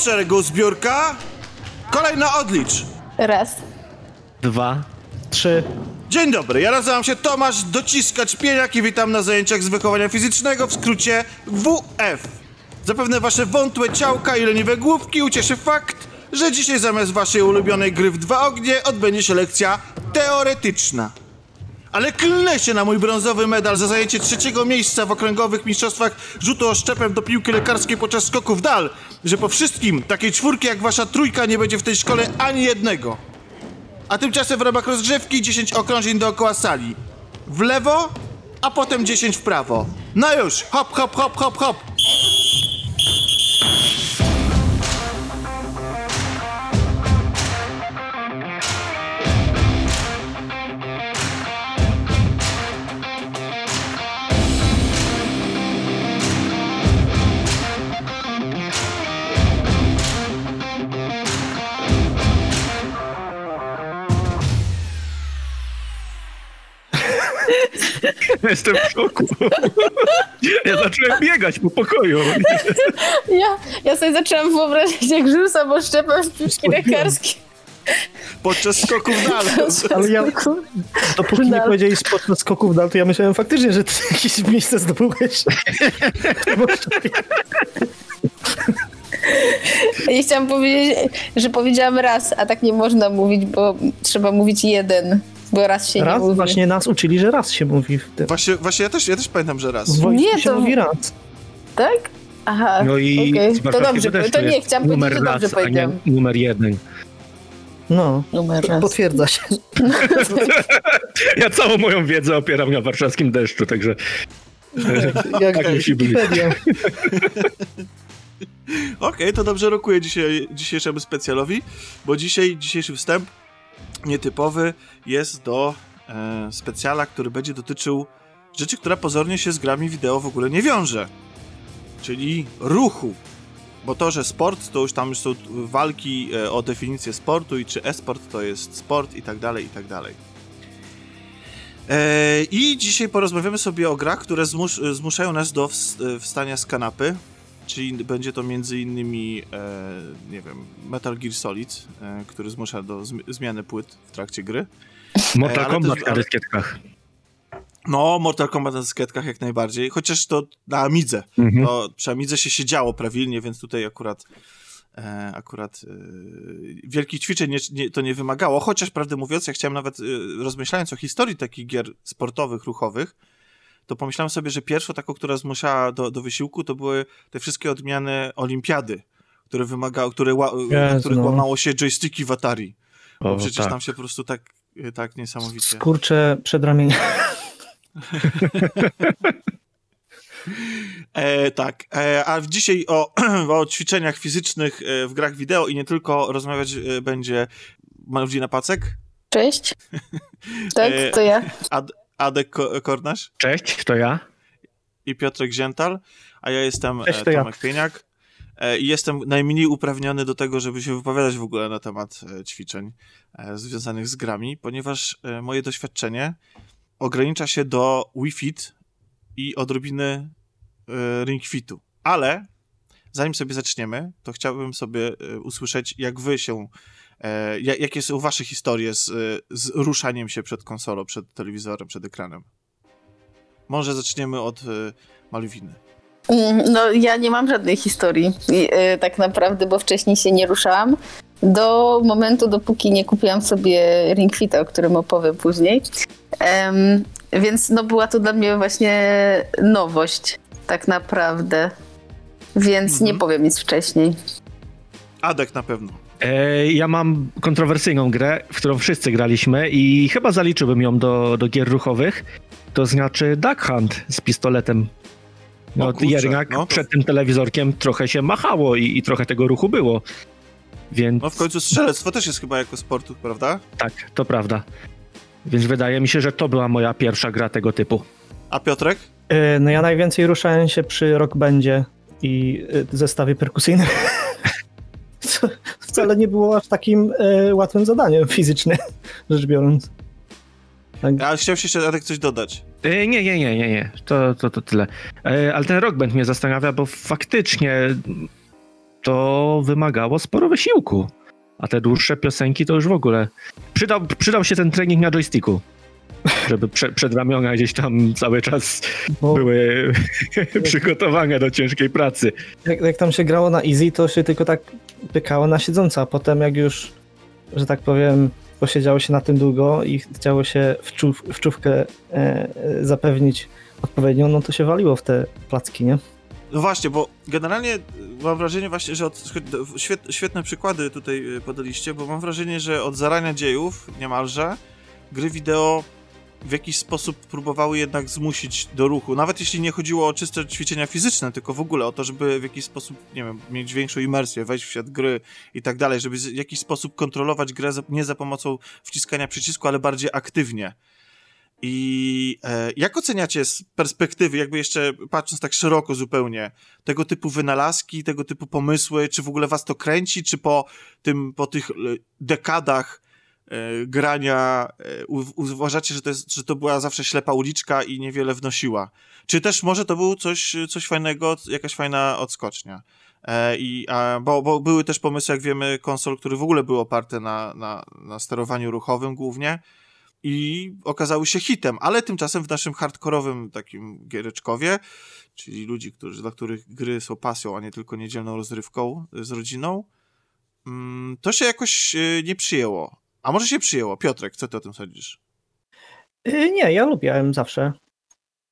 szeregu zbiórka. Kolejna odlicz. Raz. Dwa. Trzy. Dzień dobry, ja nazywam się Tomasz Dociskacz Pieniak i witam na zajęciach z wychowania fizycznego, w skrócie WF. Zapewne wasze wątłe ciałka i leniwe główki ucieszy fakt, że dzisiaj zamiast waszej ulubionej gry w dwa ognie odbędzie się lekcja teoretyczna. Ale klnę się na mój brązowy medal za zajęcie trzeciego miejsca w okręgowych mistrzostwach rzutu oszczepem do piłki lekarskiej podczas skoku w dal, że po wszystkim takiej czwórki jak wasza trójka nie będzie w tej szkole ani jednego. A tymczasem w ramach rozgrzewki 10 okrążeń dookoła sali. W lewo, a potem 10 w prawo. No już, hop, hop, hop, hop, hop. Jestem w szoku. Ja zacząłem biegać po pokoju. Ja, ja sobie zaczęłam wyobrazić, jak rzucam oszczepem w piłki lekarskie. Podczas skoku w dal. Ale ja, dopóki nie Dal. powiedzieli podczas skoków dal, to ja myślałem faktycznie, że ty jakieś miejsce zdobyłeś. Ja chciałam powiedzieć, że powiedziałam raz, a tak nie można mówić, bo trzeba mówić jeden, bo raz się nie Raz mówi. właśnie nas uczyli, że raz się mówi w tym. Właśnie, właśnie ja też, ja też pamiętam, że raz. W wojsku Nie, się to- mówi raz. Tak? Aha, No i z to dobrze, też to nie, chciałam powiedzieć, że numer dobrze raz, a nie powiedziałam. numer jeden. No, Numer raz. potwierdza się. Ja całą moją wiedzę opieram na warszawskim deszczu, także Jak Tak musi być. Okej, to dobrze rokuje dzisiaj, dzisiejszemu specjalowi, bo dzisiaj, dzisiejszy wstęp nietypowy jest do e, specjala, który będzie dotyczył rzeczy, która pozornie się z grami wideo w ogóle nie wiąże. Czyli ruchu. Bo to, że sport, to już tam są walki e, o definicję sportu i czy e-sport to jest sport i tak dalej, i tak dalej. E, I dzisiaj porozmawiamy sobie o grach, które zmus zmuszają nas do ws- wstania z kanapy, czyli będzie to między innymi, e, nie wiem, Metal Gear Solid, e, który zmusza do zmi- zmiany płyt w trakcie gry. Mortal ale Kombat też- na dyskietkach. No, Mortal Kombat na dyskietkach jak najbardziej, chociaż to na Amidze. Mhm. To przy Amidze się siedziało prawilnie, więc tutaj akurat e, akurat e, wielkich ćwiczeń nie, nie, to nie wymagało, chociaż prawdę mówiąc, ja chciałem nawet, e, rozmyślając o historii takich gier sportowych, ruchowych, to pomyślałem sobie, że pierwszą taką, która zmuszała do, do wysiłku, to były te wszystkie odmiany olimpiady, które wymagały, które, ła, na których no. łamało się joysticki w Atari. Bo O, przecież tak. tam się po prostu tak, tak niesamowicie... Skurcze przedramienia. E, tak, e, a dzisiaj o, o ćwiczeniach fizycznych e, w grach wideo i nie tylko rozmawiać e, będzie Malwina Pacek, Cześć. Tak, E, to ja. Adek Ko- Kornasz Cześć, to ja. i Piotrek Ziętal, a ja jestem Cześć, e, to ja. Tomek Pieniak e, i jestem najmniej uprawniony do tego, żeby się wypowiadać w ogóle na temat e, ćwiczeń związanych z grami, ponieważ moje doświadczenie ogranicza się do Wii Fit i odrobiny Ring Fitu. Ale zanim sobie zaczniemy, to chciałbym sobie usłyszeć, jak wy się, e, ja- jakie są wasze historie z, e, z ruszaniem się przed konsolą, przed telewizorem, przed ekranem. Może zaczniemy od e, Malwiny. Mm, No, ja nie mam żadnej historii, y, tak naprawdę, bo wcześniej się nie ruszałam. Do momentu, dopóki nie kupiłam sobie Ring Fita, o którym opowiem później. Em, więc no, była to dla mnie właśnie nowość, tak naprawdę. Więc Mhm. nie powiem nic wcześniej. Adek na pewno. E, ja mam kontrowersyjną grę, w którą wszyscy graliśmy i chyba zaliczyłbym ją do, do gier ruchowych. To znaczy Duck Hunt z pistoletem. O No, kurczę, jednak no to- przed tym telewizorkiem trochę się machało i, i trochę tego ruchu było. Więc No w końcu strzelectwo też jest chyba jako sportu, prawda? tak, to prawda. Więc wydaje mi się, że to była moja pierwsza gra tego typu. A Piotrek? E, No ja najwięcej ruszałem się przy Rock Bandzie i e, zestawie perkusyjnym. Co wcale nie było aż takim e, łatwym zadaniem fizycznie, rzecz biorąc. Tak, Ja chciałem się jeszcze Adek coś dodać. E, Nie, nie, nie, nie, nie. To, to, to tyle. E, Ale ten Rock Band mnie zastanawia, bo faktycznie to wymagało sporo wysiłku. A te dłuższe piosenki to już w ogóle. Przydał, przydał się ten trening na joysticku. Żeby prze, przedramiona gdzieś tam cały czas Bo były przygotowane do ciężkiej pracy. jak, jak tam się grało na easy, to się tylko tak pykało na siedząco, a potem jak już, że tak powiem, posiedziało się na tym długo i chciało się wczów, wczówkę e, e, zapewnić odpowiednią, no to się waliło w te placki, nie? No właśnie, bo generalnie mam wrażenie właśnie, że od, świet, świetne przykłady tutaj y, podaliście, bo mam wrażenie, że od zarania dziejów niemalże gry wideo w jakiś sposób próbowały jednak zmusić do ruchu. Nawet jeśli nie chodziło o czyste ćwiczenia fizyczne, tylko w ogóle o to, żeby w jakiś sposób, nie wiem, mieć większą imersję, wejść w świat gry i tak dalej, żeby w jakiś sposób kontrolować grę nie za pomocą wciskania przycisku, ale bardziej aktywnie. I e, jak oceniacie z perspektywy, jakby jeszcze patrząc tak szeroko zupełnie, tego typu wynalazki, tego typu pomysły, czy w ogóle was to kręci, czy po tym, po tych dekadach grania e, uważacie, że to, jest, że to była zawsze ślepa uliczka i niewiele wnosiła? Czy też może to był coś, coś fajnego, jakaś fajna odskocznia? E, I, a, bo, bo były też pomysły, jak wiemy, konsol, które w ogóle były oparte na, na, na sterowaniu ruchowym głównie, i okazały się hitem, ale tymczasem w naszym hardkorowym takim giereczkowie, czyli ludzi, którzy, dla których gry są pasją, a nie tylko niedzielną rozrywką z rodziną, mm, to się jakoś nie przyjęło. A może się przyjęło? Piotrek, co ty o tym sądzisz? Y, Nie, ja lubiłem zawsze.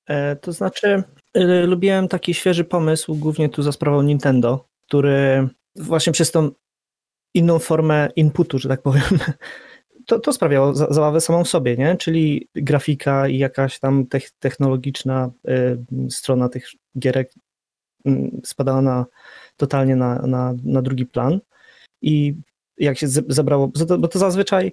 E, To znaczy, y, lubiłem taki świeży pomysł, głównie tu za sprawą Nintendo, który właśnie przez tą inną formę inputu, że tak powiem, to, to sprawiało za- zabawę samą sobie, nie? Czyli grafika i jakaś tam tech, technologiczna y, strona tych gierek y, spadała na, totalnie na, na, na drugi plan. I jak się ze- zebrało, bo to, zazwyczaj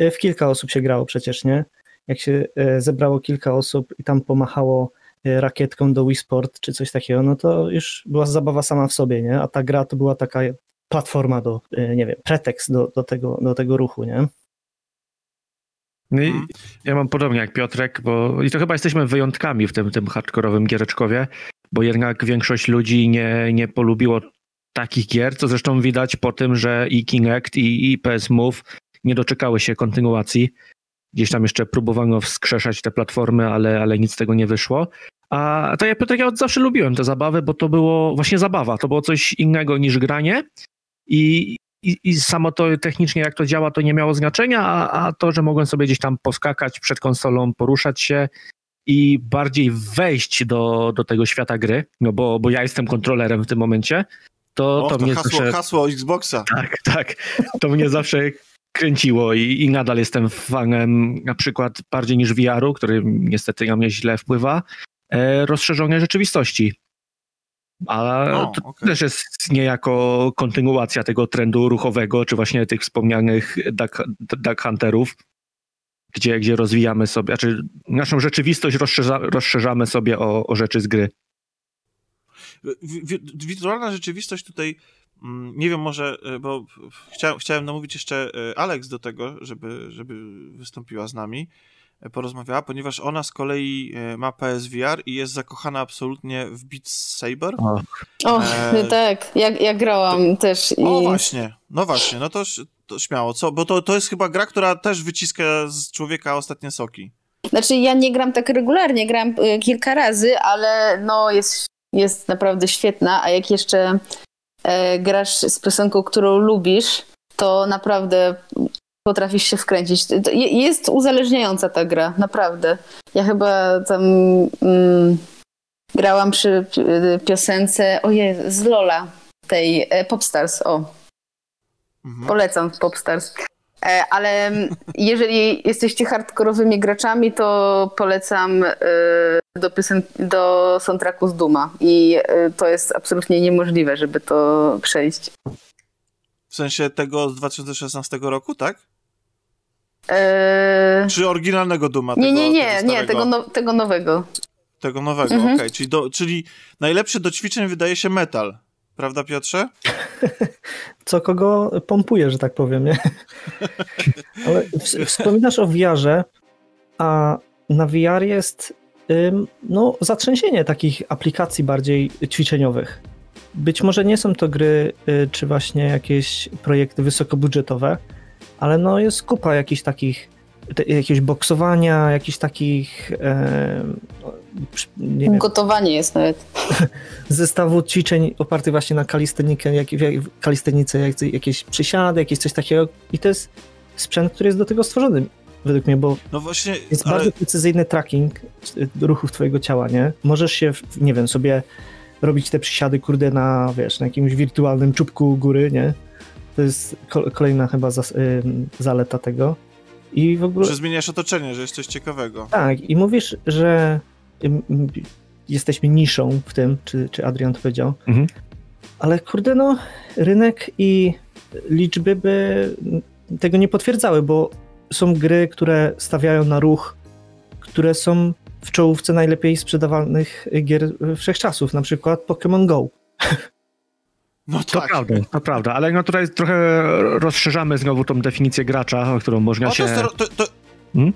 y, w kilka osób się grało przecież, nie? Jak się y, zebrało kilka osób i tam pomachało y, rakietką do Wii Sport czy coś takiego, no to już była zabawa sama w sobie, nie? A ta gra to była taka platforma do, nie wiem, pretekst do, do, tego, do tego ruchu, nie? No ja mam podobnie jak Piotrek, bo i to chyba jesteśmy wyjątkami w tym, tym hardkorowym giereczkowie, bo jednak większość ludzi nie, nie polubiło takich gier, co zresztą widać po tym, że i Kinect i, i PS Move nie doczekały się kontynuacji. Gdzieś tam jeszcze próbowano wskrzeszać te platformy, ale, ale nic z tego nie wyszło. A tak jak Piotrek, ja od zawsze lubiłem te zabawy, bo to było właśnie zabawa, to było coś innego niż granie i, i, i samo to technicznie jak to działa, to nie miało znaczenia, a, a to, że mogłem sobie gdzieś tam poskakać przed konsolą, poruszać się i bardziej wejść do, do tego świata gry, no bo, bo ja jestem kontrolerem w tym momencie, to, O, to, to, mnie hasło, zawsze... hasło Xboxa. Tak, tak. To mnie zawsze kręciło i, i nadal jestem fanem na przykład bardziej niż VR-u, który niestety na mnie źle wpływa, e, rozszerzonej rzeczywistości. A O, to okej. też jest niejako kontynuacja tego trendu ruchowego, czy właśnie tych wspomnianych Duck, duck Hunterów, gdzie, gdzie rozwijamy sobie, znaczy naszą rzeczywistość rozszerza, rozszerzamy sobie o, o rzeczy z gry. Wi- wi- Wirtualna rzeczywistość tutaj, mm, nie wiem, może, e, bo chciałem, chciałem namówić jeszcze e, Alex do tego, żeby, żeby wystąpiła z nami, e, porozmawiała, ponieważ ona z kolei e, ma PSVR i jest zakochana absolutnie w Beat Saber. O, O, Eee, tak, ja, ja grałam też i O właśnie, no właśnie, no to, to śmiało, co? Bo to, to jest chyba gra, która też wyciska z człowieka ostatnie soki. Znaczy ja nie gram tak regularnie, gram kilka razy, ale no jest, jest naprawdę świetna, a jak jeszcze e, grasz z piosenką, którą lubisz, to naprawdę potrafisz się wkręcić. To je- Jest uzależniająca ta gra, naprawdę. Ja chyba tam mm, grałam przy y, piosence, ojej, z Lola, tej e, Popstars, o, Mhm. Polecam Popstars. E, Ale jeżeli jesteście hardkorowymi graczami, to polecam e, do, piosen- do soundtracku z Duma. I e, to jest absolutnie niemożliwe, żeby to przejść. W sensie tego z 2016 roku, tak? E, Czy oryginalnego Duma? Nie, tego, nie, nie, tego nie, tego, no, tego nowego. Tego nowego, Mhm. okej. Czyli, do, czyli najlepszy do ćwiczeń wydaje się metal. Prawda, Piotrze? co kogo pompuje, że tak powiem, nie? Ale w- wspominasz o VR-ze, a na VR jest no, zatrzęsienie takich aplikacji bardziej ćwiczeniowych. być może nie są to gry, y, czy właśnie jakieś projekty wysokobudżetowe, ale no jest kupa jakichś takich, te, jakiegoś boksowania, jakichś takich, e, nie wiem, Gotowanie jest nawet. zestawu ćwiczeń opartych właśnie na kalistenikę, jak, kalistenice, jak, jakieś przysiady, jakieś coś takiego i to jest sprzęt, który jest do tego stworzony według mnie, bo No właśnie, jest ale bardzo precyzyjny tracking y, ruchów twojego ciała, nie? Możesz się, nie wiem, sobie robić te przysiady, kurde, na, wiesz, na jakimś wirtualnym czubku góry, nie? To jest ko- kolejna chyba zas- ym, zaleta tego. I w ogóle... że zmieniasz otoczenie, że jest coś ciekawego. Tak, i mówisz, że jesteśmy niszą w tym, czy, czy Adrian to powiedział, Mhm. ale kurde, no, rynek i liczby by tego nie potwierdzały, bo są gry, które stawiają na ruch, które są w czołówce najlepiej sprzedawanych gier wszechczasów, na przykład Pokémon Go. No To tak. prawda, to prawda, ale no tutaj trochę rozszerzamy znowu tą definicję gracza, o którą można O, się... to, to, to... Hmm?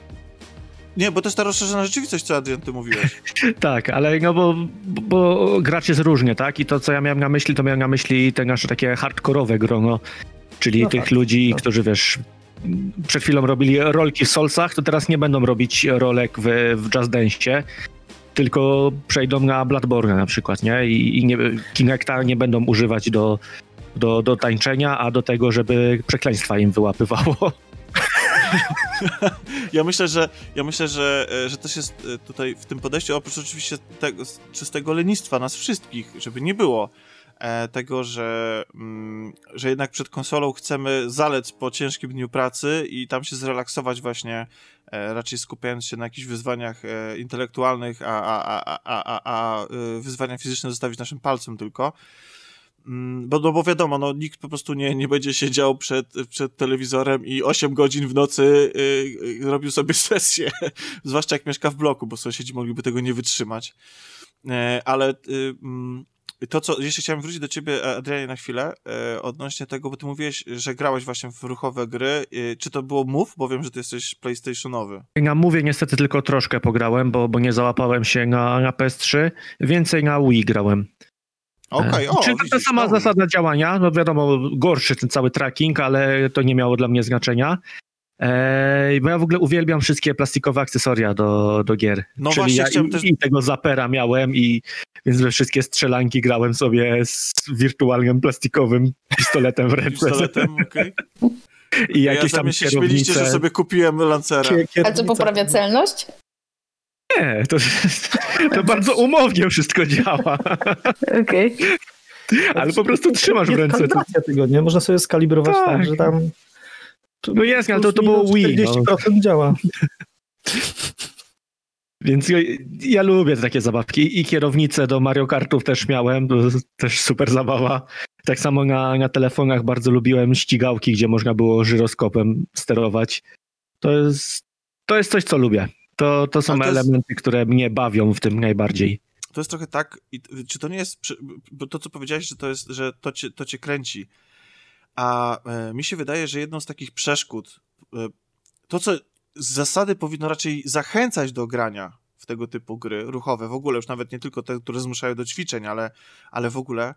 Nie, bo to jest ta rozszerzona rzeczywistość, co Adrian, ty mówiłeś. Tak, ale no bo, bo gracz jest różnie, tak? I to, co ja miałem na myśli, to miałem na myśli te nasze takie hardkorowe grono, czyli No tych fakt, ludzi, no. którzy wiesz, przed chwilą robili rolki w Solsach, to teraz nie będą robić rolek w, w Just Dance'cie, tylko przejdą na Bloodborne na przykład, nie? I, i nie, Kinecta nie będą używać do, do, do tańczenia, a do tego, żeby przekleństwa im wyłapywało. Ja myślę, że ja myślę, że, że też jest e, tutaj w tym podejściu, oprócz oczywiście tego czystego lenistwa nas wszystkich, żeby nie było tego, że, mm, że jednak przed konsolą chcemy zalec po ciężkim dniu pracy i tam się zrelaksować właśnie, e, raczej skupiając się na jakichś wyzwaniach e, intelektualnych, a, a, a, a, a, e, wyzwania fizyczne zostawić naszym palcem tylko. Mm, Bo, no bo wiadomo, no, nikt po prostu nie, nie będzie siedział przed, przed telewizorem i 8 godzin w nocy y, y, robił sobie sesję, zwłaszcza jak mieszka w bloku, bo sąsiedzi mogliby tego nie wytrzymać. E, ale y, mm, to, co jeszcze chciałem wrócić do ciebie, Adrianie, na chwilę, e, odnośnie tego, bo ty mówiłeś, że grałeś właśnie w ruchowe gry. Y, Czy to było Move? Bo wiem, że ty jesteś PlayStationowy. Na mówię niestety tylko troszkę pograłem, bo, bo nie załapałem się na, na PS3, więcej na Wii grałem. Okej, E, o, Czyli to ta widzisz, sama zasada działania, no wiadomo, gorszy ten cały tracking, ale to nie miało dla mnie znaczenia. Eee, bo ja w ogóle uwielbiam wszystkie plastikowe akcesoria do, do gier. No Czyli właśnie, ja chciałem i, też- i tego zapera miałem i więc we wszystkie strzelanki grałem sobie z wirtualnym plastikowym pistoletem w ręce Pistoletem, okej. i Ja jakieś tam zamiast się śmieliście, że sobie kupiłem Lancera. Kie- A co poprawia celność? Nie, to, to bardzo umownie wszystko działa, Okej. ale po prostu trzymasz w Jest ręce. To, kalibracja tego, nie? Można sobie skalibrować tak, Tak. że tam... no jest, ale to, to było Wii. No. 40% działa. Więc ja, ja lubię takie zabawki i kierownicę do Mario Kartów też miałem, to też super zabawa. Tak samo na, na telefonach bardzo lubiłem ścigałki, gdzie można było żyroskopem sterować. To jest, to jest coś, co lubię. To, to są to jest- elementy, które mnie bawią w tym najbardziej. to jest trochę tak, czy to nie jest, to co powiedziałeś, że to jest, że to cię, to cię kręci, a e, mi się wydaje, że jedną z takich przeszkód, e, to co z zasady powinno raczej zachęcać do grania w tego typu gry ruchowe, w ogóle już nawet nie tylko te, które zmuszają do ćwiczeń, ale, ale w ogóle,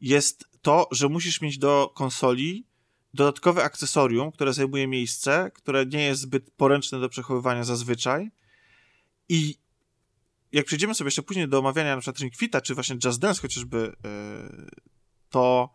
jest to, że musisz mieć do konsoli dodatkowe akcesorium, które zajmuje miejsce, które nie jest zbyt poręczne do przechowywania zazwyczaj. I jak przejdziemy sobie jeszcze później do omawiania na przykład Ring Fita, czy właśnie Just Dance chociażby, yy, to,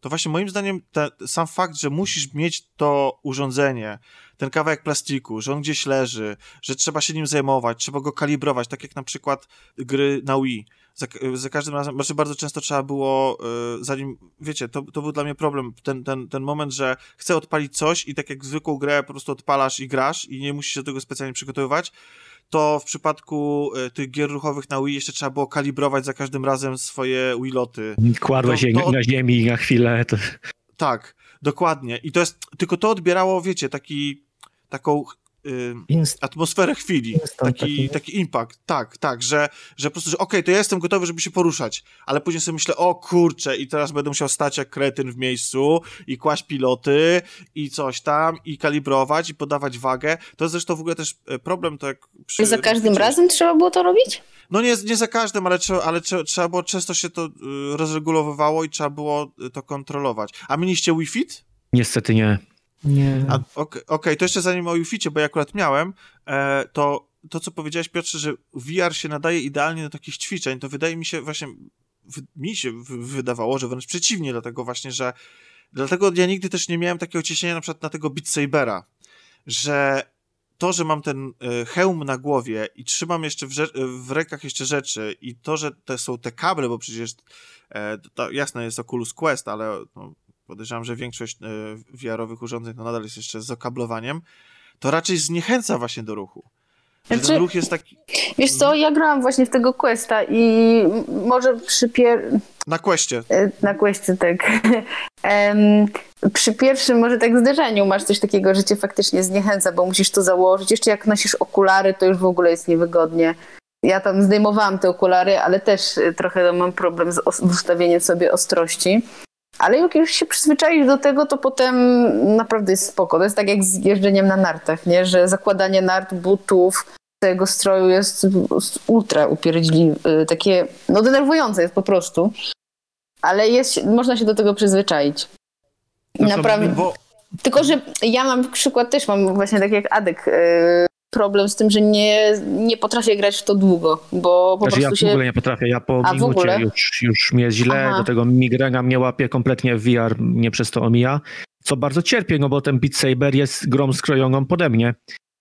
to właśnie moim zdaniem te, sam fakt, że musisz mieć to urządzenie, ten kawałek plastiku, że on gdzieś leży, że trzeba się nim zajmować, trzeba go kalibrować, tak jak na przykład gry na Wii. Za, za każdym razem, znaczy bardzo często trzeba było, yy, zanim, wiecie, to, to był dla mnie problem, ten, ten, ten moment, że chcę odpalić coś i tak jak zwykłą grę po prostu odpalasz i grasz i nie musisz się do tego specjalnie przygotowywać, to w przypadku y, tych gier ruchowych na Wii jeszcze trzeba było kalibrować za każdym razem swoje Wiiloty. Kładłeś To- je to- na ziemi na chwilę. To... Tak, dokładnie. I to jest, tylko to odbierało, wiecie, taki, taką Inst- atmosferę chwili, Instant taki, taki. taki impact, tak, tak, że, że po prostu, że okej, to ja jestem gotowy, żeby się poruszać, ale później sobie myślę, o kurczę, i teraz będę musiał stać jak kretyn w miejscu i kłaść piloty i coś tam, i kalibrować, i podawać wagę. To jest zresztą w ogóle też e, problem, to jak przy... Za każdym przy- razem trzeba było to robić? No nie, nie za każdym, ale, trzeba, ale trzeba, trzeba było, często się to y, rozregulowywało i trzeba było y, to kontrolować. A mieliście Wi-Fi? Niestety nie. Nie. Okej, okej, to jeszcze zanim o Wi-Fi, bo ja akurat miałem, e, to to, co powiedziałeś, Piotrze, że VR się nadaje idealnie do takich ćwiczeń, to wydaje mi się właśnie, mi się wydawało, że wręcz przeciwnie, dlatego właśnie, że dlatego ja nigdy też nie miałem takiego ciśnienia na przykład na tego Beat Sabera, że to, że mam ten e, hełm na głowie i trzymam jeszcze w, rze- w rękach jeszcze rzeczy i to, że to są te kable, bo przecież e, to jasne jest Oculus Quest, ale no, podejrzewam, że większość e, VR-owych urządzeń to nadal jest jeszcze z okablowaniem, to raczej zniechęca właśnie do ruchu. Znaczy- ten ruch jest taki Wiesz co, ja grałam właśnie w tego Questa i może przy pier... na questie. e, na Questie tak. Przy pierwszym może tak zderzeniu masz coś takiego, że cię faktycznie zniechęca, bo musisz to założyć. Jeszcze jak nosisz okulary, to już w ogóle jest niewygodnie. Ja tam zdejmowałam te okulary, ale też e, trochę mam problem z ustawieniem sobie ostrości. Ale jak już się przyzwyczaisz do tego, to potem naprawdę jest spoko. To jest tak jak z jeżdżeniem na nartach, nie? że zakładanie nart, butów, tego stroju jest ultra upierdzieliwe, takie, no denerwujące jest po prostu. Ale jest, można się do tego przyzwyczaić. Naprawdę, Bo tylko, że ja mam przykład też mam właśnie tak jak Adek yy, problem z tym, że nie, nie potrafię grać w to długo, bo po Znaczy ja prostu w ogóle się... nie potrafię, ja po A, minucie już, już mnie źle, Aha. do tego migrena mnie łapie kompletnie VR, mnie przez to omija, co bardzo cierpię, no bo ten Beat Saber jest grą skrojoną pode mnie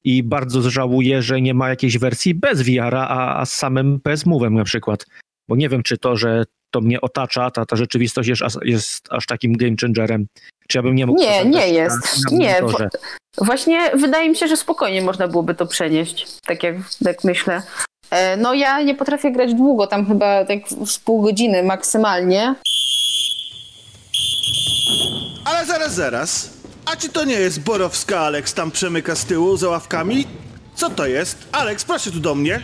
i bardzo żałuję, że nie ma jakiejś wersji bez VR-a, a, a z samym PS Move'em na przykład, bo nie wiem, czy to, że to mnie otacza, ta, ta rzeczywistość jest, jest aż takim game changerem, czy ja bym nie mógł... Nie, nie na- jest. na Nie, monitorze. Właśnie wydaje mi się, że spokojnie można byłoby to przenieść, tak jak tak myślę. E, No ja nie potrafię grać długo, tam chyba tak z pół godziny maksymalnie. Ale zaraz, zaraz. A czy to nie jest Borowska Alex tam przemyka z tyłu za ławkami? Co to jest? Alex, proszę tu do mnie.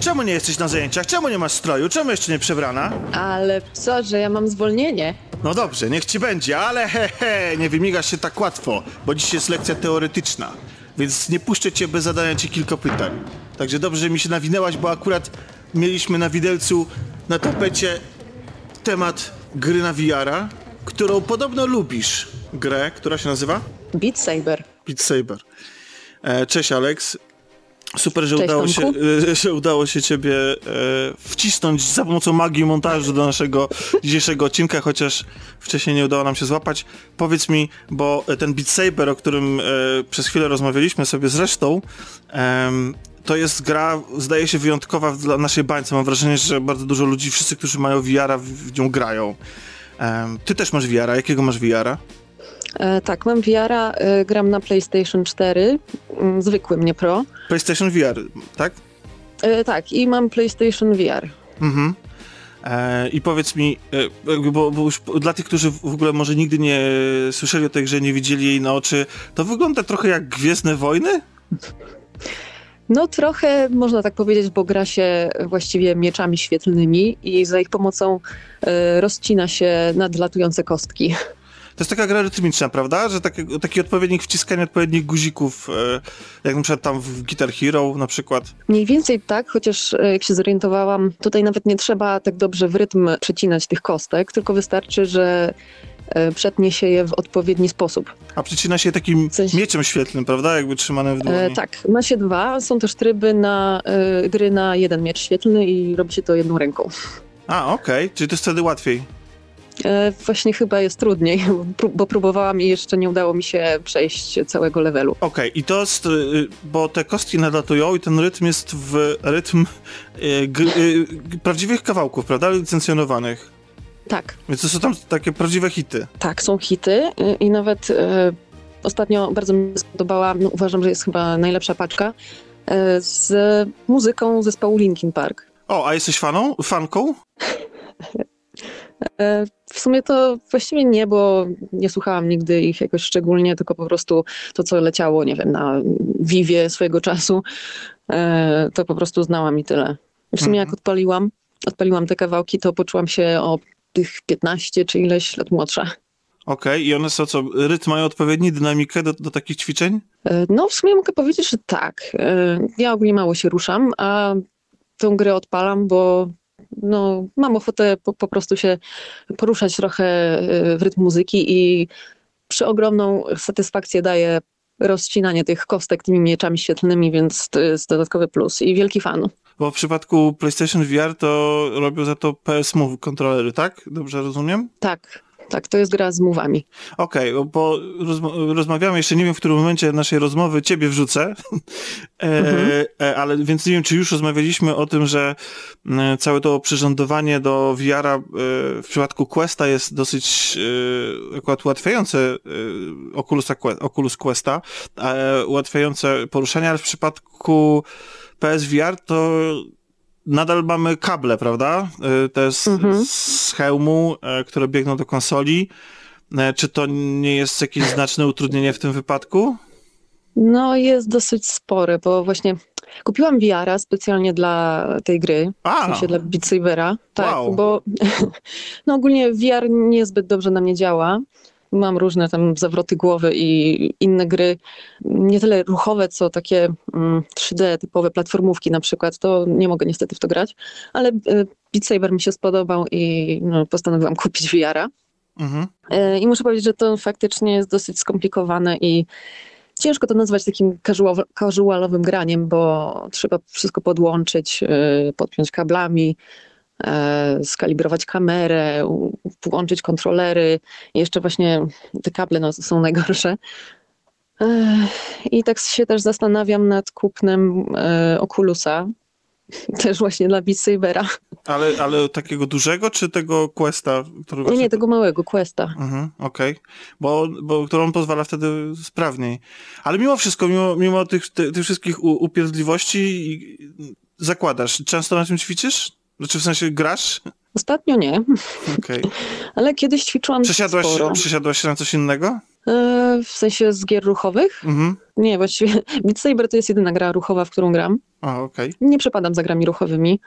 Czemu nie jesteś na zajęciach? Czemu nie masz stroju? Czemu jeszcze nie przebrana? Ale co, że ja mam zwolnienie? No dobrze, niech ci będzie, ale he, he, nie wymigasz się tak łatwo, bo dziś jest lekcja teoretyczna, więc nie puszczę cię bez zadania ci kilka pytań. Także dobrze, że mi się nawinęłaś, bo akurat mieliśmy na widelcu, na tapecie temat gry na VR-a, którą podobno lubisz. Grę, która się nazywa? Beat Saber. Beat Saber. E, cześć Alex. Super, że Cześć, udało, się, Tomku. e, że udało się ciebie e, wcisnąć za pomocą magii montażu do naszego dzisiejszego odcinka, chociaż wcześniej nie udało nam się złapać. Powiedz mi, bo ten Beat Saber, o którym e, przez chwilę rozmawialiśmy sobie zresztą, em, to jest gra, zdaje się, wyjątkowa dla naszej bańce. Mam wrażenie, że bardzo dużo ludzi, wszyscy, którzy mają VR-a, w, w nią grają. Em, ty też masz VR-a. Jakiego masz VR-a? E, tak, mam VR-a, e, gram na PlayStation 4, mm, zwykłym, nie Pro. PlayStation VR, tak? E, tak, i mam PlayStation VR. Mhm. I powiedz mi, bo, bo już dla tych, którzy w ogóle może nigdy nie słyszeli o tej grze, nie widzieli jej na oczy, to wygląda trochę jak Gwiezdne Wojny? No trochę można tak powiedzieć, bo gra się właściwie mieczami świetlnymi i za ich pomocą rozcina się nadlatujące kostki. To jest taka gra rytmiczna, prawda? Że taki, taki odpowiednik wciskania odpowiednich guzików, e, jak na przykład tam w Guitar Hero na przykład. Mniej więcej tak, chociaż e, jak się zorientowałam, tutaj nawet nie trzeba tak dobrze w rytm przecinać tych kostek, tylko wystarczy, że e, przetnie się je w odpowiedni sposób. A przecina się takim Coś- mieczem świetlnym, prawda? Jakby trzymanym w dłoni. E, tak, ma się dwa. Są też tryby na e, gry na jeden miecz świetlny i robi się to jedną ręką. A, okej, czyli to jest wtedy łatwiej. E, właśnie chyba jest trudniej, bo pró- bo próbowałam i jeszcze nie udało mi się przejść całego levelu. Okej, i to jest, y, bo te kostki nadlatują i ten rytm jest w rytm y, y, prawdziwych kawałków, prawda? Licencjonowanych. Tak, Więc to są tam takie prawdziwe hity. tak, są hity i nawet ostatnio bardzo mi się spodobała, no, uważam, że jest chyba najlepsza paczka, z muzyką zespołu Linkin Park. O, a jesteś faną? Fanką? E, W sumie to właściwie nie, bo nie słuchałam nigdy ich jakoś szczególnie, tylko po prostu to, co leciało, nie wiem, na Vivie swojego czasu, e, to po prostu znałam i tyle. W sumie jak Mhm. odpaliłam, odpaliłam te kawałki, to poczułam się o tych 15 czy ileś lat młodsza. Okej, i one są co, rytm mają odpowiedni, dynamikę do, do takich ćwiczeń? E, No, w sumie mogę powiedzieć, że tak. Ja ogólnie mało się ruszam, a tę grę odpalam, bo no, mam ochotę po, po prostu się poruszać trochę e, w rytm muzyki i przeogromną satysfakcję daje rozcinanie tych kostek tymi mieczami świetlnymi, więc to jest dodatkowy plus i wielki fan. Bo w przypadku PlayStation VR to robią za to PS Move kontrolery, tak? Dobrze rozumiem? Tak, tak, to jest gra z mówami. Okej, bo- bo rozma- rozmawiamy, jeszcze nie wiem, w którym momencie naszej rozmowy ciebie wrzucę, e, Mhm. e, ale więc nie wiem, czy już rozmawialiśmy o tym, że całe to przyrządowanie do VR-a e, w przypadku Questa jest dosyć e, akurat ułatwiające e, Oculusa, Oculus Questa, e, ułatwiające poruszanie, ale w przypadku PSVR to nadal mamy kable, prawda? E, Te z, Mhm. z hełmu, e, które biegną do konsoli. E, Czy to nie jest jakieś znaczne utrudnienie w tym wypadku? No jest dosyć spore, bo właśnie kupiłam VR-a specjalnie dla tej gry, w A, sensie dla Beat Sabera. Tak, Wow. bo no ogólnie VR niezbyt dobrze na mnie działa. Mam różne tam zawroty głowy i inne gry, nie tyle ruchowe, co takie mm, 3D typowe platformówki na przykład, to nie mogę niestety w to grać, ale e, Beat Saber mi się spodobał i no, postanowiłam kupić VR-a. mhm. E, I muszę powiedzieć, że to faktycznie jest dosyć skomplikowane i ciężko to nazwać takim casual- casualowym graniem, bo trzeba wszystko podłączyć, e, podpiąć kablami, skalibrować kamerę, włączyć kontrolery. I jeszcze właśnie te kable no, są najgorsze. E, I tak się też zastanawiam nad kupnem e, Oculusa, też właśnie dla Beat Sabera. ale, ale takiego dużego, czy tego Questa? Który Nie, właśnie- nie, tego małego Questa. Mhm, okej. Bo, bo którą pozwala wtedy sprawniej. Ale mimo wszystko, mimo, mimo tych, ty, tych wszystkich upierdliwości zakładasz, często na tym ćwiczysz? Znaczy w sensie grasz? Ostatnio nie, Okej. ale kiedyś ćwiczyłam Przesiadłaś, sporo. przesiadłaś się na coś innego? E, W sensie z gier ruchowych? Mhm. Nie, właściwie Beat Saber to jest jedyna gra ruchowa, w którą gram. A, okej. Nie przepadam za grami ruchowymi.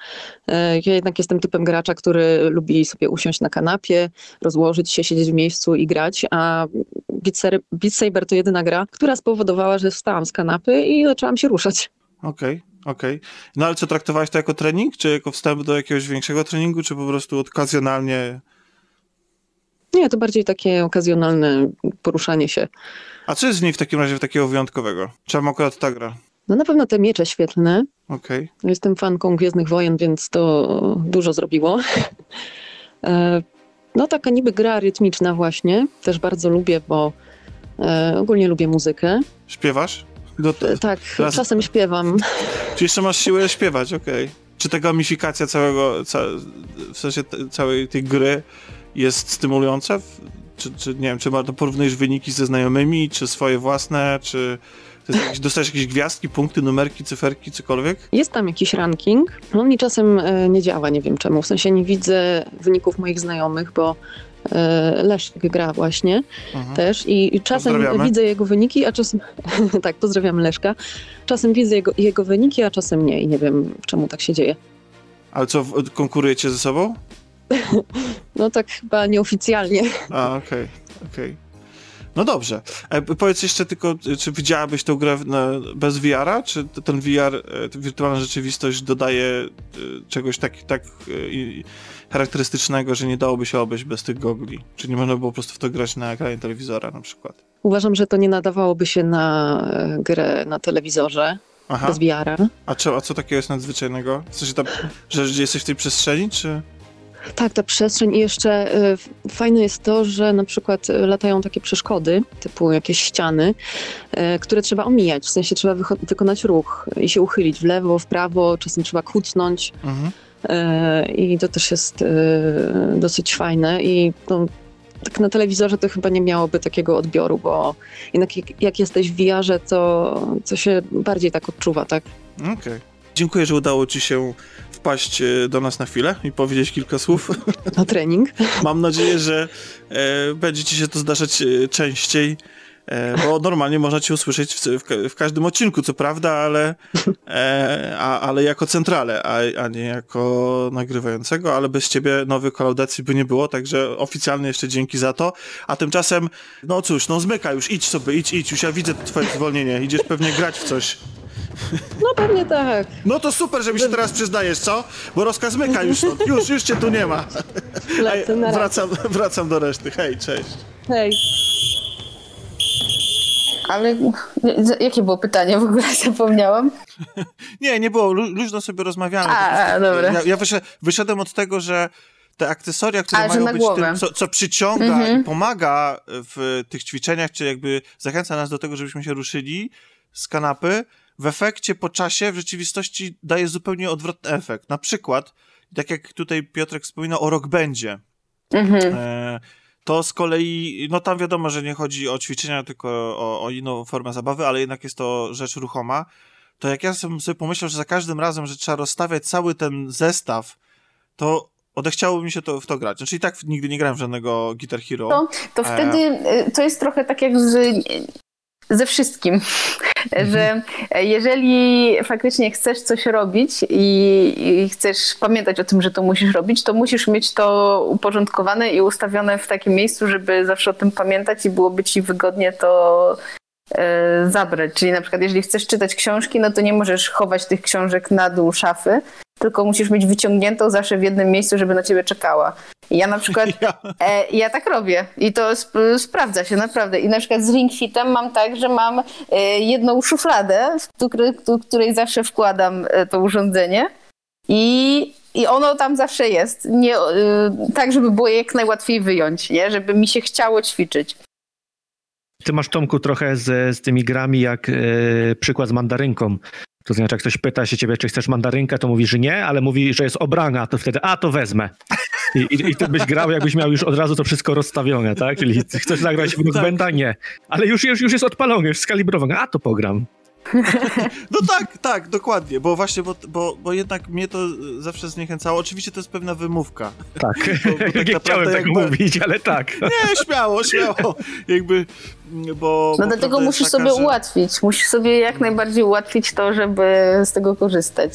E, Ja jednak jestem typem gracza, który lubi sobie usiąść na kanapie, rozłożyć się, siedzieć w miejscu i grać, a Beat Saber, Beat Saber to jedyna gra, która spowodowała, że wstałam z kanapy i zaczęłam się ruszać. Okej, okej. No ale co, traktowałeś to jako trening, czy jako wstęp do jakiegoś większego treningu, czy po prostu okazjonalnie? Nie, to bardziej takie okazjonalne poruszanie się. A co jest w niej w takim razie takiego wyjątkowego? Czemu akurat ta gra? No na pewno te miecze świetlne. Okej. Jestem fanką Gwiezdnych Wojen, więc to dużo zrobiło. E, No taka niby gra rytmiczna właśnie, też bardzo lubię, bo e, ogólnie lubię muzykę. Śpiewasz? Do, E, Tak, Teraz- czasem śpiewam. Czy jeszcze masz siłę śpiewać, okej. Czy ta gamifikacja całego, ca, w sensie całej tej gry jest stymulująca? Czy, czy nie wiem, czy bardzo porównujesz wyniki ze znajomymi, czy swoje własne, czy to jakieś, dostajesz jakieś gwiazdki, punkty, numerki, cyferki, cokolwiek? Jest tam jakiś ranking. On mi czasem e, nie działa, nie wiem czemu. W sensie nie widzę wyników moich znajomych, bo Leszek gra właśnie Mhm. też i, i czasem widzę jego wyniki, a czasem tak, pozdrawiamy Leszka. Czasem widzę jego, jego wyniki, a czasem nie i nie wiem czemu tak się dzieje. Ale co, konkurujecie ze sobą? No tak chyba nieoficjalnie. A, okej, okej. No dobrze. E, powiedz jeszcze tylko, czy widziałabyś tę grę na, bez VR-a? Czy ten VR, e, wirtualna rzeczywistość dodaje y, czegoś tak, tak i- charakterystycznego, że nie dałoby się obejść bez tych gogli? Czy nie można było po prostu w to grać na ekranie telewizora na przykład? Uważam, że to nie nadawałoby się na e, grę na telewizorze Aha, bez VR-a. a co, a co takiego jest nadzwyczajnego? W sensie, tam, że jesteś w tej przestrzeni, czy... Tak, ta przestrzeń i jeszcze f- fajne jest to, że na przykład e, latają takie przeszkody, typu jakieś ściany, e, które trzeba omijać, w sensie trzeba wykonać ruch i się uchylić w lewo, w prawo, czasem trzeba kucnąć Mhm. E, i to też jest e, dosyć fajne i no, tak na telewizorze to chyba nie miałoby takiego odbioru, bo jednak jak, jak jesteś w VR-ze, to, to się bardziej tak odczuwa, tak? Okej. dziękuję, że udało ci się wpaść e, do nas na chwilę i powiedzieć kilka słów. Na trening. Mam nadzieję, że e, będzie ci się to zdarzać częściej, bo normalnie można cię usłyszeć w, w, w każdym odcinku, co prawda, ale, e, a, ale jako centrale, a, a nie jako nagrywającego, ale bez ciebie nowych kolaudacji by nie było, także oficjalnie jeszcze dzięki za to. A tymczasem, no cóż, no zmyka już, idź sobie, idź, idź, już ja widzę twoje zwolnienie, idziesz pewnie grać w coś. No pewnie tak. No to super, że mi się teraz przyznajesz, co? Bo rozkaz myka już stąd, już, już cię tu nie ma. Lecę. Wracam, wracam do reszty, hej, cześć. Hej. Ale jakie było pytanie? W ogóle zapomniałam. Nie, nie było, lu- luźno sobie rozmawiamy. A, dobra. Ja, ja wyszedłem, od tego, że te akcesoria, które A, mają być głowę. tym, co, co przyciąga Mhm. i pomaga w tych ćwiczeniach, czy jakby zachęca nas do tego, żebyśmy się ruszyli z kanapy, w efekcie po czasie w rzeczywistości daje zupełnie odwrotny efekt. Na przykład, tak jak tutaj Piotrek wspominał o rock będzie. Mhm. E, to z kolei, no tam wiadomo, że nie chodzi o ćwiczenia, tylko o, o inną formę zabawy, ale jednak jest to rzecz ruchoma. To jak ja sobie pomyślał, że za każdym razem, że trzeba rozstawiać cały ten zestaw, to odechciało mi się to w to grać. Znaczy i tak nigdy nie grałem w żadnego Guitar Hero. To, to E. wtedy y, to jest trochę tak jak z, ze wszystkim, że jeżeli faktycznie chcesz coś robić i, i chcesz pamiętać o tym, że to musisz robić, to musisz mieć to uporządkowane i ustawione w takim miejscu, żeby zawsze o tym pamiętać i byłoby ci wygodnie to e, zabrać. Czyli na przykład jeżeli chcesz czytać książki, no to nie możesz chować tych książek na dół szafy, tylko musisz mieć wyciągniętą zawsze w jednym miejscu, żeby na ciebie czekała. I Ja na przykład Ja, E, ja tak robię i to sp- sprawdza się naprawdę. I na przykład z Ring Fitem mam tak, że mam e, jedną szufladę, w której, w której zawsze wkładam e, to urządzenie i, i ono tam zawsze jest. Nie, e, tak, żeby było jak najłatwiej wyjąć, nie? żeby mi się chciało ćwiczyć. Ty masz, Tomku, trochę z, z tymi grami jak e, przykład z mandarynką. To znaczy, jak ktoś pyta się ciebie, czy chcesz mandarynkę, to mówi, że nie, ale mówi, że jest obrana, to wtedy, a to wezmę. I, i, i ty byś grał, jakbyś miał już od razu to wszystko rozstawione, tak? Czyli chcesz zagrać w Rockbanda? Nie. Ale już, już, już jest odpalone, już skalibrowane, a to pogram. No tak, tak, dokładnie, bo właśnie, bo, bo, bo jednak mnie to zawsze zniechęcało. Oczywiście to jest pewna wymówka. Tak, Bo- bo tak nie chciałem tego jakby- mówić, ale tak. Nie, śmiało, śmiało. Jakby, bo... No bo dlatego musisz taka, sobie że- ułatwić. Musisz sobie jak najbardziej ułatwić to, żeby z tego korzystać.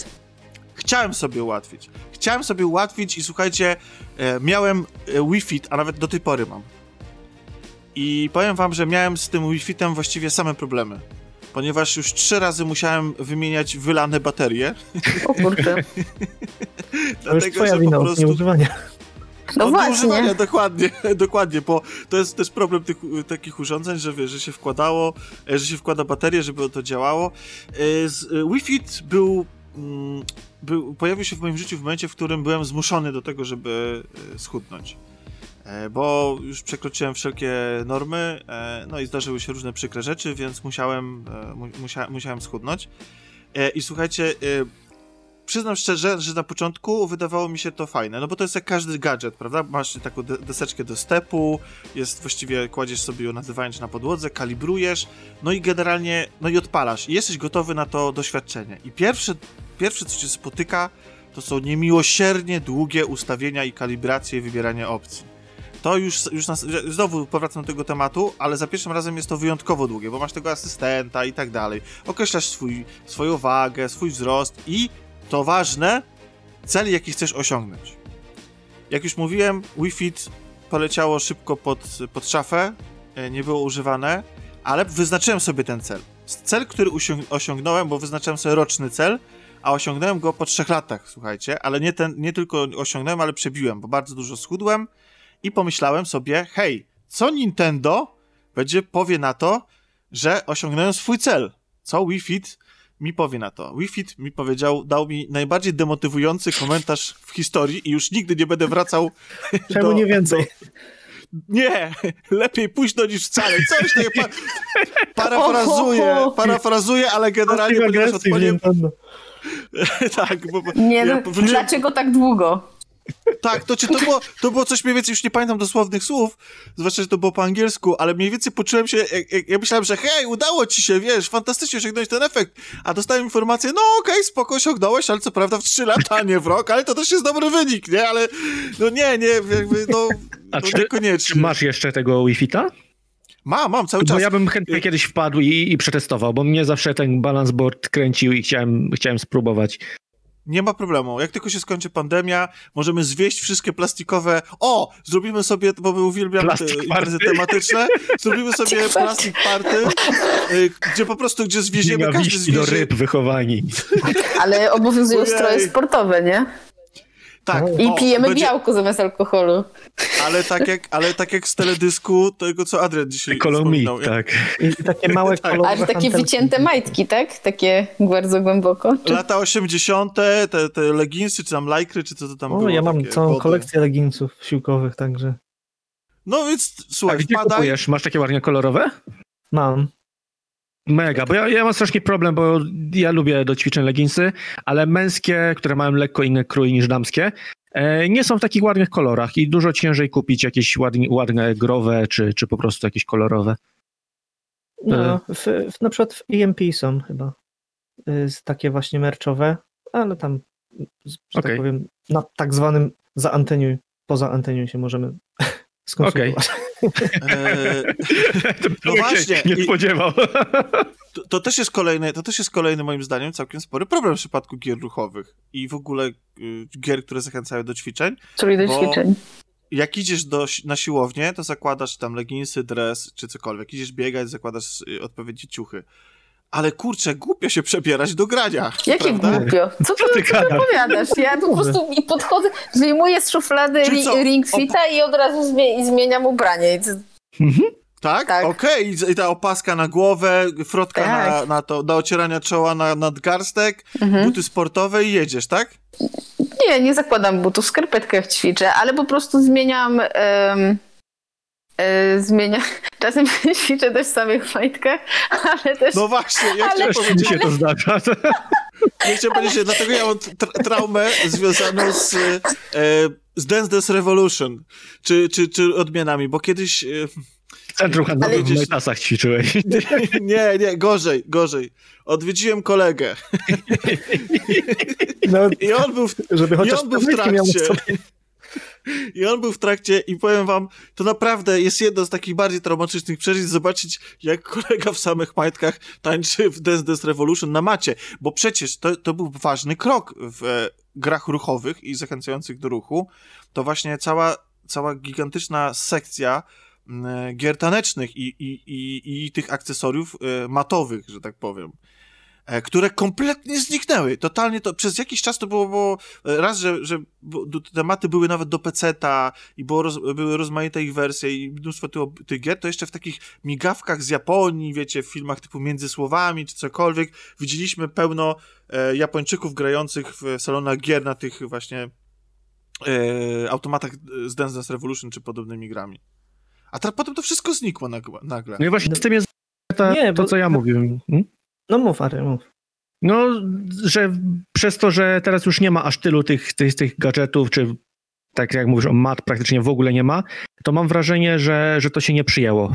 Chciałem sobie ułatwić. Chciałem sobie ułatwić i słuchajcie, e, miałem e, Wi-Fi, a nawet do tej pory mam. I powiem wam, że miałem z tym Wi-Fitem właściwie same problemy. Ponieważ już trzy razy musiałem wymieniać wylane baterie. O kurczę. To już twoja wina od nieużywania. No Od właśnie. używania, dokładnie, dokładnie, bo to jest też problem tych takich urządzeń, że że się wkładało, e, że się wkłada baterię, żeby to działało. E, z- e, Wi-Fi był, mm, był, pojawił się w moim życiu w momencie, w którym byłem zmuszony do tego, żeby schudnąć. E, Bo już przekroczyłem wszelkie normy, e, no i zdarzyły się różne przykre rzeczy, więc musiałem, e, mu- musia, musiałem schudnąć. I słuchajcie, przyznam szczerze, że na początku wydawało mi się to fajne, no bo to jest jak każdy gadżet, prawda? Masz taką de- deseczkę do stepu, jest właściwie, kładziesz sobie ją nazywając na podłodze, kalibrujesz, no i generalnie, no i odpalasz i jesteś gotowy na to doświadczenie. I pierwsze, pierwsze co cię spotyka, to są niemiłosiernie długie ustawienia i kalibracje i wybieranie opcji. To już, już nas, znowu powracam do tego tematu, ale za pierwszym razem jest to wyjątkowo długie, bo masz tego asystenta i tak dalej. Określasz swój, swoją wagę, swój wzrost i to ważne, cel, jaki chcesz osiągnąć. Jak już mówiłem, Wi-Fi poleciało szybko pod, pod szafę, e, nie było używane, ale wyznaczyłem sobie ten cel. Cel, który osiągnąłem, bo wyznaczyłem sobie roczny cel, a osiągnąłem go po trzech latach, słuchajcie, ale nie, ten, nie tylko osiągnąłem, ale przebiłem, bo bardzo dużo schudłem i pomyślałem sobie, hej, co Nintendo będzie powie na to, że osiągnąłem swój cel? Co Wii Fit mi powie na to? Wii Fit mi powiedział, dał mi najbardziej demotywujący komentarz w historii i już nigdy nie będę wracał Czemu do- nie więcej? nie, lepiej późno niż wcale. Coś tutaj pa parafrazuję, parafrazuję, ale generalnie ponieważ odpowiem... Nintendo. tak, bo, bo Nie, ja no, wróciłem- dlaczego tak długo? Tak, to czy to było, to było coś mniej więcej, już nie pamiętam dosłownych słów, zwłaszcza, że to było po angielsku, ale mniej więcej poczułem się, jak, jak, ja myślałem, że hej, udało ci się, wiesz, fantastycznie osiągnąć ten efekt, a dostałem informację, no okej, spoko, osiągnąłeś, ale co prawda w 3 lata, a nie w rok, ale to też jest dobry wynik, nie, ale no nie, nie, jakby, no, A no czy, czy niekoniecznie. masz jeszcze tego Wi-Fi-ta? Mam, mam, cały Bo czas. ja bym chętnie kiedyś wpadł i, i przetestował, bo mnie zawsze ten balance board kręcił i chciałem, chciałem spróbować. Nie ma problemu. Jak tylko się skończy pandemia, możemy zwieść wszystkie plastikowe. O! Zrobimy sobie, bo my uwielbiamy te imprezy party. tematyczne. Zrobimy sobie plastic party, y, gdzie po prostu, gdzie zwieziemy każdy Nienawiści do ryb wychowani. Ale obowiązują Ojej. stroje sportowe, nie? Tak. I o, pijemy będzie- białko zamiast alkoholu. Ale tak jak, ale tak jak z teledysku, tego co Adrian dzisiaj meat, tak. I takie małe Tak. kolorowe A że takie wycięte majtki, tak? Takie bardzo głęboko. Czy... Lata 80., te, te leginsy, czy tam lajkry, czy co to tam O, było. ja mam całą wody. kolekcję leginsów siłkowych, także No więc, A słuchaj, gdzie wpadaj. kupujesz? Masz takie ładnie kolorowe? mam. Mega, bo ja, ja mam strasznie problem, bo ja lubię do ćwiczeń leginsy, ale męskie, które mają lekko inny krój niż damskie, e, nie są w takich ładnych kolorach i dużo ciężej kupić jakieś ładnie, ładne growe, czy, czy po prostu jakieś kolorowe. No, w, w, na przykład w EMP są chyba z takie właśnie merczowe, ale tam, że Okej. tak powiem, na tak zwanym za anteniu, poza antenią się możemy skonsultować. E, To No właśnie, Nie spodziewał. To, to, też jest kolejny, to też jest kolejny, moim zdaniem, całkiem spory problem w przypadku gier ruchowych i w ogóle y, gier, które zachęcają do ćwiczeń. Czyli do ćwiczeń. Jak idziesz do, na siłownię, to zakładasz tam leginsy, dres czy cokolwiek. Idziesz biegać, zakładasz y, odpowiednie ciuchy. Ale kurczę, głupio się przebierać do grania. Jakie prawda? głupio. Co ty, Co ty co ty opowiadasz? Ja po prostu i podchodzę, wyjmuję z szuflady ri, ring fita i od razu zmie, i zmieniam ubranie. To- Tak? Tak. Okej, I- i ta opaska na głowę, frotka Tak. na, na to, do ocierania czoła na nadgarstek, Mhm. buty sportowe i jedziesz, tak? Nie, nie zakładam butów, w skarpetkach ćwiczę, ale po prostu zmieniam. Zmienia. Czasem ćwiczę też w samych majtkach, ale też. No właśnie, ja Ale- chciałem powiedzieć, się to zdarza. Ja chciałem powiedzieć, że dlatego ja mam tra- traumę związaną z, e, z Dance Dance Revolution, czy, czy, czy odmianami, bo kiedyś... E, centrum handlowym w Ale- Majtasach ćwiczyłeś. nie, nie, gorzej, gorzej. Odwiedziłem kolegę No, i on był w, żeby chociaż on był w trakcie. I on był w trakcie i powiem wam, to naprawdę jest jedno z takich bardziej traumatycznych przeżyć, zobaczyć jak kolega w samych majtkach tańczy w Dance Dance Revolution na macie, bo przecież to, to był ważny krok w e, grach ruchowych i zachęcających do ruchu, to właśnie cała, cała gigantyczna sekcja m, e, gier tanecznych i, i, i, i tych akcesoriów e, matowych, że tak powiem. E, Które kompletnie zniknęły. Totalnie to przez jakiś czas to było, było e, raz, że, że bo- do- tematy były nawet do PC-ta i było roz, były rozmaite ich wersje i mnóstwo tych, tych gier, to jeszcze w takich migawkach z Japonii, wiecie, w filmach typu Między Słowami czy cokolwiek, widzieliśmy pełno e, Japończyków grających w salonach gier na tych właśnie e, automatach z Dance Dance Revolution czy podobnymi grami. A teraz potem to wszystko znikło nagle. No i właśnie z tym jest ta, Nie, to, bo- co ja mówiłem. Hmm? No mów, Ary, mów. No, że przez to, że teraz już nie ma aż tylu tych, tych, tych gadżetów, czy tak jak mówisz, o mat praktycznie w ogóle nie ma, to mam wrażenie, że, że to się nie przyjęło.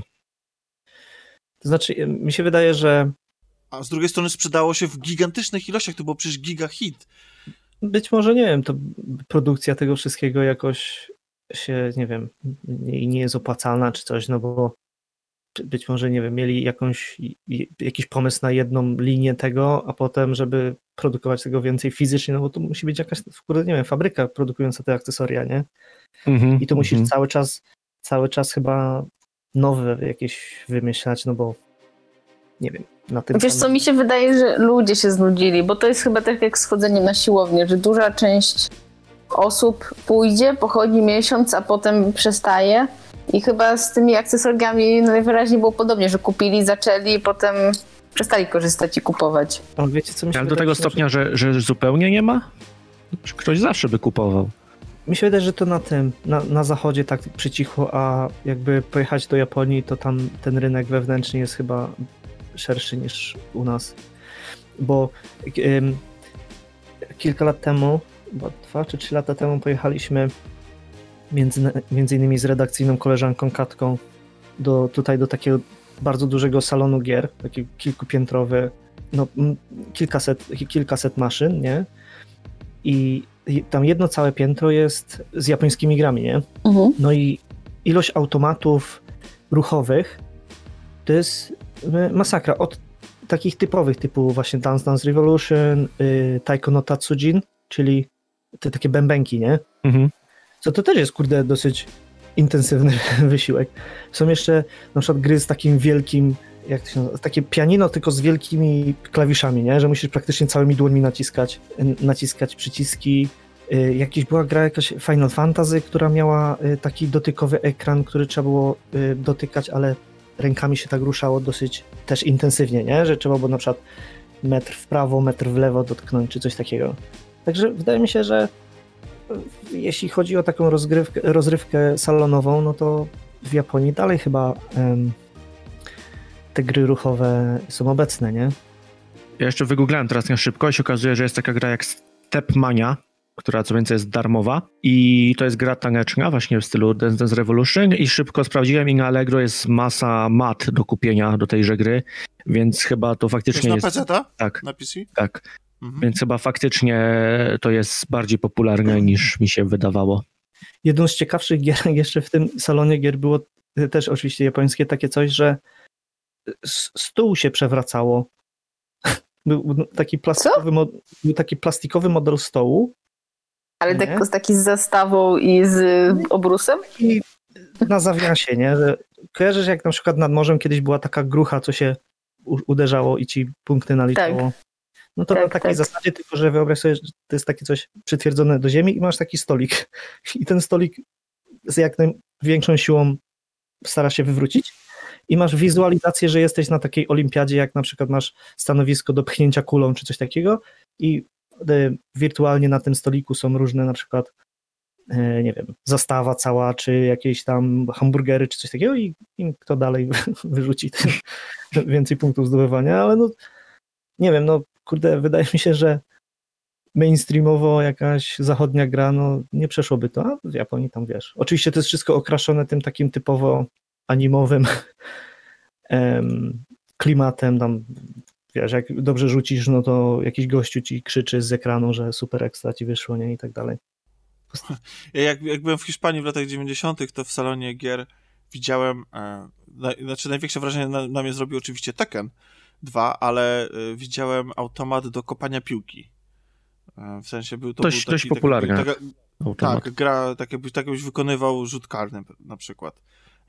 To znaczy, mi się wydaje, że A z drugiej strony sprzedało się w gigantycznych ilościach, to było przecież giga hit. być może, nie wiem, to produkcja tego wszystkiego jakoś się, nie wiem, nie, nie jest opłacalna czy coś, no bo być może, nie wiem, mieli jakąś, jakiś pomysł na jedną linię tego, a potem, żeby produkować tego więcej fizycznie, no bo to musi być jakaś, kurde, nie wiem, fabryka produkująca te akcesoria, nie? Mhm, I to musisz mhm. cały czas, cały czas chyba nowe jakieś wymyślać, no bo nie wiem, na tym Wiesz co, samym- mi się wydaje, że ludzie się znudzili, bo to jest chyba tak jak schodzenie na siłownię, że duża część osób pójdzie, pochodzi miesiąc, a potem przestaje. I chyba z tymi akcesoriami najwyraźniej było podobnie, że kupili, zaczęli, potem przestali korzystać i kupować. Ale wiecie, co mi się Ale do tego stopnia, że, że zupełnie nie ma? Ktoś zawsze by kupował. Mi się wydaje, że to na tym, na, na zachodzie tak przycichło, a jakby pojechać do Japonii, to tam ten rynek wewnętrzny jest chyba szerszy niż u nas. Bo kilka lat temu bo dwa czy trzy lata temu pojechaliśmy między, między innymi z redakcyjną koleżanką Katką do, tutaj do takiego bardzo dużego salonu gier, taki kilkupiętrowy, no kilkaset, kilkaset maszyn, nie? I i tam jedno całe piętro jest z japońskimi grami, nie? Mhm. No i ilość automatów ruchowych to jest masakra. Od takich typowych, typu właśnie Dance Dance Revolution, y, Taiko no Tatsujin, czyli te takie bębenki, nie? Mhm. Co to też jest, kurde, dosyć intensywny wysiłek. Są jeszcze na przykład gry z takim wielkim, jak to się nazywa, takie pianino, tylko z wielkimi klawiszami, nie? Że musisz praktycznie całymi dłońmi naciskać, naciskać przyciski. Y, Jakiś była gra jakaś Final Fantasy, która miała y, taki dotykowy ekran, który trzeba było y, dotykać, ale rękami się tak ruszało dosyć też intensywnie, nie? Że trzeba było na przykład metr w prawo, metr w lewo dotknąć, czy coś takiego. Także wydaje mi się, że jeśli chodzi o taką rozgrywkę, rozrywkę salonową, no to w Japonii dalej chyba em, te gry ruchowe są obecne, nie? Ja jeszcze wygooglałem teraz na szybko i się okazuje, że jest taka gra jak Stepmania, która co więcej jest darmowa i to jest gra taneczna właśnie w stylu Dance Dance Revolution i szybko sprawdziłem i na Allegro jest masa mat do kupienia do tejże gry, więc chyba to To jest faktycznie na jest... PC, ta? Tak, Na PC? tak. Mhm. Więc chyba faktycznie to jest bardziej popularne niż mi się wydawało. Jedną z ciekawszych gier jeszcze w tym salonie gier było y, też oczywiście japońskie takie coś, że stół się przewracało. Był taki plastikowy, mod, był taki plastikowy model stołu Ale Nie? tak, taki z zastawą i z obrusem? i na zawiasie, nie? Że kojarzysz jak na przykład nad morzem kiedyś była taka grucha, co się uderzało i ci punkty naliczało. No to Tak, na takiej tak. zasadzie, tylko że wyobraź sobie, że to jest takie coś przytwierdzone do ziemi i masz taki stolik. I ten stolik z jak największą siłą stara się wywrócić i masz wizualizację, że jesteś na takiej olimpiadzie, jak na przykład masz stanowisko do pchnięcia kulą czy coś takiego i e, wirtualnie na tym stoliku są różne na przykład e, nie wiem, zastawa cała, czy jakieś tam hamburgery, czy coś takiego i, i kto dalej wyrzuci tym więcej punktów zdobywania, ale no nie wiem, no kurde, wydaje mi się, że mainstreamowo jakaś zachodnia gra, no nie przeszłoby to, a w Japonii tam wiesz. Oczywiście to jest wszystko okraszone tym takim typowo animowym em, klimatem, tam wiesz, jak dobrze rzucisz, no to jakiś gościu ci krzyczy z ekranu, że super ekstra ci wyszło, nie, i tak dalej. Ja jak, jak byłem w Hiszpanii w latach 90., to w salonie gier widziałem, e, na, znaczy największe wrażenie na, na mnie zrobił oczywiście Tekken 2, ale e, widziałem automat do kopania piłki. E, w sensie był to Dość- był dość taki. Taka, taka, Automat. tak, gra, tak jakbyś, tak jakbyś wykonywał rzut karny na przykład.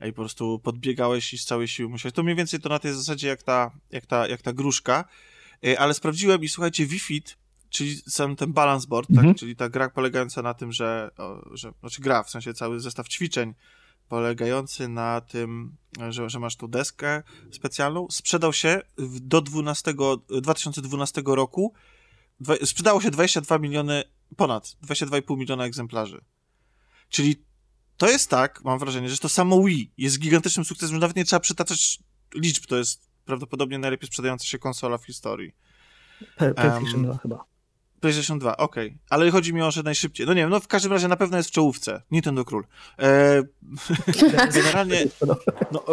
I po prostu podbiegałeś i z całej siły musiałeś. To mniej więcej to na tej zasadzie jak ta, jak ta, jak ta gruszka. E, Ale sprawdziłem i słuchajcie, Wi-Fit, czyli sam ten balance board, Mhm. tak? czyli ta gra polegająca na tym, że, o, że znaczy gra, w sensie cały zestaw ćwiczeń polegający na tym, że, że masz tu deskę specjalną, sprzedał się do 12, 2012 roku, dwa, sprzedało się 22 miliony, ponad 22,5 miliona egzemplarzy. Czyli to jest tak, mam wrażenie, że to samo Wii jest gigantycznym sukcesem, że nawet nie trzeba przytaczać liczb, to jest prawdopodobnie najlepiej sprzedająca się konsola w historii. PlayStation Em, 2 chyba. PlayStation 2, okej. Ale chodzi mi o, że najszybciej. No nie wiem, no w każdym razie na pewno jest w czołówce. Nintendo Król. E, generalnie, no,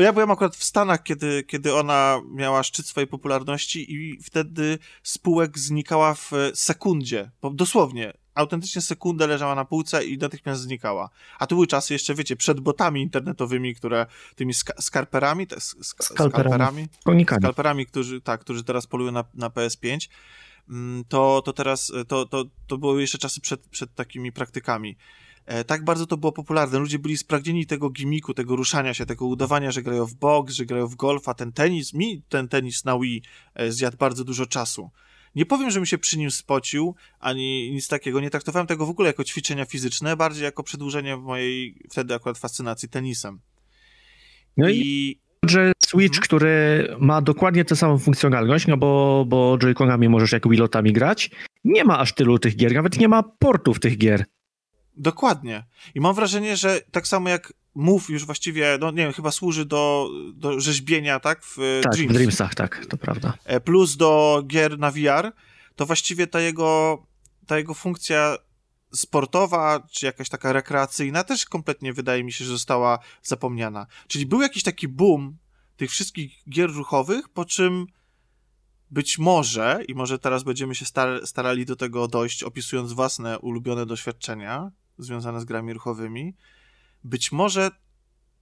ja byłem akurat w Stanach, kiedy, kiedy ona miała szczyt swojej popularności i wtedy spółek znikała w sekundzie. Dosłownie. Autentycznie sekundę leżała na półce i natychmiast znikała. A to były czasy jeszcze, wiecie, przed botami internetowymi, które tymi ska- skarperami, te, sk- sk- Skalperami. skalperami skalperami, którzy, tak, którzy teraz polują na, na PS5, mm, to, to teraz, to, to, to były jeszcze czasy przed, przed takimi praktykami. E, Tak bardzo to było popularne. Ludzie byli spragnieni tego gimiku, tego ruszania się, tego udawania, że grają w boks, że grają w golfa. Ten tenis, mi ten tenis na Wii e, zjadł bardzo dużo czasu. Nie powiem, że mi się przy nim spocił, ani nic takiego. Nie traktowałem tego w ogóle jako ćwiczenia fizyczne, bardziej jako przedłużenie mojej wtedy akurat fascynacji tenisem. No i I że Switch, Mhm. który ma dokładnie tę samą funkcjonalność, no bo, bo Joy-Conami możesz jak Wilotami grać, nie ma aż tylu tych gier, nawet nie ma portów tych gier. Dokładnie. I mam wrażenie, że tak samo jak Move już właściwie, no nie wiem, chyba służy do, do rzeźbienia, tak? W e, Tak, Dreams. w Dreamsach, tak, to prawda. E, Plus do gier na VR, to właściwie ta jego ta jego funkcja sportowa, czy jakaś taka rekreacyjna też kompletnie wydaje mi się, że została zapomniana. Czyli był jakiś taki boom tych wszystkich gier ruchowych, po czym być może, i może teraz będziemy się star starali do tego dojść, opisując własne ulubione doświadczenia związane z grami ruchowymi, być może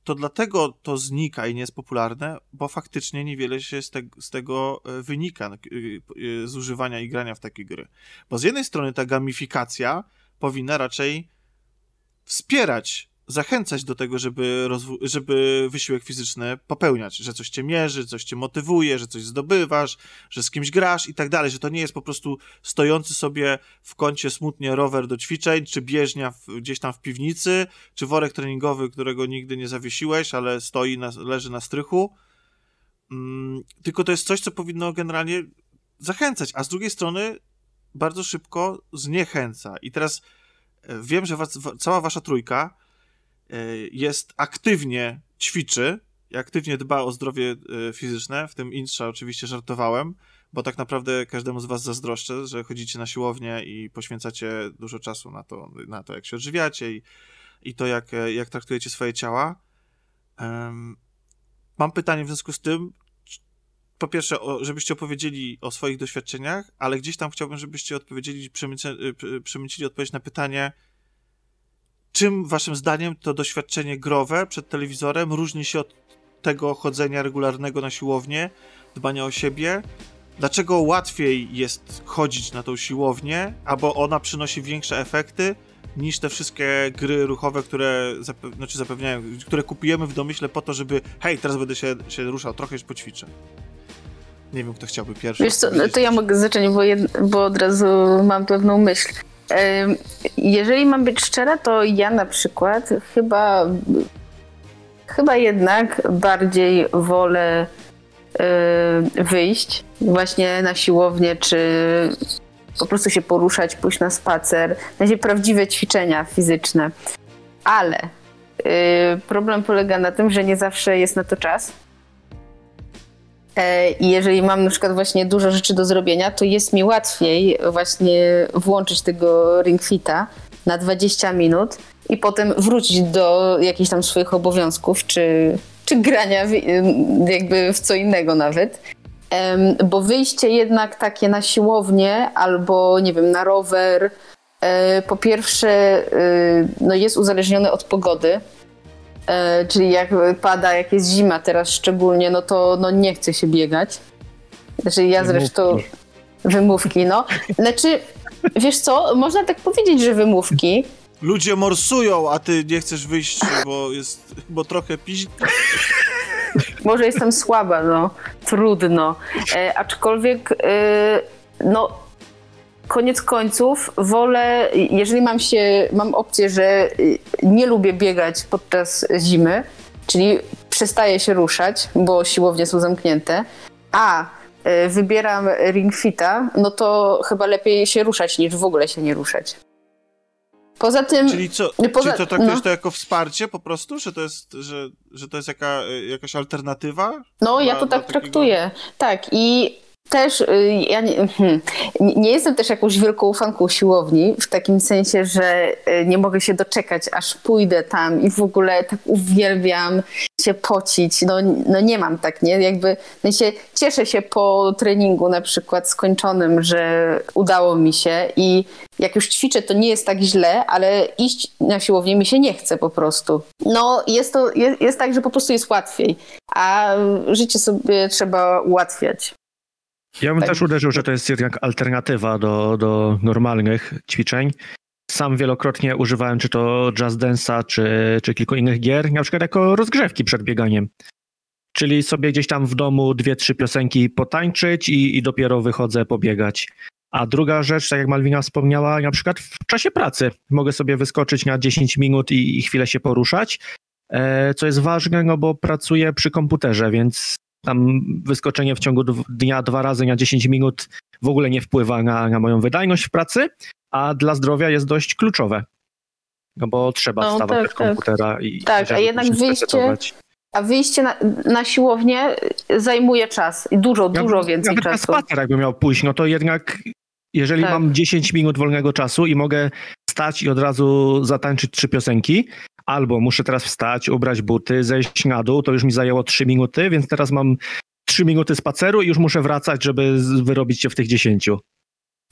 to dlatego to znika i nie jest popularne, bo faktycznie niewiele się z, te, z tego e, wynika, e, e, z używania i grania w takie gry. Bo z jednej strony ta gamifikacja powinna raczej wspierać, zachęcać do tego, żeby, żeby wysiłek fizyczny popełniać, że coś cię mierzy, coś cię motywuje, że coś zdobywasz, że z kimś grasz i tak dalej, że to nie jest po prostu stojący sobie w kącie smutnie rower do ćwiczeń, czy bieżnia w, gdzieś tam w piwnicy, czy worek treningowy, którego nigdy nie zawiesiłeś, ale stoi, na, leży na strychu. Mm, tylko to jest coś, co powinno generalnie zachęcać, a z drugiej strony bardzo szybko zniechęca. I teraz e, wiem, że was, cała wasza trójka jest aktywnie ćwiczy, aktywnie dba o zdrowie e, fizyczne, w tym Intrza oczywiście żartowałem, bo tak naprawdę każdemu z was zazdroszczę, że chodzicie na siłownię i poświęcacie dużo czasu na to, na to jak się odżywiacie i, i to, jak, jak traktujecie swoje ciała. Mam pytanie w związku z tym, po pierwsze, żebyście opowiedzieli o swoich doświadczeniach, ale gdzieś tam chciałbym, żebyście odpowiedzieli, przemycili odpowiedź na pytanie, czym waszym zdaniem to doświadczenie growe przed telewizorem różni się od tego chodzenia regularnego na siłownię, dbania o siebie? Dlaczego łatwiej jest chodzić na tą siłownię, albo ona przynosi większe efekty niż te wszystkie gry ruchowe, które zape znaczy zapewniają, które kupujemy w domyśle po to, żeby hej, teraz będę się, się ruszał, trochę już poćwiczę. Nie wiem, kto chciałby pierwszy. Wiesz co, no to ja mogę zacząć, bo, jed, bo od razu mam pewną myśl. Jeżeli mam być szczera, to ja na przykład chyba chyba jednak bardziej wolę wyjść właśnie na siłownię, czy po prostu się poruszać, pójść na spacer, na prawdziwe ćwiczenia fizyczne. Ale problem polega na tym, że nie zawsze jest na to czas I jeżeli mam na przykład właśnie dużo rzeczy do zrobienia, to jest mi łatwiej właśnie włączyć tego ringfita na 20 minut i potem wrócić do jakichś tam swoich obowiązków, czy, czy grania w, jakby w co innego nawet. Bo wyjście jednak takie na siłownię albo, nie wiem, na rower, e, po pierwsze e, no jest uzależnione od pogody, E, czyli jak pada, jak jest zima teraz szczególnie, no to no nie chce się biegać. Znaczy ja zresztą... Wymówki, no. Znaczy, wiesz co, można tak powiedzieć, że wymówki. Ludzie morsują, a ty nie chcesz wyjść, bo jest, bo trochę piździ. Może jestem słaba, no. Trudno. E, aczkolwiek, e, no, koniec końców wolę, jeżeli mam się, mam opcję, że nie lubię biegać podczas zimy, czyli przestaję się ruszać, bo siłownie są zamknięte, a y, wybieram ring fita, no to chyba lepiej się ruszać niż w ogóle się nie ruszać. Poza tym. Czyli co? Poza, czyli to traktujesz no. to jako wsparcie po prostu? Że to jest, że, że to jest jaka, jakaś alternatywa? No, ja to tak takiego... traktuję. Tak. I też y, ja nie, hmm, nie, jestem też jakąś wielką fanką siłowni, w takim sensie, że y, nie mogę się doczekać, aż pójdę tam i w ogóle tak uwielbiam się pocić. No, no nie mam tak, nie? Jakby się, cieszę się po treningu na przykład skończonym, że udało mi się i jak już ćwiczę, to nie jest tak źle, ale iść na siłownię mi się nie chce po prostu. No jest to, jest, jest tak, że po prostu jest łatwiej, a życie sobie trzeba ułatwiać. Ja bym tak. też uderzył, że to jest jednak alternatywa do, do normalnych ćwiczeń. Sam wielokrotnie używałem czy to Jazz Dance'a, czy, czy kilku innych gier, na przykład jako rozgrzewki przed bieganiem. Czyli sobie gdzieś tam w domu dwie, trzy piosenki potańczyć i, i dopiero wychodzę pobiegać. A druga rzecz, tak jak Malwina wspomniała, na przykład w czasie pracy mogę sobie wyskoczyć na 10 minut i, i chwilę się poruszać, e, co jest ważne, no bo pracuję przy komputerze, więc tam wyskoczenie w ciągu dnia dwa razy na 10 minut w ogóle nie wpływa na, na moją wydajność w pracy, a dla zdrowia jest dość kluczowe. No bo trzeba no, wstawać tak, tak. komputera i Tak, a jednak wyjście, a wyjście na, na, siłownię zajmuje czas dużo, ja, dużo więcej nawet czasu. Na spacer jakby miał pójść, no to jednak Jeżeli Tak. mam 10 minut wolnego czasu i mogę wstać i od razu zatańczyć trzy piosenki, albo muszę teraz wstać, ubrać buty, zejść na dół, to już mi zajęło 3 minuty, więc teraz mam 3 minuty spaceru i już muszę wracać, żeby wyrobić się w tych 10.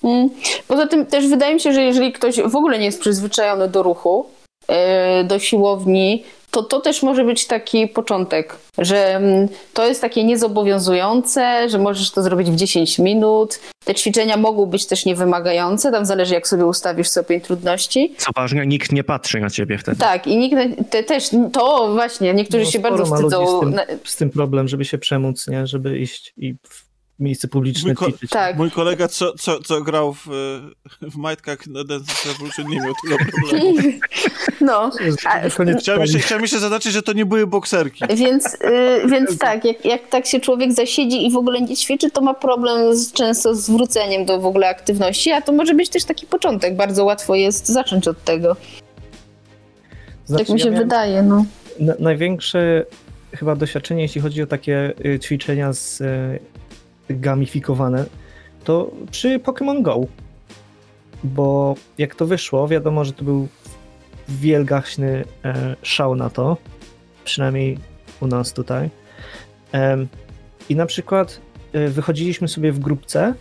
Mm. Poza tym też wydaje mi się, że jeżeli ktoś w ogóle nie jest przyzwyczajony do ruchu, e, do siłowni, to to też może być taki początek, że mm, to jest takie niezobowiązujące, że możesz to zrobić w 10 minut. Te ćwiczenia mogą być też niewymagające, tam zależy jak sobie ustawisz stopień trudności. Co ważne, nikt nie patrzy na ciebie wtedy. Tak, i nikt te, też, to właśnie, niektórzy No, się bardzo ma ludzi wstydzą. Z tym, na- z tym problem, żeby się przemóc, nie? Żeby iść i w miejsce publiczne Mój ko-. Tak. Mój kolega, co, co, co grał w, w majtkach na Dance Revolution, nie miał tego problemu. No, a- Koniec Chciałem jeszcze, chciałem jeszcze zaznaczyć, że to nie były bokserki. Więc, y, więc tak, jak, jak tak się człowiek zasiedzi i w ogóle nie ćwiczy, to ma problem z, często z wróceniem do w ogóle aktywności, a to może być też taki początek. Bardzo łatwo jest zacząć od tego. Znaczy, tak mi ja się miałem wydaje, no. na- Największe chyba doświadczenie, jeśli chodzi o takie y, ćwiczenia z y, gamifikowane, to przy Pokémon Go. Bo jak to wyszło, wiadomo, że to był wielgaśny e, szał na to, przynajmniej u nas tutaj. Em, I na przykład e, wychodziliśmy sobie w grupce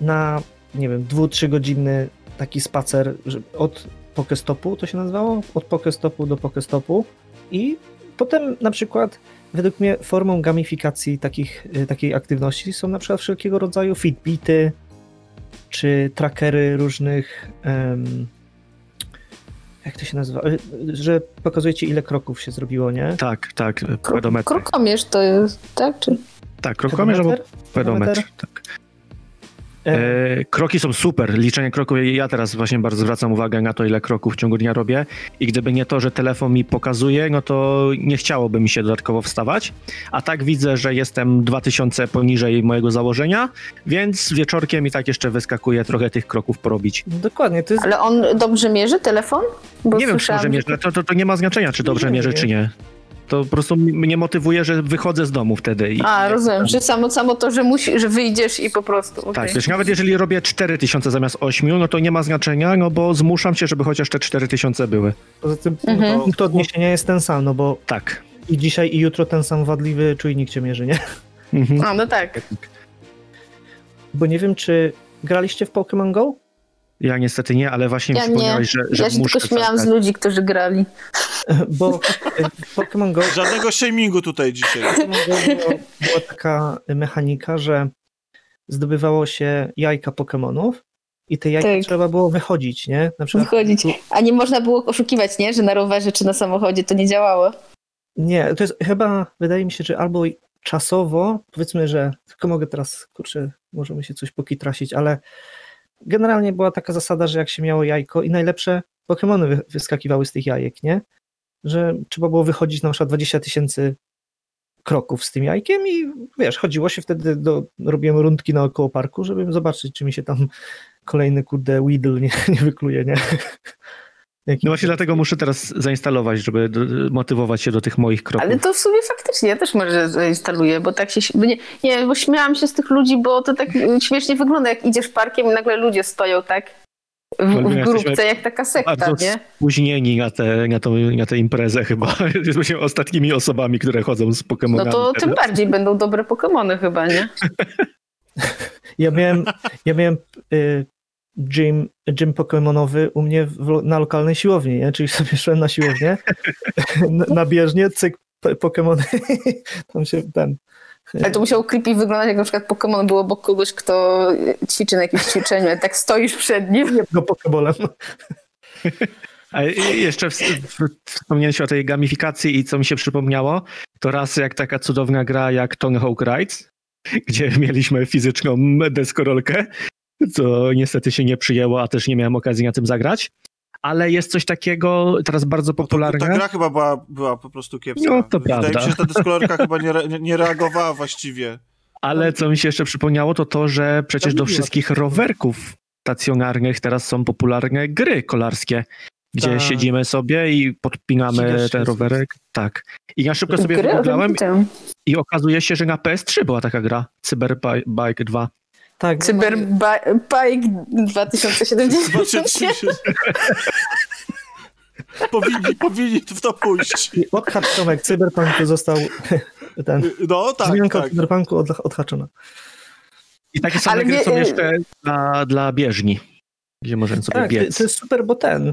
na, nie wiem, dwu, trzy godzinny taki spacer od Pokestopu, to się nazywało? Od Pokestopu do Pokestopu. I potem na przykład według mnie formą gamifikacji takich, y, takiej aktywności są na przykład wszelkiego rodzaju fitbity, czy trackery różnych em, jak to się nazywa? Y, Że pokazuje ci ile kroków się zrobiło, nie? Tak, tak, pedometr. krokomierz to jest, tak? Czy... Tak, krokomierz albo Pedometr? pedometr. Tak. E, kroki są super. Liczenie kroków. Ja teraz właśnie bardzo zwracam uwagę na to, ile kroków w ciągu dnia robię. I gdyby nie to, że telefon mi pokazuje, no to nie chciałoby mi się dodatkowo wstawać. A tak widzę, że jestem 2000 poniżej mojego założenia, więc wieczorkiem i tak jeszcze wyskakuje trochę tych kroków porobić. Dokładnie, to jest Ale on dobrze mierzy telefon? Bo nie wiem, czy dobrze mierzy. To, to, to nie ma znaczenia, czy dobrze Nie, mierzy, nie. czy nie. To po prostu mnie motywuje, że wychodzę z domu wtedy. I, A, rozumiem, że samo, samo to, że, musi, że wyjdziesz i po prostu. okej. Tak, wiesz, nawet jeżeli robię 4000 zamiast 8, no to nie ma znaczenia, no bo zmuszam się, żeby chociaż te 4000 były. poza tym Mhm. punkt odniesienia jest ten sam, no bo Tak. i dzisiaj i jutro ten sam wadliwy czujnik cię mierzy, nie? Mhm. A, no tak. Bo nie wiem, czy graliście w Pokémon Go? Ja niestety nie, ale właśnie Ja przypomniałeś, że, że Ja się muszę tylko śmiałam z ludzi, którzy grali. Bo e, Pokémon Go Żadnego shamingu tutaj dzisiaj. Pokémon Go było, była taka mechanika, że zdobywało się jajka Pokémonów i te jajka Tak. trzeba było wychodzić, nie? Na przykład Wychodzić. A nie można było oszukiwać, nie? Że na rowerze czy na samochodzie to nie działało. Nie, to jest chyba, wydaje mi się, że albo czasowo, powiedzmy, że tylko mogę teraz, kurczę, możemy się coś pokitrasić, ale generalnie była taka zasada, że jak się miało jajko i najlepsze Pokemony wy- wyskakiwały z tych jajek, nie? Że trzeba było wychodzić na przykład 20 tysięcy kroków z tym jajkiem i wiesz, chodziło się wtedy, do, robiłem rundki naokoło parku, żeby zobaczyć, czy mi się tam kolejny, kurde, Weedle nie, nie wykluje, nie? Jaki- No właśnie dlatego muszę teraz zainstalować, żeby do, motywować się do tych moich kroków. Ale to w sumie faktycznie ja też może zainstaluję, bo tak się. bo Nie, nie, bo śmiałam się z tych ludzi, bo to tak śmiesznie wygląda, jak idziesz parkiem i nagle ludzie stoją tak w, w grupce, jak taka sekta, Bardzo nie? spóźnieni na tę na na tę imprezę chyba. Jesteśmy ostatnimi osobami, które chodzą z Pokemonami. No to tym bardziej będą dobre Pokemony chyba, nie? Ja miałem, ja miałem y, gym, gym pokemonowy u mnie w, na lokalnej siłowni, nie? czyli sobie szedłem na siłownię, na, na bieżnię, cyk, po- pokemony, tam się ten... Ale to musiało creepy wyglądać, jak na przykład Pokémon był obok kogoś, kto ćwiczy na jakimś ćwiczeniu, a tak stoisz przed nim. go pokebolem. A jeszcze wspomniałeś o tej gamifikacji i co mi się przypomniało, to raz jak taka cudowna gra jak Tony Hawk Rides, gdzie mieliśmy fizyczną deskorolkę, co niestety się nie przyjęło, a też nie miałem okazji na tym zagrać. Ale jest coś takiego teraz bardzo popularne. Ta gra chyba była, była po prostu kiepska. No, to Wydaje prawda. mi się, że ta deskolorka chyba nie, re, nie, reagowała właściwie. Ale co mi się jeszcze przypomniało, to to, że przecież do wszystkich rowerków stacjonarnych teraz są popularne gry kolarskie, gdzie Tak. siedzimy sobie i podpinamy ten rowerek. Tak. I ja szybko sobie wygooglałem i okazuje się, że na PS3 była taka gra, Cyberbike 2. Tak, Cyberbike 2070. Zobaczycie. powinni, powinni w to pójść. odhacz Tomek, Cyberpunku został ten, No tak, zmianka tak. od Cyberpunku od, odhaczona. I takie same Ale gry mnie- są jeszcze dla, dla bieżni, gdzie możemy sobie Tak, to, biec. to jest super, bo ten,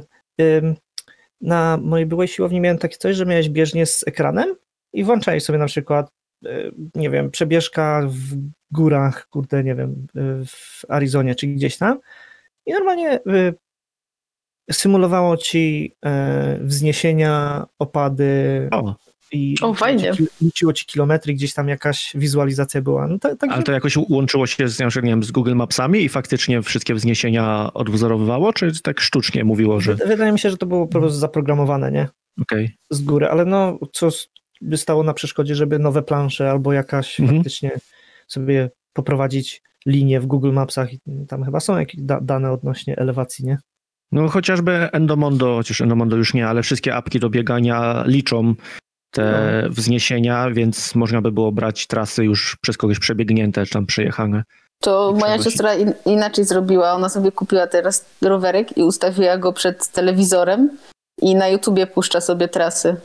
na mojej byłej siłowni miałem takie coś, że miałeś bieżnię z ekranem i włączałeś sobie na przykład, y, nie wiem, przebieżka w górach, kurde, nie wiem, w Arizonie czy gdzieś tam i normalnie y, symulowało ci y, wzniesienia, opady O, i O, fajnie. liczyło ci- liczyło ci kilometry, gdzieś tam jakaś wizualizacja była. No, tak, tak, ale to jakoś łączyło się z, nie wiem, z Google Mapsami i faktycznie wszystkie wzniesienia odwzorowywało, czy tak sztucznie mówiło, że Wydaje mi się, że to było po prostu zaprogramowane, nie? okej. z góry, ale no co by stało na przeszkodzie, żeby nowe plansze albo jakaś Mhm. faktycznie sobie poprowadzić linię w Google Mapsach i tam chyba są jakieś da- dane odnośnie elewacji, nie? No chociażby Endomondo, chociaż Endomondo już nie, ale wszystkie apki do biegania liczą te wzniesienia, więc można by było brać trasy już przez kogoś przebiegnięte, czy tam przejechane. To moja siostra in, inaczej zrobiła. Ona sobie kupiła teraz rowerek i ustawiła go przed telewizorem i na YouTubie puszcza sobie trasy.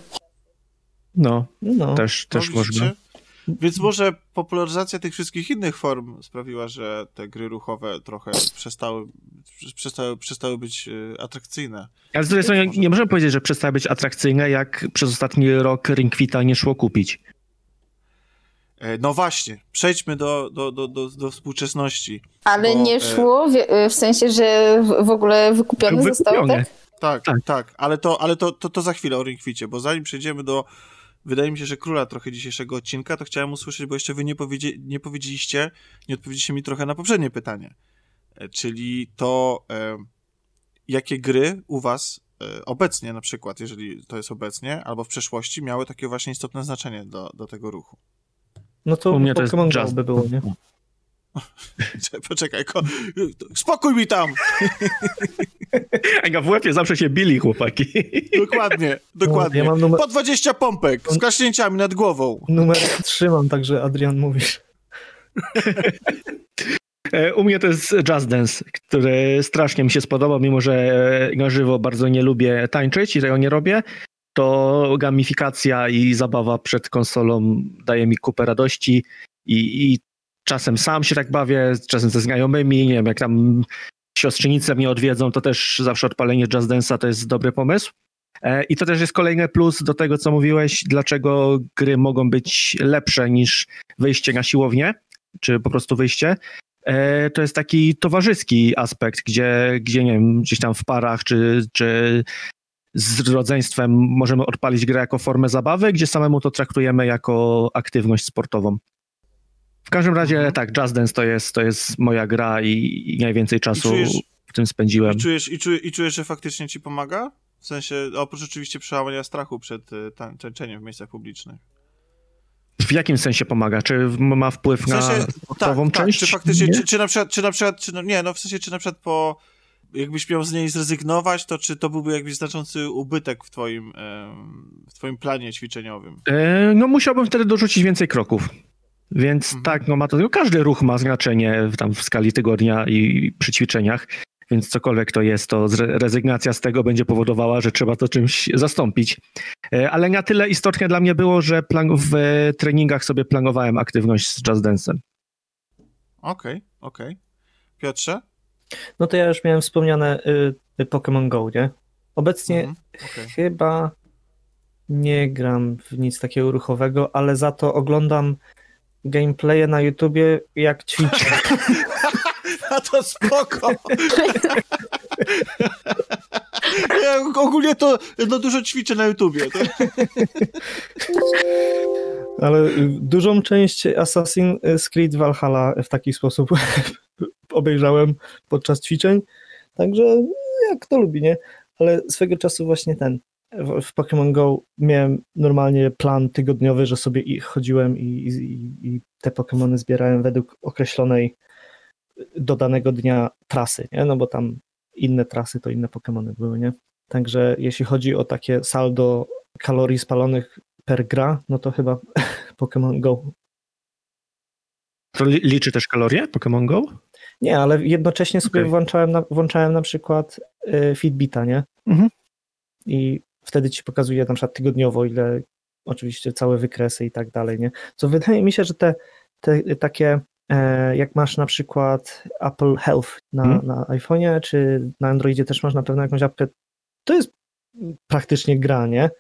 No, No, też, też No, widzicie? można. Więc może popularyzacja tych wszystkich innych form sprawiła, że te gry ruchowe trochę przestały, przestały, przestały być y, atrakcyjne. Ale z drugiej strony nie możemy powiedzieć, że przestały być atrakcyjne, jak przez ostatni rok Ring Fita nie szło kupić. E, No właśnie, przejdźmy do, do, do, do, do współczesności. Ale Bo, nie e, szło w, w sensie, że w, ogóle wykupiony Był został, wykupiony. tak? Tak, tak, Tak. ale, to, ale to, to, to za chwilę o Ringficie, bo zanim przejdziemy do, wydaje mi się, że króla trochę dzisiejszego odcinka, to chciałem usłyszeć, bo jeszcze wy nie, powiedzie, nie powiedzieliście, nie odpowiedzieliście mi trochę na poprzednie pytanie, E, czyli to, e, jakie gry u was e, obecnie na przykład, jeżeli to jest obecnie, albo w przeszłości, miały takie właśnie istotne znaczenie do, do tego ruchu. no to U mnie to jest Just. by było, nie? Poczekaj, ko, spokój mi tam! A w łebie zawsze się bili chłopaki. Dokładnie, dokładnie. Ja mam numer, Po 20 pompek z kaśnięciami nad głową. numer trzymam, także Adrian mówisz. E, U mnie to jest Just Dance, który strasznie mi się spodobał, mimo że e, na żywo bardzo nie lubię tańczyć i tego nie robię, to gamifikacja i zabawa przed konsolą daje mi kupę radości i, i czasem sam się tak bawię, czasem ze znajomymi, nie wiem, jak tam siostrzenice mnie odwiedzą, to też zawsze odpalenie Just Dance'a to jest dobry pomysł. E, I to też jest kolejny plus do tego, co mówiłeś, dlaczego gry mogą być lepsze niż wyjście na siłownię, czy po prostu wyjście, E, to jest taki towarzyski aspekt, gdzie, gdzie nie wiem, gdzieś tam w parach czy, czy z rodzeństwem możemy odpalić grę jako formę zabawy, gdzie samemu to traktujemy jako aktywność sportową. W każdym razie tak, Just Dance to jest, to jest moja gra i, i najwięcej czasu czujesz- w tym spędziłem. I czujesz, i, czujesz, I czujesz, że faktycznie ci pomaga? W sensie, oprócz oczywiście przełamania strachu przed tań- tańczeniem w miejscach publicznych. W jakim sensie pomaga? Czy ma wpływ W sensie, na sportową tak, część? tak, czy faktycznie, Nie? czy, czy na przykład, czy na przykład, czy, no, nie, no w sensie, czy na przykład po, jakbyś miał z niej zrezygnować, to czy to byłby jakiś znaczący ubytek w twoim, w twoim planie ćwiczeniowym? E, No musiałbym wtedy dorzucić więcej kroków. Więc Mhm. tak, no ma to, każdy ruch ma znaczenie w, tam w skali tygodnia i przy ćwiczeniach, więc cokolwiek to jest, to rezygnacja z tego będzie powodowała, że trzeba to czymś zastąpić. E, Ale na tyle istotne dla mnie było, że plan- w treningach sobie planowałem aktywność z Just Dance'em. Okej, okej. Piotrze? No to ja już miałem wspomniane y, y, Pokémon Go, nie? Obecnie Mhm, okej. chyba nie gram w nic takiego ruchowego, ale za to oglądam gameplaye na YouTubie, jak ćwiczę. A to spoko! Ja ogólnie to no, dużo ćwiczę na YouTubie. To... Ale y, dużą część Assassin's Creed Valhalla w taki sposób obejrzałem podczas ćwiczeń, także jak kto lubi, nie? Ale swego czasu właśnie ten, w, w Pokémon Go miałem normalnie plan tygodniowy, że sobie i chodziłem i, i, i te Pokémony zbierałem według określonej do danego dnia trasy, nie? No bo tam inne trasy to inne Pokémony były, nie? Także jeśli chodzi o takie saldo kalorii spalonych per gra, no to chyba Pokémon Go. To li- liczy też kalorie Pokémon Go? Nie, ale jednocześnie sobie Okej. włączałem, na, włączałem na przykład y, Fitbita, nie? Mhm. I wtedy ci pokazuje na przykład tygodniowo, ile oczywiście całe wykresy i tak dalej, nie? Co wydaje mi się, że te, te takie, e, jak masz na przykład Apple Health na, Mhm. na iPhone'ie, czy na Androidzie też masz na pewno jakąś apkę, to jest praktycznie gra, nie?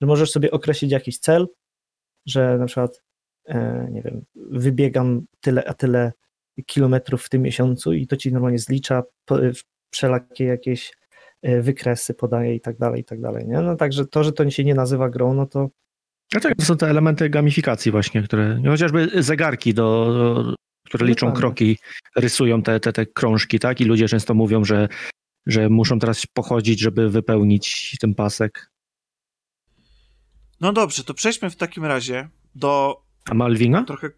Że możesz sobie określić jakiś cel, że na przykład, e, nie wiem, wybiegam tyle a tyle kilometrów w tym miesiącu i to ci normalnie zlicza wszelakie jakieś wykresy podaje i tak dalej, i tak dalej, nie? No także to, że to się nie nazywa grą, no to Dlaczego to są te elementy gamifikacji właśnie, które, no chociażby zegarki, do, które liczą Dokładnie. kroki, rysują te, te, te krążki, tak? I ludzie często mówią, że, że muszą teraz pochodzić, żeby wypełnić ten pasek. No dobrze, to przejdźmy w takim razie do A Malwina? trochę.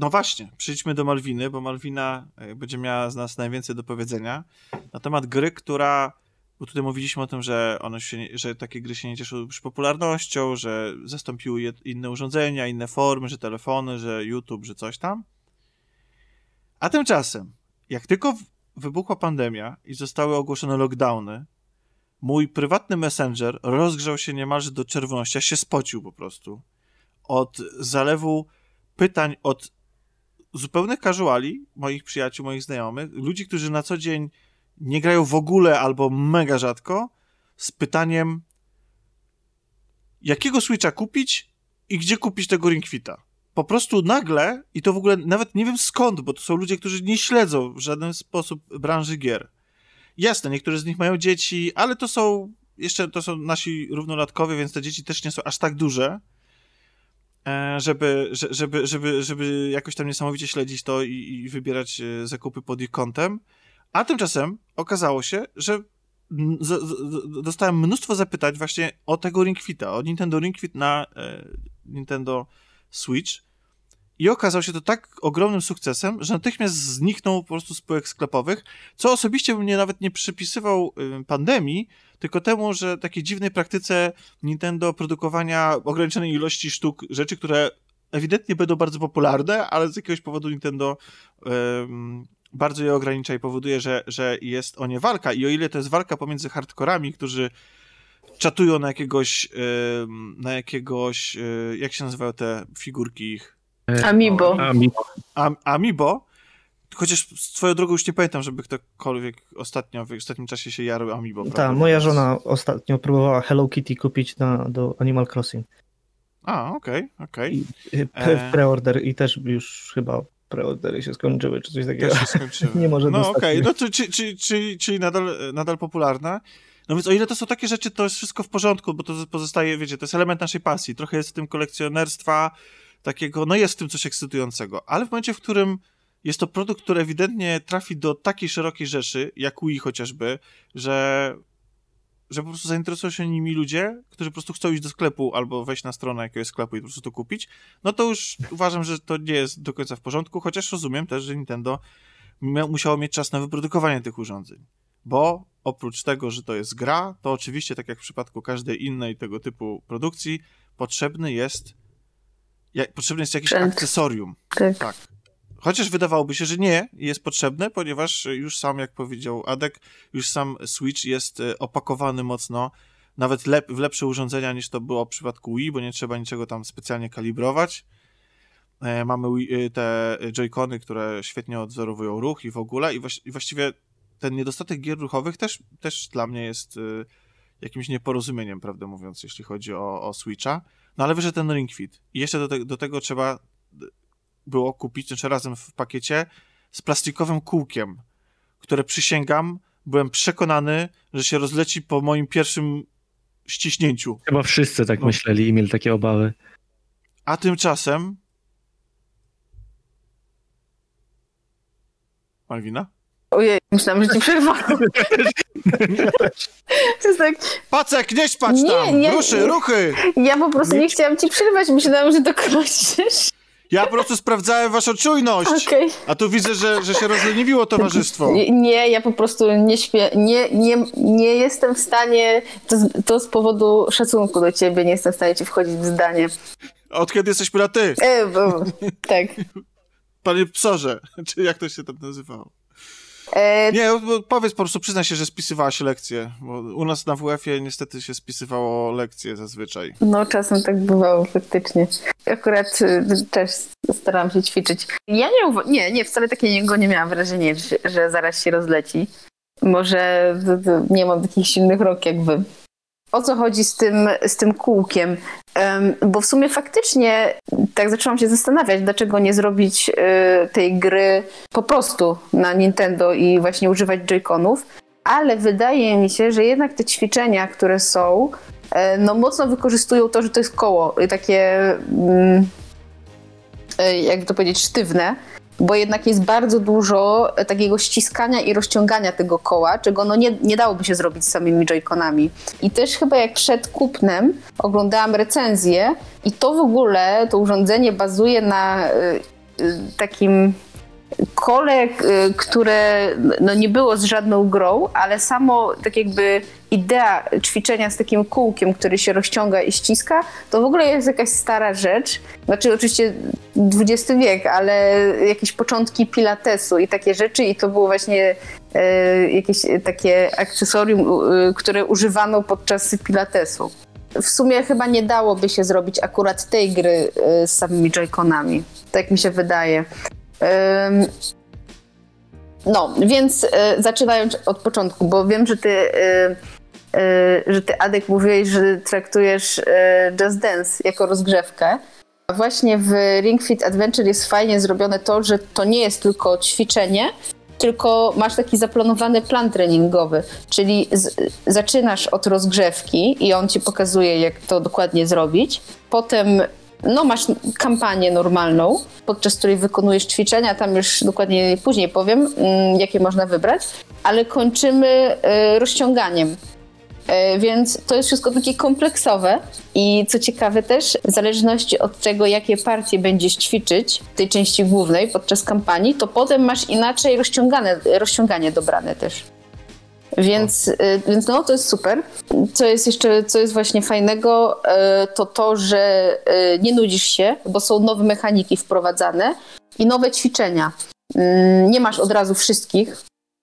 No właśnie, przejdźmy do Malwiny, bo Malwina e, będzie miała z nas najwięcej do powiedzenia na temat gry, która. Bo tutaj mówiliśmy o tym, że, one się, że takie gry się nie cieszą już popularnością, że zastąpiły je inne urządzenia, inne formy, że telefony, że YouTube, że coś tam. A tymczasem, jak tylko wybuchła pandemia i zostały ogłoszone lockdowny, mój prywatny messenger rozgrzał się niemalże do czerwoności, aż się spocił po prostu. Od zalewu pytań od zupełnych casuali, moich przyjaciół, moich znajomych, ludzi, którzy na co dzień nie grają w ogóle albo mega rzadko, z pytaniem jakiego Switcha kupić i gdzie kupić tego Ring Fita. Po prostu nagle, i to w ogóle nawet nie wiem skąd, bo to są ludzie, którzy nie śledzą w żaden sposób branży gier. Jasne, niektórzy z nich mają dzieci, ale to są jeszcze to są nasi równolatkowie, więc te dzieci też nie są aż tak duże, żeby, że- żeby, żeby, żeby jakoś tam niesamowicie śledzić to i, i wybierać e, zakupy pod ich kątem. A tymczasem okazało się, że z, z, dostałem mnóstwo zapytań właśnie o tego Ring o Nintendo Ring Fit na e, Nintendo Switch. I okazał się to tak ogromnym sukcesem, że natychmiast zniknął po prostu z półek sklepowych, co osobiście bym nie nawet nie przypisywał y, pandemii, tylko temu, że takiej dziwnej praktyce Nintendo produkowania ograniczonej ilości sztuk, rzeczy, które ewidentnie będą bardzo popularne, ale z jakiegoś powodu Nintendo em, bardzo je ogranicza i powoduje, że, że jest o nie walka. I o ile to jest walka pomiędzy hardkorami, którzy czatują na jakiegoś, na jakiegoś, e, jak się nazywają te figurki ich? Amiibo. A, mi, Am, Amiibo, chociaż swoją drogą już nie pamiętam, żeby ktokolwiek ostatnio, w ostatnim czasie się jarł Amiibo. prawda? ta moja żona ostatnio próbowała Hello Kitty kupić na, do Animal Crossing. A, okej, okej. I- Y, E. Pre, preorder i też już chyba preordery się skończyły, czy coś takiego. Też się skończyły. Nie może No okej, jej. no to czy, czy, czy, czyli nadal, nadal popularna. No więc o ile to są takie rzeczy, to jest wszystko w porządku, bo to pozostaje, wiecie, to jest element naszej pasji. Trochę jest w tym kolekcjonerstwa takiego, no jest w tym coś ekscytującego, ale w momencie, w którym jest to produkt, który ewidentnie trafi do takiej szerokiej rzeszy, jak Wii chociażby, że, że po prostu zainteresują się nimi ludzie, którzy po prostu chcą iść do sklepu albo wejść na stronę jakiegoś sklepu i po prostu to kupić, no to już uważam, że to nie jest do końca w porządku, chociaż rozumiem też, że Nintendo musiało mieć czas na wyprodukowanie tych urządzeń. Bo oprócz tego, że to jest gra, to oczywiście, tak jak w przypadku każdej innej tego typu produkcji, potrzebny jest, jak, potrzebny jest Sprzęt. akcesorium. Tak. Tak. Chociaż wydawałoby się, że nie jest potrzebne, ponieważ już sam, jak powiedział Adek, już sam Switch jest e, opakowany mocno, nawet lep, w lepsze urządzenia niż to było w przypadku Wii, bo nie trzeba niczego tam specjalnie kalibrować. E, mamy Wii- e, te Joy-Cony, które świetnie odzorowują ruch i w ogóle i, właś, i właściwie ten niedostatek gier ruchowych też, też dla mnie jest e, jakimś nieporozumieniem, prawdę mówiąc, jeśli chodzi o, o Switcha. No ale wyszedł ten Ring Fit. I jeszcze do, te, do tego trzeba było kupić, znaczy razem w pakiecie, z plastikowym kółkiem, które przysięgam, byłem przekonany, że się rozleci po moim pierwszym ściśnięciu. chyba wszyscy tak No. myśleli i mieli takie obawy. A tymczasem... Malwina? Ojej, myślałam, że ci przerwałam. Tak, Pacek, nie spać Nie, tam! nie, ruchy, nie. ruchy! ja po prostu nie chciałam ci przerwać, myślałam, że dokończysz. Ja po prostu sprawdzałem waszą czujność! Okej. A tu widzę, że, że się rozleniwiło towarzystwo. Nie, Nie, ja po prostu nie śpię, nie, nie, nie jestem w stanie, to z, to z powodu szacunku do ciebie, nie jestem w stanie ci wchodzić w zdanie. Od kiedy jesteśmy na ty? E, bo, tak. Panie psorze, czy jak to się tam nazywało? E, Nie, powiedz po prostu, przyznaj się, że spisywałaś lekcje, bo u nas na WF-ie niestety się spisywało lekcje zazwyczaj. No, czasem tak bywało faktycznie. Akurat y, też starałam się ćwiczyć. Ja nie, nie, nie, wcale takiego nie miałam wrażenia, że, że zaraz się rozleci. Może nie mam takich silnych rok jak wy. O co chodzi z tym, z tym kółkiem? Em, bo w sumie faktycznie tak zaczęłam się zastanawiać, dlaczego nie zrobić y, tej gry po prostu na Nintendo i właśnie używać Joy-Conów, ale wydaje mi się, że jednak te ćwiczenia, które są, e, no mocno wykorzystują to, że to jest koło, takie, mm, e, jakby to powiedzieć, sztywne, bo jednak jest bardzo dużo e, takiego ściskania i rozciągania tego koła, czego no nie, nie dałoby się zrobić z samymi joyconami. I też chyba jak przed kupnem oglądałam recenzję i to w ogóle, to urządzenie bazuje na y, y, takim kole, y, które no nie było z żadną grą, ale samo tak jakby idea ćwiczenia z takim kółkiem, który się rozciąga i ściska, to w ogóle jest jakaś stara rzecz. Znaczy oczywiście XX wiek, ale jakieś początki pilatesu i takie rzeczy i to było właśnie e, jakieś takie akcesorium, e, które używano podczas pilatesu. W sumie chyba nie dałoby się zrobić akurat tej gry z samymi joyconami. Tak mi się wydaje. No, więc e, zaczynając od początku, bo wiem, że ty, e, e, że ty Adek mówiłeś, że traktujesz Just Dance jako rozgrzewkę. A właśnie w Ring Fit Adventure jest fajnie zrobione to, że to nie jest tylko ćwiczenie, tylko masz taki zaplanowany plan treningowy, czyli z, zaczynasz od rozgrzewki i on ci pokazuje, jak to dokładnie zrobić. Potem no, masz kampanię normalną, podczas której wykonujesz ćwiczenia, tam już dokładnie później powiem, mm, jakie można wybrać, ale kończymy e, rozciąganiem. E, Więc to jest wszystko takie kompleksowe i co ciekawe też, w zależności od tego, jakie partie będziesz ćwiczyć w tej części głównej podczas kampanii, to potem masz inaczej rozciągane, rozciąganie dobrane też. Więc, y, więc no, to jest super. Co jest jeszcze, co jest właśnie fajnego, y, to to, że y, nie nudzisz się, bo są nowe mechaniki wprowadzane i nowe ćwiczenia. Mm, Nie masz od razu wszystkich,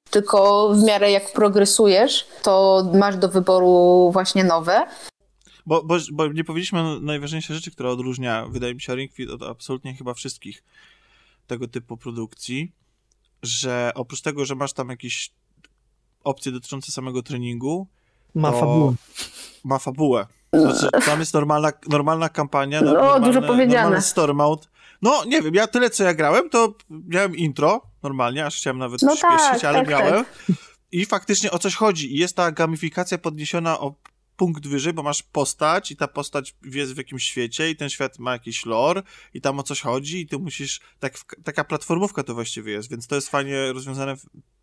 tylko w miarę jak progresujesz, to masz do wyboru właśnie nowe. Bo, bo, bo nie powiedzieliśmy najważniejsze rzeczy, które odróżnia, wydaje mi się, Ring Fit od absolutnie chyba wszystkich tego typu produkcji, że oprócz tego, że masz tam jakieś opcje dotyczące samego treningu, Ma fabułę. ma fabułę. Znaczy, tam jest normalna, normalna kampania, No, normalne, dużo powiedziane. mode. No, nie wiem, ja tyle co ja grałem, to miałem intro normalnie, aż chciałem nawet No przyspieszyć, tak, ale tak, miałem. I faktycznie o coś chodzi. I jest ta gamifikacja podniesiona o punkt wyżej, bo masz postać i ta postać jest w jakimś świecie i ten świat ma jakiś lore i tam o coś chodzi i ty musisz, tak, taka platformówka to właściwie jest, więc to jest fajnie rozwiązane,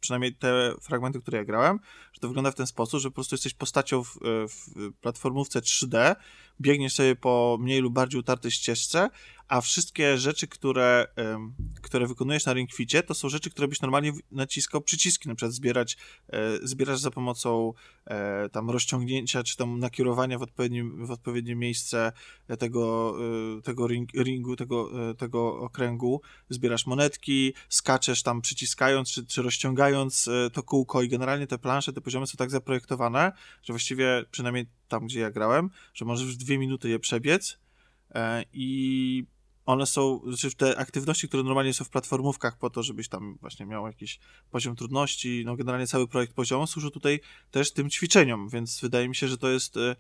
przynajmniej te fragmenty, które ja grałem, że to wygląda w ten sposób, że po prostu jesteś postacią w, w platformówce 3D, biegniesz sobie po mniej lub bardziej utartej ścieżce, a wszystkie rzeczy, które, które wykonujesz na Ringficie, to są rzeczy, które byś normalnie naciskał przyciski, na przykład zbierać, e, zbierasz za pomocą e, tam rozciągnięcia, czy tam nakierowania w, odpowiednim, w odpowiednie miejsce tego, e, tego ring, ringu, tego, e, tego okręgu, zbierasz monetki, skaczesz tam przyciskając, czy, czy rozciągając e, to kółko i generalnie te plansze, te poziomy są tak zaprojektowane, że właściwie przynajmniej tam, gdzie ja grałem, że możesz w dwie minuty je przebiec e, i one są, znaczy te aktywności, które normalnie są w platformówkach po to, żebyś tam właśnie miał jakiś poziom trudności, no generalnie cały projekt poziomu służy tutaj też tym ćwiczeniom, więc wydaje mi się, że to jest e,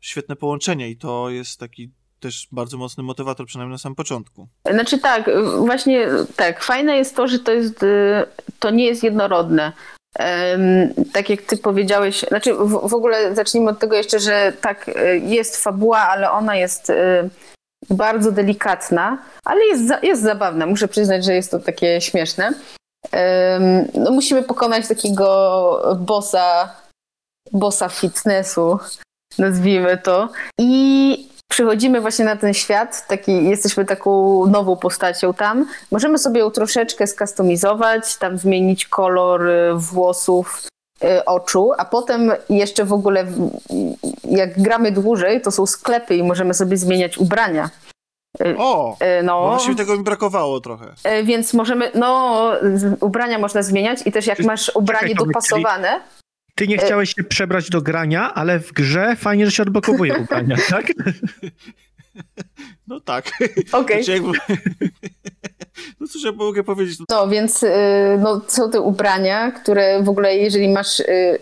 świetne połączenie i to jest taki też bardzo mocny motywator, przynajmniej na samym początku. Znaczy tak, właśnie tak. Fajne jest to, że to jest, y, to nie jest jednorodne. Tak jak ty powiedziałeś, znaczy w, ogóle zacznijmy od tego jeszcze, że tak, y, jest fabuła, ale ona jest y, bardzo delikatna, ale jest, jest zabawna. Muszę przyznać, że jest to takie śmieszne. No musimy pokonać takiego bossa, bossa fitnessu, nazwijmy to. I przychodzimy właśnie na ten świat, taki, jesteśmy taką nową postacią tam. Możemy sobie ją troszeczkę skustomizować, tam zmienić kolor y, włosów, y, oczu, a potem jeszcze w ogóle jak gramy dłużej, to są sklepy i możemy sobie zmieniać ubrania. O! E, No właśnie tego mi brakowało trochę. więc możemy, no, ubrania można zmieniać i też jak Czy- masz ubranie czekaj, dopasowane, Ty nie chciałeś się przebrać do grania, ale w grze fajnie, że się odblokowuje ubrania, tak? No tak. okej. Znaczy jakby... No cóż ja mogę powiedzieć? No, więc y, no, są te ubrania, które w ogóle, jeżeli masz y,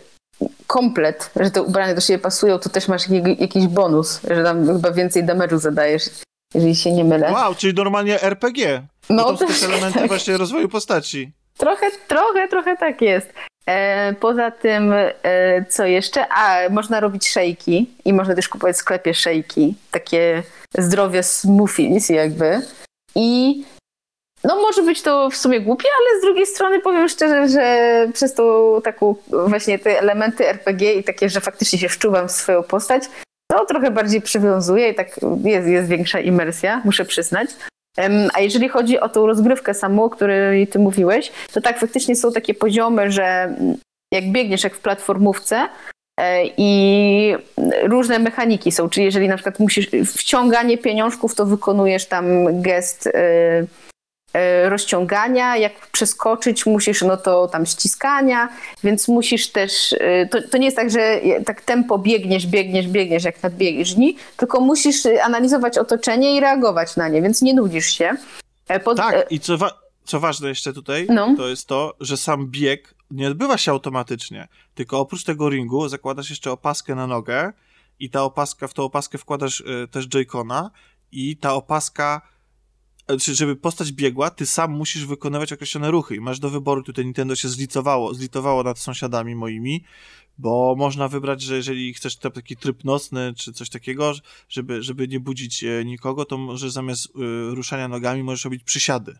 komplet, że te ubrania do siebie pasują, to też masz jakiś, bonus, że tam chyba więcej damage'u zadajesz, jeżeli się nie mylę. Wow, czyli normalnie RPG. No to są też też elementy tak. właśnie rozwoju postaci. Trochę, trochę, trochę tak jest. E, poza tym, e, co jeszcze? A, można robić szejki i można też kupować w sklepie szejki, takie zdrowie smoothies jakby. I no może być to w sumie głupie, ale z drugiej strony powiem szczerze, że przez tą taką właśnie te elementy RPG i takie, że faktycznie się wczuwam w swoją postać, to trochę bardziej przywiązuje i tak jest, jest większa imersja, muszę przyznać. A jeżeli chodzi o tą rozgrywkę samą, o której ty mówiłeś, to tak, faktycznie są takie poziomy, że jak biegniesz jak w platformówce e, i różne mechaniki są, czyli jeżeli na przykład musisz wciąganie pieniążków, to wykonujesz tam gest e, rozciągania, jak przeskoczyć musisz, no to tam ściskania, więc musisz też, e, to, to nie jest tak, że tak tempo biegniesz, biegniesz, biegniesz jak na bieżni, tylko musisz e, analizować otoczenie i reagować na nie, więc nie nudzisz się. E, Pod, e, Tak, i co, wa- co ważne jeszcze tutaj, No. to jest to, że sam bieg nie odbywa się automatycznie, tylko oprócz tego ringu zakładasz jeszcze opaskę na nogę i ta opaska, w tą opaskę wkładasz y, też Joy-Cona i ta opaska, e, żeby postać biegła, ty sam musisz wykonywać określone ruchy i masz do wyboru, tutaj Nintendo się zlitowało, zlitowało nad sąsiadami moimi, bo można wybrać, że jeżeli chcesz taki tryb nocny, czy coś takiego, żeby, żeby nie budzić e, nikogo, to może zamiast y, ruszania nogami możesz robić przysiady.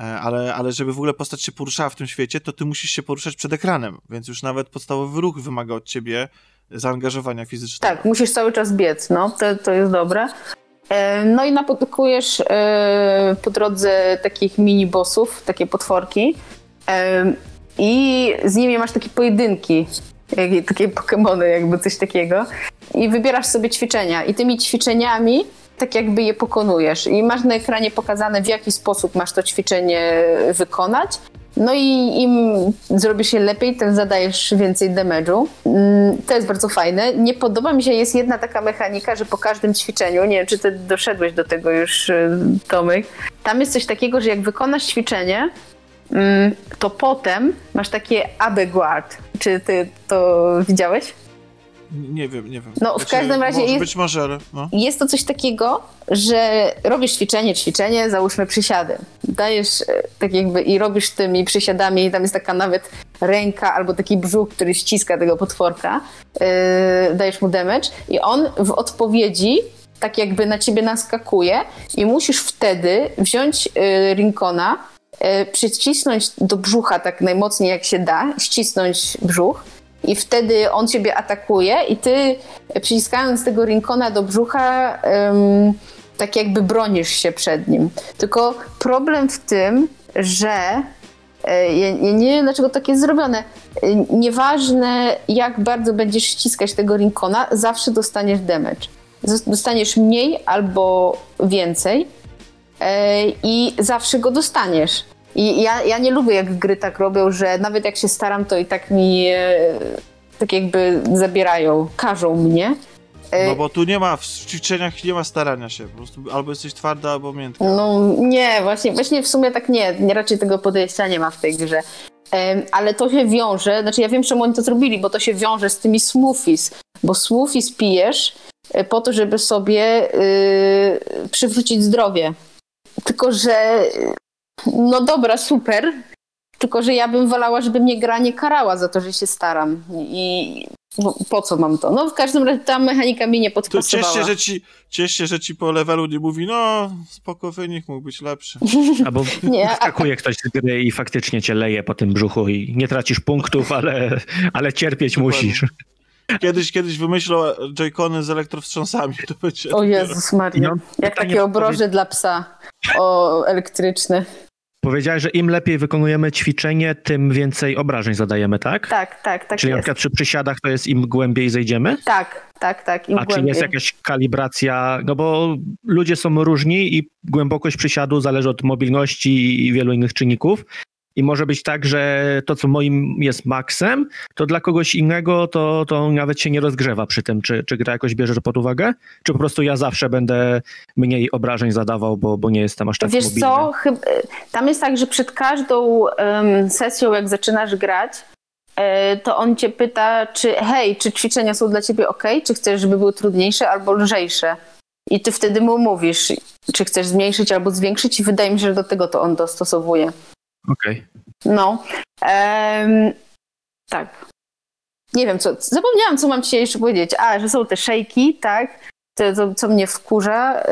E, Ale, ale żeby w ogóle postać się poruszała w tym świecie, to ty musisz się poruszać przed ekranem, więc już nawet podstawowy ruch wymaga od ciebie zaangażowania fizycznego. Tak, musisz cały czas biec, no, to, to jest dobre. E, No i napotkujesz e, po drodze takich mini-bossów, takie potworki e, i z nimi masz takie pojedynki, takie Pokemony, jakby coś takiego i wybierasz sobie ćwiczenia. I tymi ćwiczeniami tak jakby je pokonujesz. I masz na ekranie pokazane w jaki sposób masz to ćwiczenie wykonać no i im zrobisz je lepiej, tym zadajesz więcej damage'u. Mm, To jest bardzo fajne. Nie podoba mi się, jest jedna taka mechanika, że po każdym ćwiczeniu, nie wiem, czy ty doszedłeś do tego już, y, Tomek, tam jest coś takiego, że jak wykonasz ćwiczenie, mm, to potem masz takie abe guard. Czy ty to widziałeś? Nie wiem, nie wiem. No, w każdym razie może, jest- Być może, no. Jest to coś takiego, że robisz ćwiczenie, ćwiczenie, załóżmy przysiady. Dajesz e, tak jakby i robisz tymi przysiadami, i tam jest taka nawet ręka albo taki brzuch, który ściska tego potworka. Yy, dajesz mu damage i on w odpowiedzi tak jakby na ciebie naskakuje i musisz wtedy wziąć yy, Rincona, yy, przycisnąć do brzucha tak najmocniej jak się da, ścisnąć brzuch i wtedy on ciebie atakuje i ty przyciskając tego Rincona do brzucha ym, tak jakby bronisz się przed nim. Tylko problem w tym, że e, ja, nie wiem dlaczego tak jest zrobione. E, Nieważne jak bardzo będziesz ściskać tego Rincona, zawsze dostaniesz damage. Dostaniesz mniej albo więcej e, i zawsze go dostaniesz. I ja, ja nie lubię, jak gry tak robią, że nawet jak się staram, to i tak mi e, tak jakby zabierają, każą mnie. E, no bo tu nie ma, w ćwiczeniach nie ma starania się, po prostu albo jesteś twarda, albo miętka. No nie, właśnie, właśnie w sumie tak nie, nie raczej tego podejścia nie ma w tej grze. Ale to się wiąże, znaczy ja wiem, czemu oni to zrobili, bo to się wiąże z tymi smoothies, bo smoothies pijesz e, po to, żeby sobie y, przywrócić zdrowie. Tylko, że no dobra, super, tylko, że ja bym wolała, żeby mnie gra nie karała za to, że się staram. I bo po co mam to? No w każdym razie ta mechanika mi nie To ciesz podpasowała. się, że ci, ciesz się, że ci po levelu nie mówi, no spoko, wynik mógł być lepszy. Albo Nie, a- skakuje ktoś z gry i faktycznie cię leje po tym brzuchu i nie tracisz punktów, ale, ale cierpieć musisz. Kiedyś, kiedyś wymyślą Joy-Cony z elektrowstrząsami, to będzie... O Jezus Maria. No, Jak takie obroże dla psa o elektryczne. Powiedziałeś, że im lepiej wykonujemy ćwiczenie, tym więcej obrażeń zadajemy, tak? Tak, tak, tak Czyli na jest. przykład przy przysiadach to jest im głębiej zejdziemy? Tak, tak, tak. Im A czy głębiej. jest jakaś kalibracja? No bo ludzie są różni i głębokość przysiadu zależy od mobilności i wielu innych czynników. I może być tak, że to, co moim jest maksem, to dla kogoś innego to, to nawet się nie rozgrzewa przy tym. Czy, czy gra jakoś bierze to pod uwagę? Czy po prostu ja zawsze będę mniej obrażeń zadawał, bo, bo nie jestem aż tak Wiesz mobilny? co, chyb- tam jest tak, że przed każdą em, sesją, jak zaczynasz grać, e, to on cię pyta, czy hej, czy ćwiczenia są dla ciebie ok, czy chcesz, żeby były trudniejsze albo lżejsze. I ty wtedy mu mówisz, czy chcesz zmniejszyć albo zwiększyć i wydaje mi się, że do tego to on dostosowuje. Okej. No. Em, tak. Nie wiem, co. Zapomniałam, co mam ci jeszcze powiedzieć. A, że są te szejki, tak? To, to co mnie wkurza.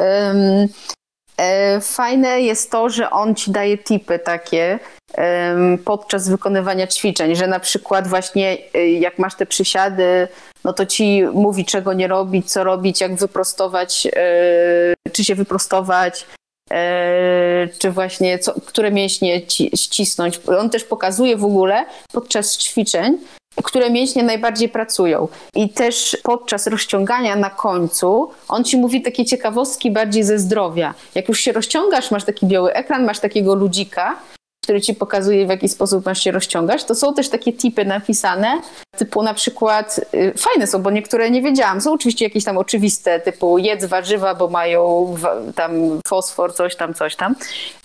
E, fajne jest to, że on ci daje tipy takie podczas wykonywania ćwiczeń, że na przykład właśnie e, jak masz te przysiady, no to ci mówi, czego nie robić, co robić, jak wyprostować, e, czy się wyprostować, czy właśnie co, które mięśnie ci, ścisnąć. On też pokazuje w ogóle podczas ćwiczeń, które mięśnie najbardziej pracują. I też podczas rozciągania na końcu on ci mówi takie ciekawostki bardziej ze zdrowia. Jak już się rozciągasz, masz taki biały ekran, masz takiego ludzika, który ci pokazuje, w jaki sposób masz się rozciągać, to są też takie tipy napisane, typu na przykład, y, fajne są, bo niektóre nie wiedziałam, są oczywiście jakieś tam oczywiste, typu jedz warzywa, bo mają tam fosfor, coś tam, coś tam,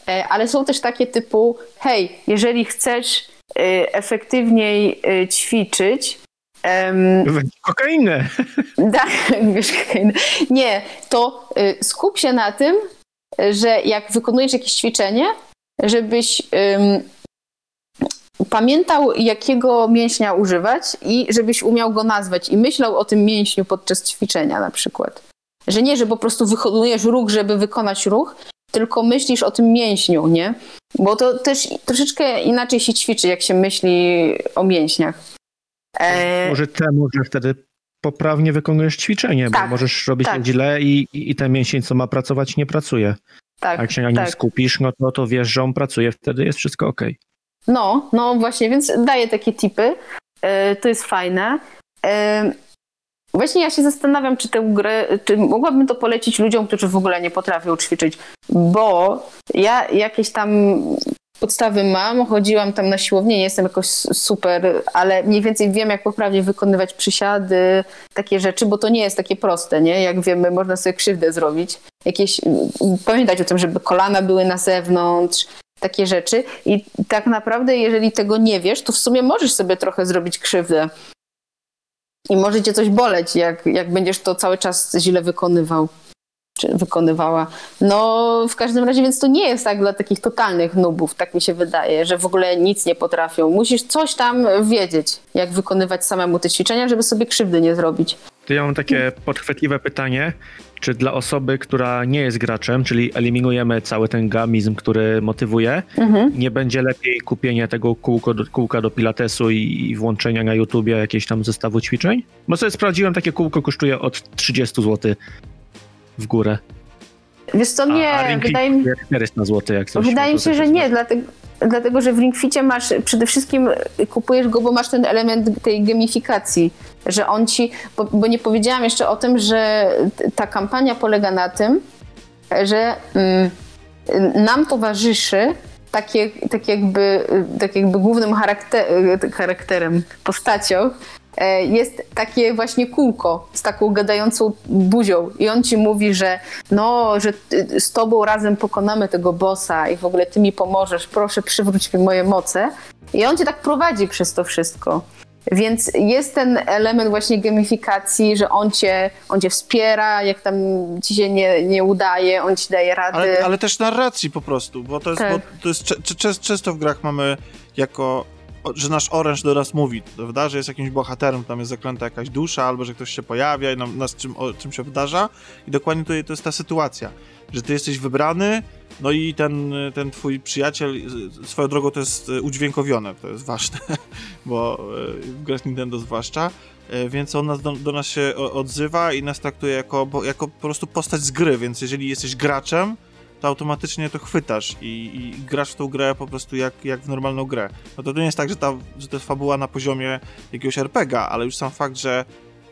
E, ale są też takie typu, hej, jeżeli chcesz y, efektywniej y, ćwiczyć, Weź Kokainę. tak, wiesz, kokainę. Nie, to skup się na tym, że jak wykonujesz jakieś ćwiczenie, żebyś pamiętał, jakiego mięśnia używać i żebyś umiał go nazwać i myślał o tym mięśniu podczas ćwiczenia na przykład. Że nie, że po prostu wykonujesz ruch, żeby wykonać ruch, tylko myślisz o tym mięśniu, nie? Bo to też troszeczkę inaczej się ćwiczy, jak się myśli o mięśniach. E, Może temu, że wtedy poprawnie wykonujesz ćwiczenie, bo Tak, możesz robić tak. źle i i ten mięsień, co ma pracować, nie pracuje. Tak, A jak się na nim tak. skupisz, no to, to wiesz, że on pracuje, wtedy jest wszystko ok. No, no właśnie, więc daję takie tipy. E, to jest fajne. E, właśnie ja się zastanawiam, czy tę grę, czy mogłabym to polecić ludziom, którzy w ogóle nie potrafią ćwiczyć, bo ja jakieś tam podstawy mam, chodziłam tam na siłownię, nie jestem jakoś super, ale mniej więcej wiem, jak poprawnie wykonywać przysiady, takie rzeczy, bo to nie jest takie proste, nie? Jak wiemy, można sobie krzywdę zrobić. Jakieś, pamiętać o tym, żeby kolana były na zewnątrz, takie rzeczy. I tak naprawdę, jeżeli tego nie wiesz, to w sumie możesz sobie trochę zrobić krzywdę. I może cię coś boleć, jak, jak będziesz to cały czas źle wykonywał. Czy wykonywała. No, w każdym razie, więc to nie jest tak dla takich totalnych nubów, tak mi się wydaje, że w ogóle nic nie potrafią. Musisz coś tam wiedzieć, jak wykonywać samemu te ćwiczenia, żeby sobie krzywdy nie zrobić. To ja mam takie podchwytliwe pytanie, czy dla osoby, która nie jest graczem, czyli eliminujemy cały ten gamizm, który motywuje, Mhm. nie będzie lepiej kupienia tego kółko do, kółka do pilatesu i, i włączenia na YouTubie jakiegoś tam zestawu ćwiczeń? Bo sobie sprawdziłem, takie kółko kosztuje od 30 zł w górę. Wiesz co, A, nie, a Fit wydaje mi kosztuje 400 zł jak coś. Wydaje mi się, że nie, dlatego, dlatego że w Ringficie masz przede wszystkim y, kupujesz go, bo masz ten element tej gamifikacji, że on ci, bo, bo nie powiedziałam jeszcze o tym, że ta kampania polega na tym, że mm, y, nam towarzyszy takie, tak, jakby, y, tak jakby głównym charakter, charakterem, postacią jest takie właśnie kółko z taką gadającą buzią i on ci mówi, że no, że ty- z tobą razem pokonamy tego bossa i w ogóle ty mi pomożesz, proszę przywróć mi moje moce. I on cię tak prowadzi przez to wszystko. Więc jest ten element właśnie gamifikacji, że on cię, on cię wspiera, jak tam ci się nie, nie udaje, on ci daje rady. Ale, ale też narracji po prostu, bo to jest, Tak. bo to jest często w grach mamy jako, że nasz oręż do nas mówi, prawda, że jest jakimś bohaterem, tam jest zaklęta jakaś dusza, albo że ktoś się pojawia i nam, nas czym, o, czym się wydarza. I dokładnie tutaj to jest ta sytuacja, że ty jesteś wybrany, no i ten, ten twój przyjaciel, swoją drogą to jest y, udźwiękowione, to jest ważne, bo y, w grach Nintendo zwłaszcza, y, więc on nas, do, do nas się odzywa i nas traktuje jako, jako po prostu postać z gry, więc jeżeli jesteś graczem, to automatycznie to chwytasz i, i grasz w tą grę po prostu jak, jak w normalną grę. No to, nie jest tak, że, ta, że to jest fabuła na poziomie jakiegoś RPGa, ale już sam fakt, że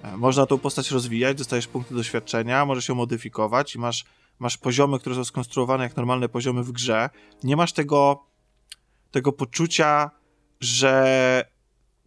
e, można tą postać rozwijać, dostajesz punkty doświadczenia, możesz ją modyfikować i masz, masz poziomy, które są skonstruowane jak normalne poziomy w grze. Nie masz tego, tego poczucia, że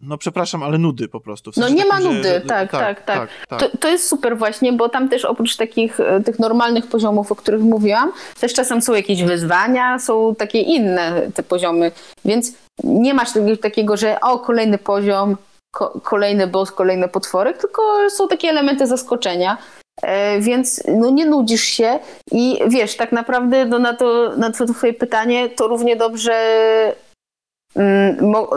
no przepraszam, ale nudy po prostu. W No sensie nie ma takim, że- nudy, że- tak, tak, tak. tak. To, to jest super właśnie, bo tam też oprócz takich e, tych normalnych poziomów, o których mówiłam, też czasem są jakieś wyzwania, są takie inne te poziomy, więc nie masz takiego, że o, kolejny poziom, ko, kolejny boss, kolejne potwory, tylko są takie elementy zaskoczenia. E, Więc no, nie nudzisz się i wiesz, tak naprawdę no, na, to, na to twoje pytanie to równie dobrze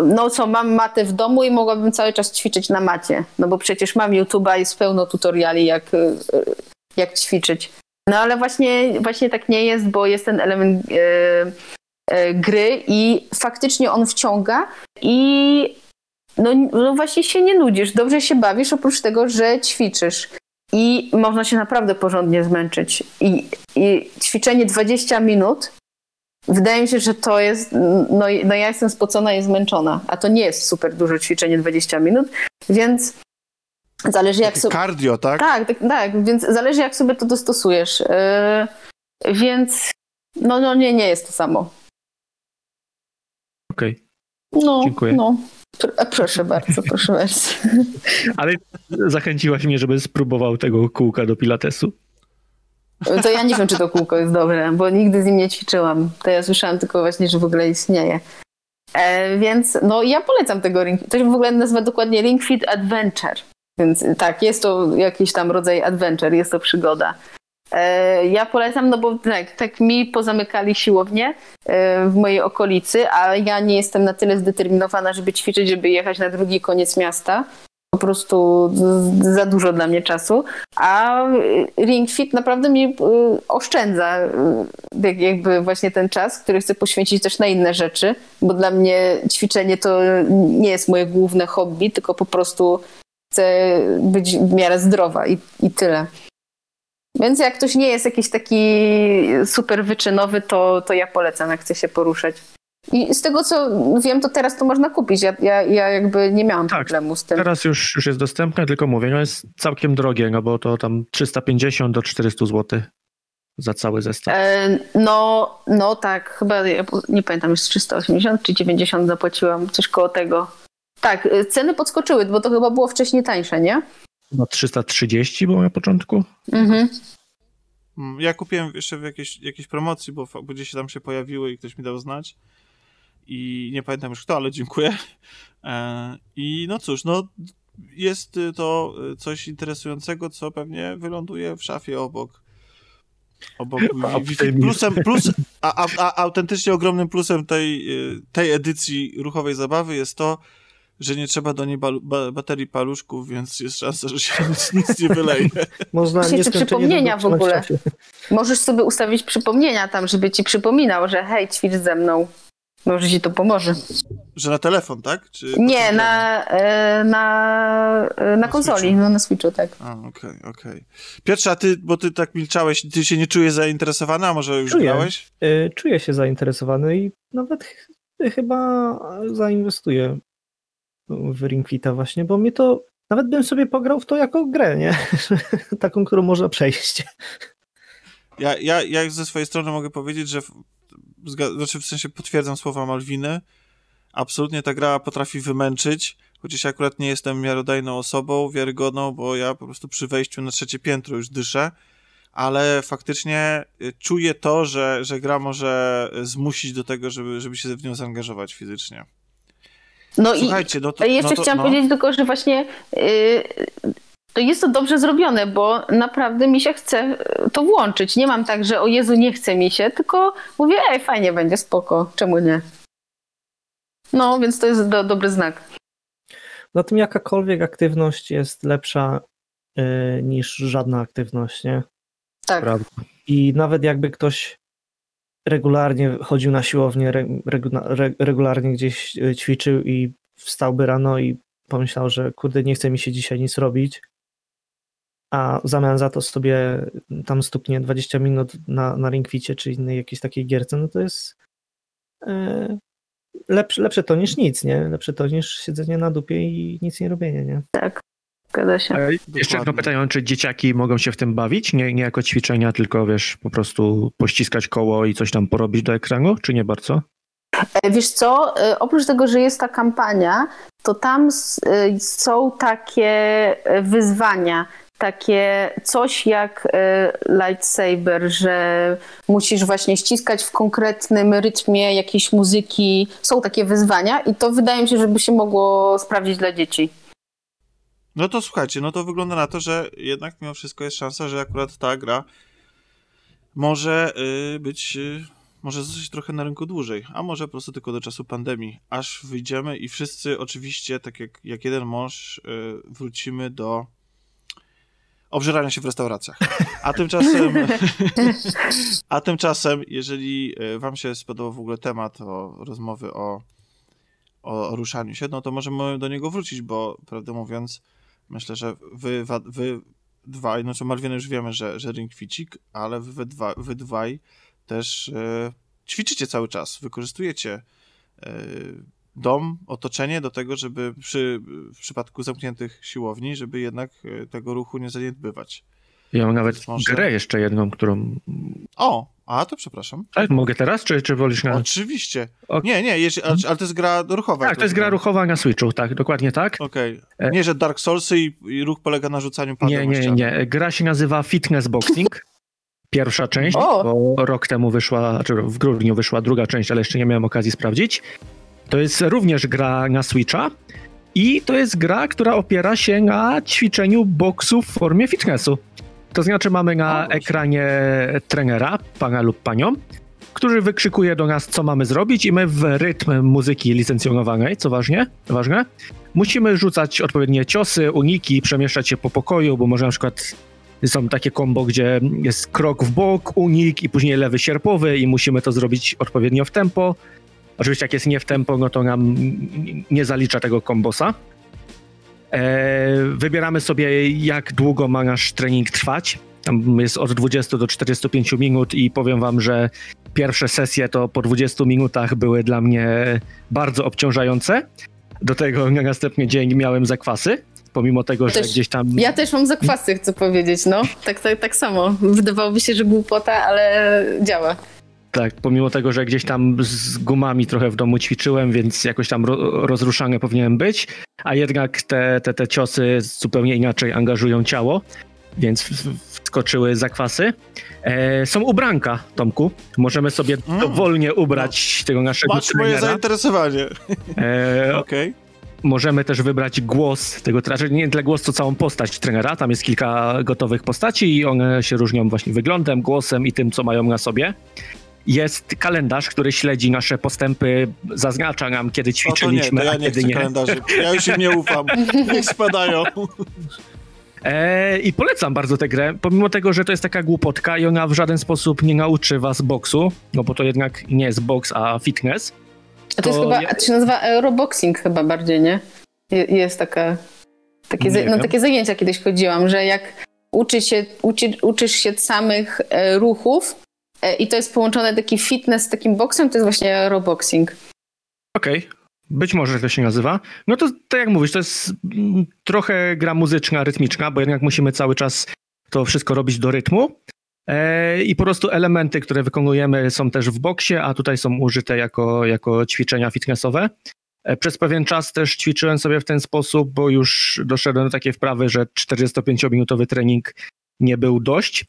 No co, mam matę w domu i mogłabym cały czas ćwiczyć na macie. No bo przecież mam YouTube'a, jest pełno tutoriali, jak, y, y, jak ćwiczyć. No ale właśnie, właśnie tak nie jest, bo jest ten element e, e, gry i faktycznie on wciąga i no, no właśnie się nie nudzisz, dobrze się bawisz, oprócz tego, że ćwiczysz. I można się naprawdę porządnie zmęczyć. I, i ćwiczenie 20 minut Wydaje mi się, że to jest. No, no ja jestem spocona i zmęczona, a to nie jest super duże ćwiczenie 20 minut, więc zależy jak sobie. Cardio, tak? Tak, tak, tak, więc zależy jak sobie to dostosujesz. Yy, więc no, no nie, nie jest to samo. Okej. No, Dziękuję. No. Pr- a proszę bardzo, proszę bardzo. Ale zachęciłaś mnie, żeby spróbował tego kółka do pilatesu. To ja nie wiem, czy to kółko jest dobre, bo nigdy z nim nie ćwiczyłam. To ja słyszałam tylko właśnie, że w ogóle istnieje. E, więc no ja polecam tego Ring. To się w ogóle nazywa dokładnie Ring Fit Adventure. Więc tak, jest to jakiś tam rodzaj adventure, jest to przygoda. E, ja polecam, no bo tak, tak mi pozamykali siłownię e, w mojej okolicy, a ja nie jestem na tyle zdeterminowana, żeby ćwiczyć, żeby jechać na drugi koniec miasta. Po prostu za dużo dla mnie czasu. A y, Ring Fit naprawdę mi y, oszczędza y, jak- jakby właśnie ten czas, który chcę poświęcić też na inne rzeczy, bo dla mnie ćwiczenie to nie jest moje główne hobby, tylko po prostu chcę być w miarę zdrowa i, i tyle. Więc jak ktoś nie jest jakiś taki super wyczynowy, to, to ja polecam, jak chce się poruszać. I z tego co wiem, to teraz to można kupić. Ja, ja, ja jakby nie miałam Tak, problemu z tym. Teraz już, już jest dostępne, tylko mówię, no jest całkiem drogie, no bo to tam 350 do 400 zł za cały zestaw. E, No, no tak, chyba ja nie pamiętam, jest 380 czy 90 zapłaciłam, coś koło tego. Tak, e, ceny podskoczyły, bo to chyba było wcześniej tańsze, nie? No 330 było na początku. Mhm. Mm, Ja kupiłem jeszcze w jakiejś, jakiejś promocji, bo gdzieś tam się pojawiły i ktoś mi dał znać. I nie pamiętam już kto, ale dziękuję. E, I no cóż, no jest y, to y, coś interesującego, co pewnie wyląduje w szafie obok. Obok plusem, plus, a, a, a autentycznie ogromnym plusem tej, y, tej edycji ruchowej zabawy jest to, że nie trzeba do niej ba, baterii paluszków, więc jest szansa, że się nic, nie wyleje. Można nieskończenie przypomnienia w ogóle. Możesz sobie ustawić przypomnienia tam, żeby ci przypominał, że hej, ćwicz ze mną. Może ci to pomoże. Że na telefon, tak? Czy Nie, na, e, na, e, na konsoli, Switchu. no na Switchu, tak. A, okej, okej. Piotrze, a ty, bo ty tak milczałeś, ty się nie czujesz zainteresowany, a może już Czuję. grałeś? Y, Czuję się zainteresowany i nawet ch- chyba zainwestuję w Ring Fita właśnie, bo mnie to, nawet bym sobie pograł w to jako grę, nie? Taką, którą można przejść. Ja, ja, ja ze swojej strony mogę powiedzieć, że znaczy w sensie potwierdzam słowa Malwiny. Absolutnie ta gra potrafi wymęczyć, chociaż ja akurat nie jestem miarodajną osobą, wiarygodną, bo ja po prostu przy wejściu na trzecie piętro już dyszę, ale faktycznie y, czuję to, że, że gra może y, zmusić do tego, żeby, żeby się w nią zaangażować fizycznie. No i Słuchajcie, no to... Jeszcze no to, chciałam no. powiedzieć tylko, że właśnie yy, to jest to dobrze zrobione, bo naprawdę mi się chce yy, to włączyć. Nie mam tak, że o Jezu, nie chce mi się, tylko mówię, ej, fajnie będzie, spoko, czemu nie? No, więc to jest do, dobry znak. Zatem jakakolwiek aktywność jest lepsza y, niż żadna aktywność, nie? Tak. Prawda. I nawet jakby ktoś regularnie chodził na siłownię, re, regula- re, regularnie gdzieś y, ćwiczył i wstałby rano i pomyślał, że kurde, nie chce mi się dzisiaj nic robić, a w zamian za to sobie tam stuknie 20 minut na, na ringficie czy innej jakiejś takiej gierce, no to jest e, lepsze, lepsze to niż nic, nie? Lepsze to niż siedzenie na dupie i nic nie robienie, nie? Tak, zgadza się. Jeszcze jedno pytanie, czy dzieciaki mogą się w tym bawić? Nie, nie jako ćwiczenia, tylko wiesz, po prostu pościskać koło i coś tam porobić do ekranu, czy nie bardzo? E, Wiesz co, e, oprócz tego, że jest ta kampania, to tam są takie wyzwania, takie coś jak e, lightsaber, że musisz właśnie ściskać w konkretnym rytmie jakiejś muzyki. Są takie wyzwania i to wydaje mi się, żeby się mogło sprawdzić dla dzieci. No to słuchajcie, no to wygląda na to, że jednak mimo wszystko jest szansa, że akurat ta gra może y, być, y, może zostać trochę na rynku dłużej, a może po prostu tylko do czasu pandemii, aż wyjdziemy i wszyscy oczywiście, tak jak, jak jeden mąż, y, wrócimy do obżerania się w restauracjach. A tymczasem, a tymczasem, jeżeli y, wam się spodobał w ogóle temat o rozmowy o, o, ruszaniu się, no to możemy do niego wrócić, bo prawdę mówiąc, myślę, że wy, wy dwaj, no co Malwiny już wiemy, że, że ring ale wy, dwa, wy dwaj też e, ćwiczycie cały czas, wykorzystujecie e, dom, otoczenie do tego, żeby przy, w przypadku zamkniętych siłowni, żeby jednak e, tego ruchu nie zaniedbywać. Ja mam nawet Może- grę jeszcze jedną, którą... O, a to przepraszam. Tak, mogę teraz, czy, czy wolisz na... Oczywiście. Ok. Nie, nie, ale, ale to jest gra ruchowa. Tak, to jest gra ruchowa na Switchu, tak, dokładnie tak. Okej. E- Nie, że Dark Soulsy i, i ruch polega na rzucaniu padem Nie, o nie, nie. Gra się nazywa Fitness Boxing. Pierwsza część, O! bo rok temu wyszła, czy w grudniu wyszła druga część, ale jeszcze nie miałem okazji sprawdzić. To jest również gra na Switcha i to jest gra, która opiera się na ćwiczeniu boksu w formie fitnessu. To znaczy mamy na ekranie trenera, pana lub panią, który wykrzykuje do nas, co mamy zrobić i my w rytm muzyki licencjonowanej, co ważnie, ważne, musimy rzucać odpowiednie ciosy, uniki, przemieszczać się po pokoju, bo może na przykład są takie kombo, gdzie jest krok w bok, unik i później lewy sierpowy i musimy to zrobić odpowiednio w tempo. Oczywiście jak jest nie w tempo, no to nam nie zalicza tego kombosa. E, wybieramy sobie jak długo ma nasz trening trwać. Tam jest od 20 do 45 minut i powiem wam, że pierwsze sesje to po 20 minutach były dla mnie bardzo obciążające. Do tego na następny dzień miałem zakwasy, pomimo tego, że Też- gdzieś tam... Ja też mam zakwasy, chcę powiedzieć, no. Tak, tak, tak samo. Wydawałoby się, że głupota, ale działa. Tak, pomimo tego, że gdzieś tam z gumami trochę w domu ćwiczyłem, więc jakoś tam ro- rozruszany powinienem być, a jednak te, te, te ciosy zupełnie inaczej angażują ciało, więc wskoczyły zakwasy. E, są ubranka, Tomku. Możemy sobie Mm. dowolnie ubrać tego naszego Patrz moje trenera. zainteresowanie. E, Okej. możemy też wybrać głos tego, znaczy nie tyle głos, co całą postać trenera. Tam jest kilka gotowych postaci i one się różnią właśnie wyglądem, głosem i tym, co mają na sobie. Jest kalendarz, który śledzi nasze postępy, zaznacza nam, kiedy O to nie, ćwiczyliśmy, to ja a nie kiedy nie. kalendarzy. Ja już im nie ufam. Niech spadają. E, I polecam bardzo tę grę, pomimo tego, że to jest taka głupotka i ona w żaden sposób nie nauczy was boksu, no bo to jednak nie jest boks, a fitness. A to jest To chyba, ja- to się nazywa Euroboxing chyba bardziej, nie? Je- Jest taka, takie, Nie no, takie zajęcia kiedyś chodziłam, że jak uczy się, uczy, uczysz się samych e, ruchów i to jest połączone taki fitness z takim boksem, to jest właśnie Euroboxing. Okej, być może to się nazywa. No to tak jak mówisz, to jest mm, trochę gra muzyczna, rytmiczna, bo jednak musimy cały czas to wszystko robić do rytmu. E, I po prostu elementy, które wykonujemy są też w boksie, a tutaj są użyte jako, jako ćwiczenia fitnessowe. E, Przez pewien czas też ćwiczyłem sobie w ten sposób, bo już doszedłem do takiej wprawy, że 45-minutowy trening nie był dość.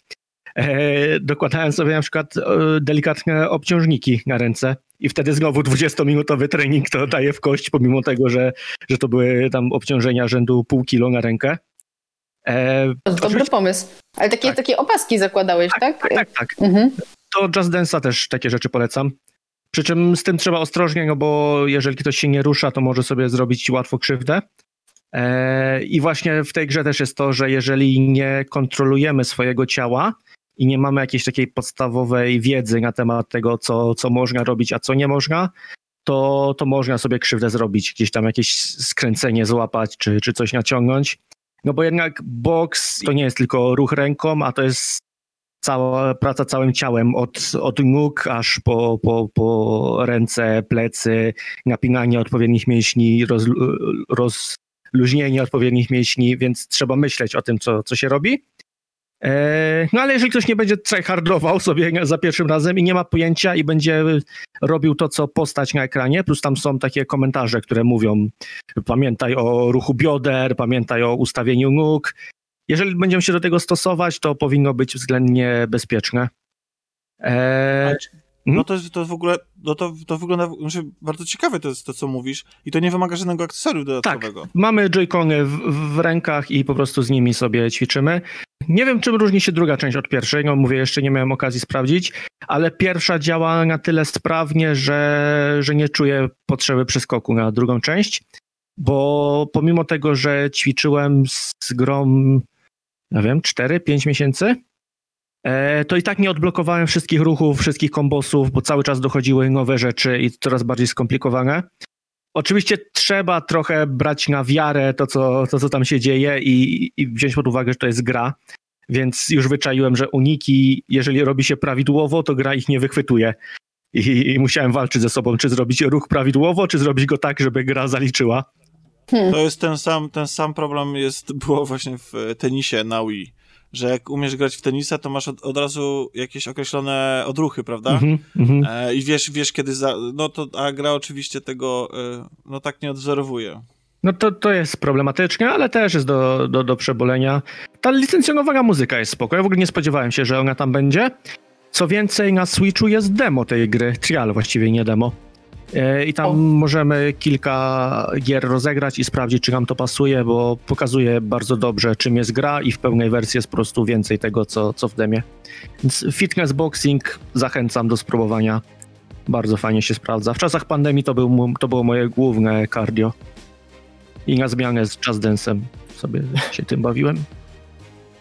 E, dokładałem sobie na przykład e, delikatne obciążniki na ręce i wtedy znowu 20-minutowy trening to daje w kość, pomimo tego, że, że to były tam obciążenia rzędu pół kilo na rękę. E, To dobry oczywiście- pomysł. Ale takie, Tak. takie opaski zakładałeś, tak? tak, tak, tak. Mhm. To Just Dance'a też takie rzeczy polecam. Przy czym z tym trzeba ostrożnie, no bo jeżeli ktoś się nie rusza, to może sobie zrobić łatwo krzywdę. E, I właśnie w tej grze też jest to, że jeżeli nie kontrolujemy swojego ciała i nie mamy jakiejś takiej podstawowej wiedzy na temat tego, co, co można robić, a co nie można, to, to można sobie krzywdę zrobić, gdzieś tam jakieś skręcenie złapać, czy, czy coś naciągnąć. No bo jednak boks to nie jest tylko ruch ręką, a to jest cała praca całym ciałem, od, od nóg aż po, po, po ręce, plecy, napinanie odpowiednich mięśni, roz, rozluźnienie odpowiednich mięśni, więc trzeba myśleć o tym, co, co się robi. E, No ale jeżeli ktoś nie będzie tryhardował sobie za pierwszym razem i nie ma pojęcia i będzie robił to, co postać na ekranie, plus tam są takie komentarze, które mówią pamiętaj o ruchu bioder, pamiętaj o ustawieniu nóg. Jeżeli będziemy się do tego stosować, to powinno być względnie bezpieczne. E, No to, to w ogóle, no to, to wygląda, znaczy bardzo ciekawe to jest to, co mówisz i to nie wymaga żadnego akcesorium dodatkowego. Mamy joycony w, w rękach i po prostu z nimi sobie ćwiczymy. Nie wiem, czym różni się druga część od pierwszej, no mówię, jeszcze nie miałem okazji sprawdzić, ale pierwsza działa na tyle sprawnie, że, że nie czuję potrzeby przeskoku na drugą część, bo pomimo tego, że ćwiczyłem z grą, nie wiem, 4-5 miesięcy, to i tak nie odblokowałem wszystkich ruchów, wszystkich kombosów, bo cały czas dochodziły nowe rzeczy i coraz bardziej skomplikowane. Oczywiście trzeba trochę brać na wiarę to, co, to, co tam się dzieje i, i wziąć pod uwagę, że to jest gra. Więc już wyczaiłem, że uniki, jeżeli robi się prawidłowo, to gra ich nie wychwytuje. I, I musiałem walczyć ze sobą, czy zrobić ruch prawidłowo, czy zrobić go tak, żeby gra zaliczyła. To jest ten sam, ten sam problem jest, było właśnie w tenisie na Wii, że jak umiesz grać w tenisa, to masz od, od razu jakieś określone odruchy, prawda? Mhm, mhm. E, I wiesz, wiesz kiedy, za, no to, a gra oczywiście tego, e, no tak nie odwzorowuje. No to, to jest problematyczne, ale też jest do, do, do przebolenia. Ta licencjonowana muzyka jest spoko. Ja w ogóle nie spodziewałem się, że ona tam będzie. Co więcej, na Switchu jest demo tej gry, trial właściwie, nie demo. E, I tam O. możemy kilka gier rozegrać i sprawdzić, czy nam to pasuje, bo pokazuje bardzo dobrze, czym jest gra i w pełnej wersji jest po prostu więcej tego, co, co w demie. Więc fitness boxing zachęcam do spróbowania. Bardzo fajnie się sprawdza. W czasach pandemii to, był, to było moje główne cardio. I na zmianę z jazz dance'em sobie się tym bawiłem.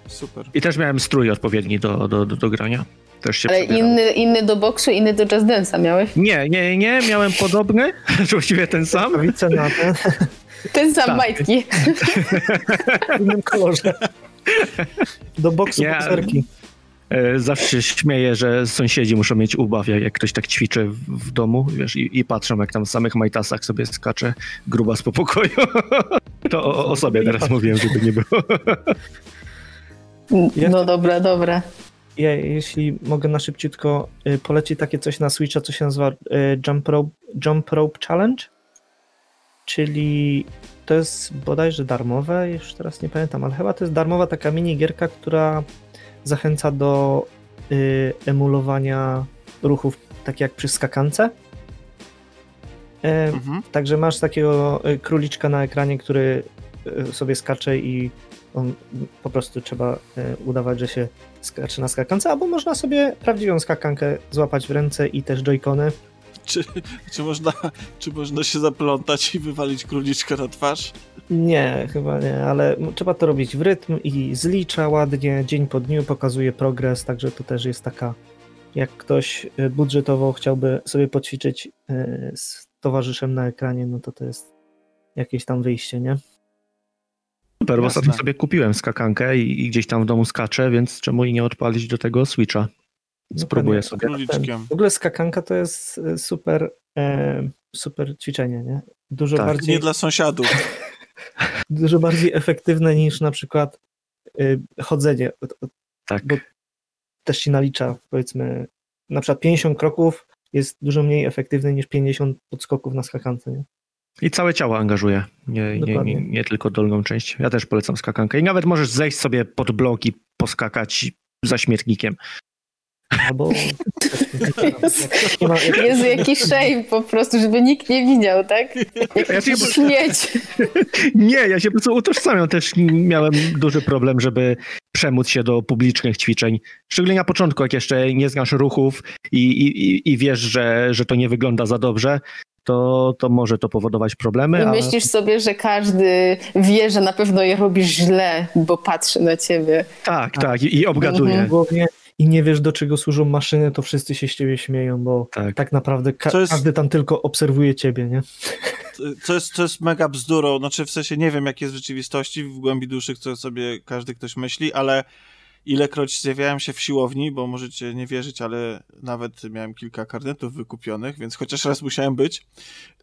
Super. I też miałem strój odpowiedni do, do, do, do grania. Też się Ale inny, inny do boksu, inny do jazz dance'a miałeś? Nie, nie, nie, miałem podobny, właściwie ten sam. Na ten, Ten sam Tak. majtki. w innym kolorze. Do boksu Nie, bokserki. E, Zawsze się śmieję, że sąsiedzi muszą mieć ubaw, jak ktoś tak ćwiczy w, domu, wiesz, i, i patrzą, jak tam w samych majtasach sobie skacze grubas po pokoju. To o, o sobie teraz mówiłem, żeby nie było. No dobra, dobra. Ja, jeśli mogę na szybciutko y, polecić takie coś na Switcha, co się nazywa y, Jump Rope, Jump Rope Challenge, czyli to jest bodajże darmowe, już teraz nie pamiętam, ale chyba to jest darmowa taka minigierka, która zachęca do y, emulowania ruchów, tak jak przy skakance. E, Mhm. Także masz takiego króliczka na ekranie, który sobie skacze i on po prostu trzeba y, udawać, że się skacze na skakance, albo można sobie prawdziwą skakankę złapać w ręce i też joycony. Czy, czy, można, czy można się zaplątać i wywalić króliczka na twarz? Nie, chyba nie, ale trzeba to robić w rytm i zlicza ładnie, dzień po dniu pokazuje progres, także to też jest taka, jak ktoś y, budżetowo chciałby sobie poćwiczyć y, z towarzyszem na ekranie, no to to jest jakieś tam wyjście, nie? Super, bo ostatnio sobie kupiłem skakankę i, i gdzieś tam w domu skaczę, więc czemu i nie odpalić do tego Switcha? Spróbuję Dokładnie. sobie. Króliczkiem. W ogóle skakanka to jest y, super, e, super ćwiczenie, nie? Dużo Tak. bardziej Nie dla sąsiadów. dużo bardziej efektywne niż na przykład y, chodzenie. Tak. Bo też się nalicza, powiedzmy, na przykład 50 kroków jest dużo mniej efektywne niż 50 podskoków na skakance. Nie? I całe ciało angażuje, nie, nie, nie, nie tylko dolną część. Ja też polecam skakankę. I nawet możesz zejść sobie pod blok i poskakać za śmietnikiem. Albo jak, Jezu, jaki shame po prostu, żeby nikt nie widział, tak? Ja Jak się- śmieć. Nie, ja się po prostu utożsamiam. Też miałem duży problem, żeby przemóc się do publicznych ćwiczeń. Szczególnie na początku, jak jeszcze nie znasz ruchów i, i, i- i wiesz, że, że to nie wygląda za dobrze, to, to może to powodować problemy. I a- myślisz sobie, że każdy wie, że na pewno je robisz źle, bo patrzy na ciebie. Tak, tak, i, i obgaduje. Mhm. i nie wiesz, do czego służą maszyny, to wszyscy się z ciebie śmieją, bo Tak. tak naprawdę ka- jest- każdy tam tylko obserwuje ciebie, nie? co jest, co jest mega bzdurą, znaczy w sensie nie wiem, jak jest w rzeczywistości, w głębi duszy, co sobie każdy ktoś myśli, ale ilekroć zjawiałem się w siłowni, bo możecie nie wierzyć, ale nawet miałem kilka karnetów wykupionych, więc chociaż raz musiałem być,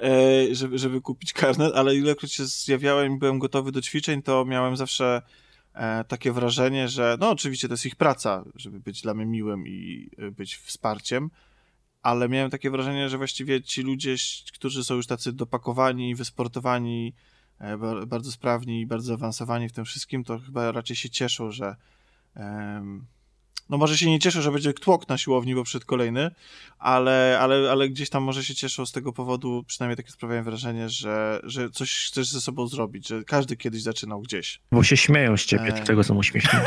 e, żeby, żeby kupić karnet, ale ilekroć się zjawiałem i byłem gotowy do ćwiczeń, to miałem zawsze e, takie wrażenie, że no oczywiście to jest ich praca, żeby być dla mnie miłym i e, być wsparciem, ale miałem takie wrażenie, że właściwie ci ludzie, którzy są już tacy dopakowani, wysportowani, bardzo sprawni i bardzo zaawansowani w tym wszystkim, to chyba raczej się cieszą, że no może się nie cieszą, że będzie tłok na siłowni, bo przed kolejny, ale, ale, ale gdzieś tam może się cieszą z tego powodu, przynajmniej takie sprawiają wrażenie, że, że coś chcesz ze sobą zrobić, że każdy kiedyś zaczynał gdzieś. Bo się śmieją z ciebie, e... tego są uśmiechnięci.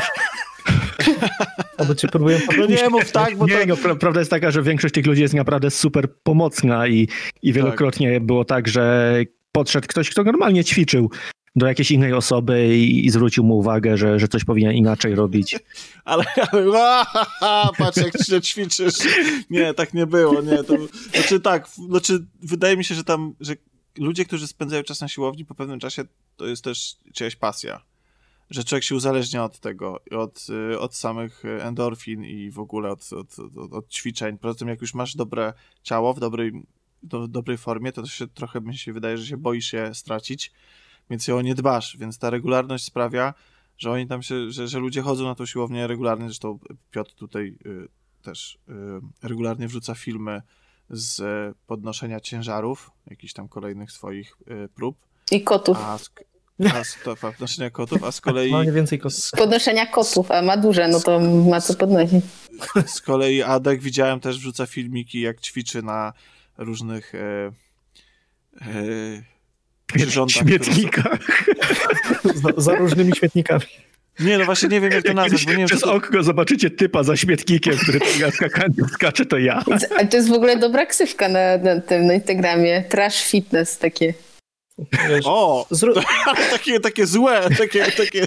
Albo cię próbują No nie mów tak, bo nie, to... no, prawda jest taka, że większość tych ludzi jest naprawdę super pomocna i, i wielokrotnie tak. było tak, że podszedł ktoś, kto normalnie ćwiczył do jakiejś innej osoby i, i zwrócił mu uwagę, że, że coś powinien inaczej robić. Ale, ale patrz jak źle ćwiczysz. Nie, tak nie było, nie. To, znaczy tak, znaczy wydaje mi się, że tam, że ludzie, którzy spędzają czas na siłowni po pewnym czasie, to jest też czyjaś pasja. Że człowiek się uzależnia od tego, od, od samych endorfin i w ogóle od, od, od, od ćwiczeń. Poza tym, jak już masz dobre ciało w dobrej, do, dobrej formie, to, to się trochę mi się wydaje, że się boisz się stracić więc ją nie dbasz, więc ta regularność sprawia, że oni tam się, że, że ludzie chodzą na tą siłownię regularnie, zresztą Piotr tutaj y, też y, regularnie wrzuca filmy z y, podnoszenia ciężarów, jakichś tam kolejnych swoich y, prób. I kotów. A, a z, to, podnoszenia kotów, a z kolei... Ma więcej kotów. Podnoszenia kotów, a ma duże, no to ma co podnosić. Z kolei Adek widziałem też wrzuca filmiki, jak ćwiczy na różnych... Przyrządach. Śmietnikach. za, za różnymi śmietnikami. Nie, no właśnie nie wiem, jak to nazwać. Bo nie wiem, przez to... okno zobaczycie typa za śmietnikiem, który skacze, to ja. A to jest w ogóle dobra ksywka na, na tym na Instagramie. Trash fitness takie. Wiesz, o, zró... takie, takie złe, takie, takie...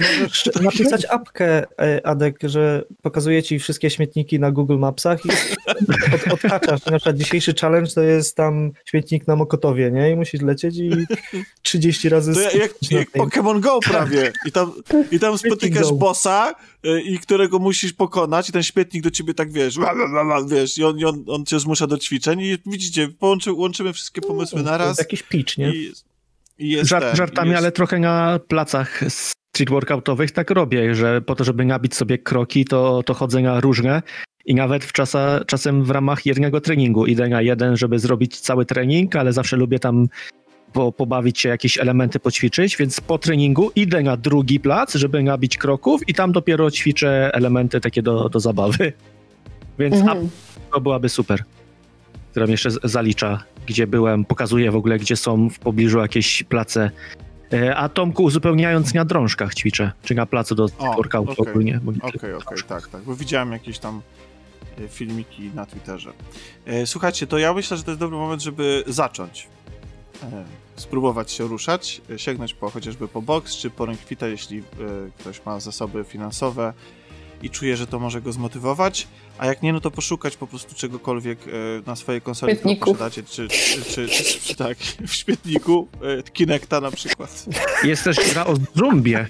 Możesz napisać apkę, e, Adek, że pokazuje ci wszystkie śmietniki na Google Mapsach i od, odhaczasz. Na przykład dzisiejszy challenge to jest tam śmietnik na Mokotowie, nie? I musisz lecieć i 30 razy... To jak, jak Pokémon Go prawie. I tam, i tam spotykasz bossa, e, i którego musisz pokonać i ten śmietnik do ciebie tak, wiesz, wiesz, i on, on, on cię zmusza do ćwiczeń i widzicie, połączy, łączymy wszystkie pomysły na raz. Jakiś pitch, nie? I, jest Żart, ten, żartami, jest... ale trochę na placach street workoutowych tak robię, że po to, żeby nabić sobie kroki, to, to chodzę na różne i nawet w czasa, czasem w ramach jednego treningu idę na jeden, żeby zrobić cały trening, ale zawsze lubię tam po, pobawić się, jakieś elementy poćwiczyć, więc po treningu idę na drugi plac, żeby nabić kroków i tam dopiero ćwiczę elementy takie do, do zabawy. Więc mhm. to byłaby super, która jeszcze zalicza, gdzie byłem, pokazuje w ogóle, gdzie są w pobliżu jakieś place. E, a Tomku, uzupełniając na drążkach ćwiczę, czy na placu do workoutu okay. ogólnie. Okej, okej, tak, tak, bo widziałem jakieś tam e, filmiki na Twitterze. E, słuchajcie, to ja myślę, że to jest dobry moment, żeby zacząć spróbować się ruszać, sięgnąć po chociażby po boks czy po rękwita, jeśli ktoś ma zasoby finansowe i czuje, że to może go zmotywować, a jak nie, no to poszukać po prostu czegokolwiek na swojej konsoli, którą posiadacie, czy, czy, czy, czy, tak, w śmietniku, Kinecta na przykład. Jest też gra o Zumbie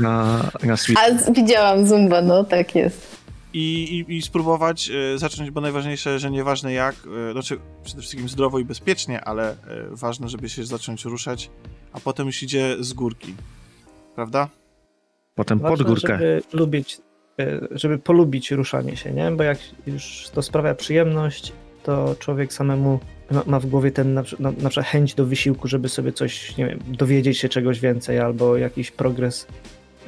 na, na Switch. A widziałam Zumba, no tak jest. I, i, i, spróbować y, zacząć, bo najważniejsze, że nieważne jak, y, znaczy przede wszystkim zdrowo i bezpiecznie, ale y, ważne, żeby się zacząć ruszać, a potem już idzie z górki, prawda? Potem pod górkę. Żeby lubić E, żeby polubić ruszanie się, nie? Bo jak już to sprawia przyjemność, to człowiek samemu ma w głowie ten na, na, na przykład chęć do wysiłku, żeby sobie coś, nie wiem, dowiedzieć się czegoś więcej albo jakiś progres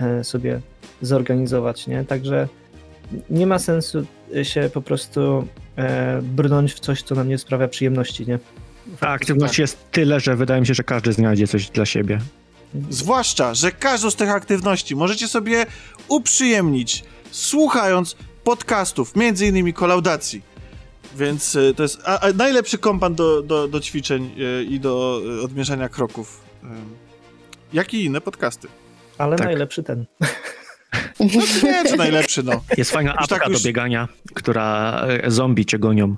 e, sobie zorganizować, nie? Także nie ma sensu się po prostu e, brnąć w coś, co nam nie sprawia przyjemności, nie? A aktywności tak. jest tyle, że wydaje mi się, że każdy znajdzie coś dla siebie. Zwłaszcza, że każdą z tych aktywności możecie sobie uprzyjemnić słuchając podcastów, między innymi kolaudacji. Więc y, to jest a, a najlepszy kompan do, do, do ćwiczeń y, i do y, odmierzania kroków. Jak i inne podcasty. Ale tak. najlepszy ten. No nie, czy najlepszy, no. Jest fajna apka tak już... do biegania, która e, zombie cię gonią.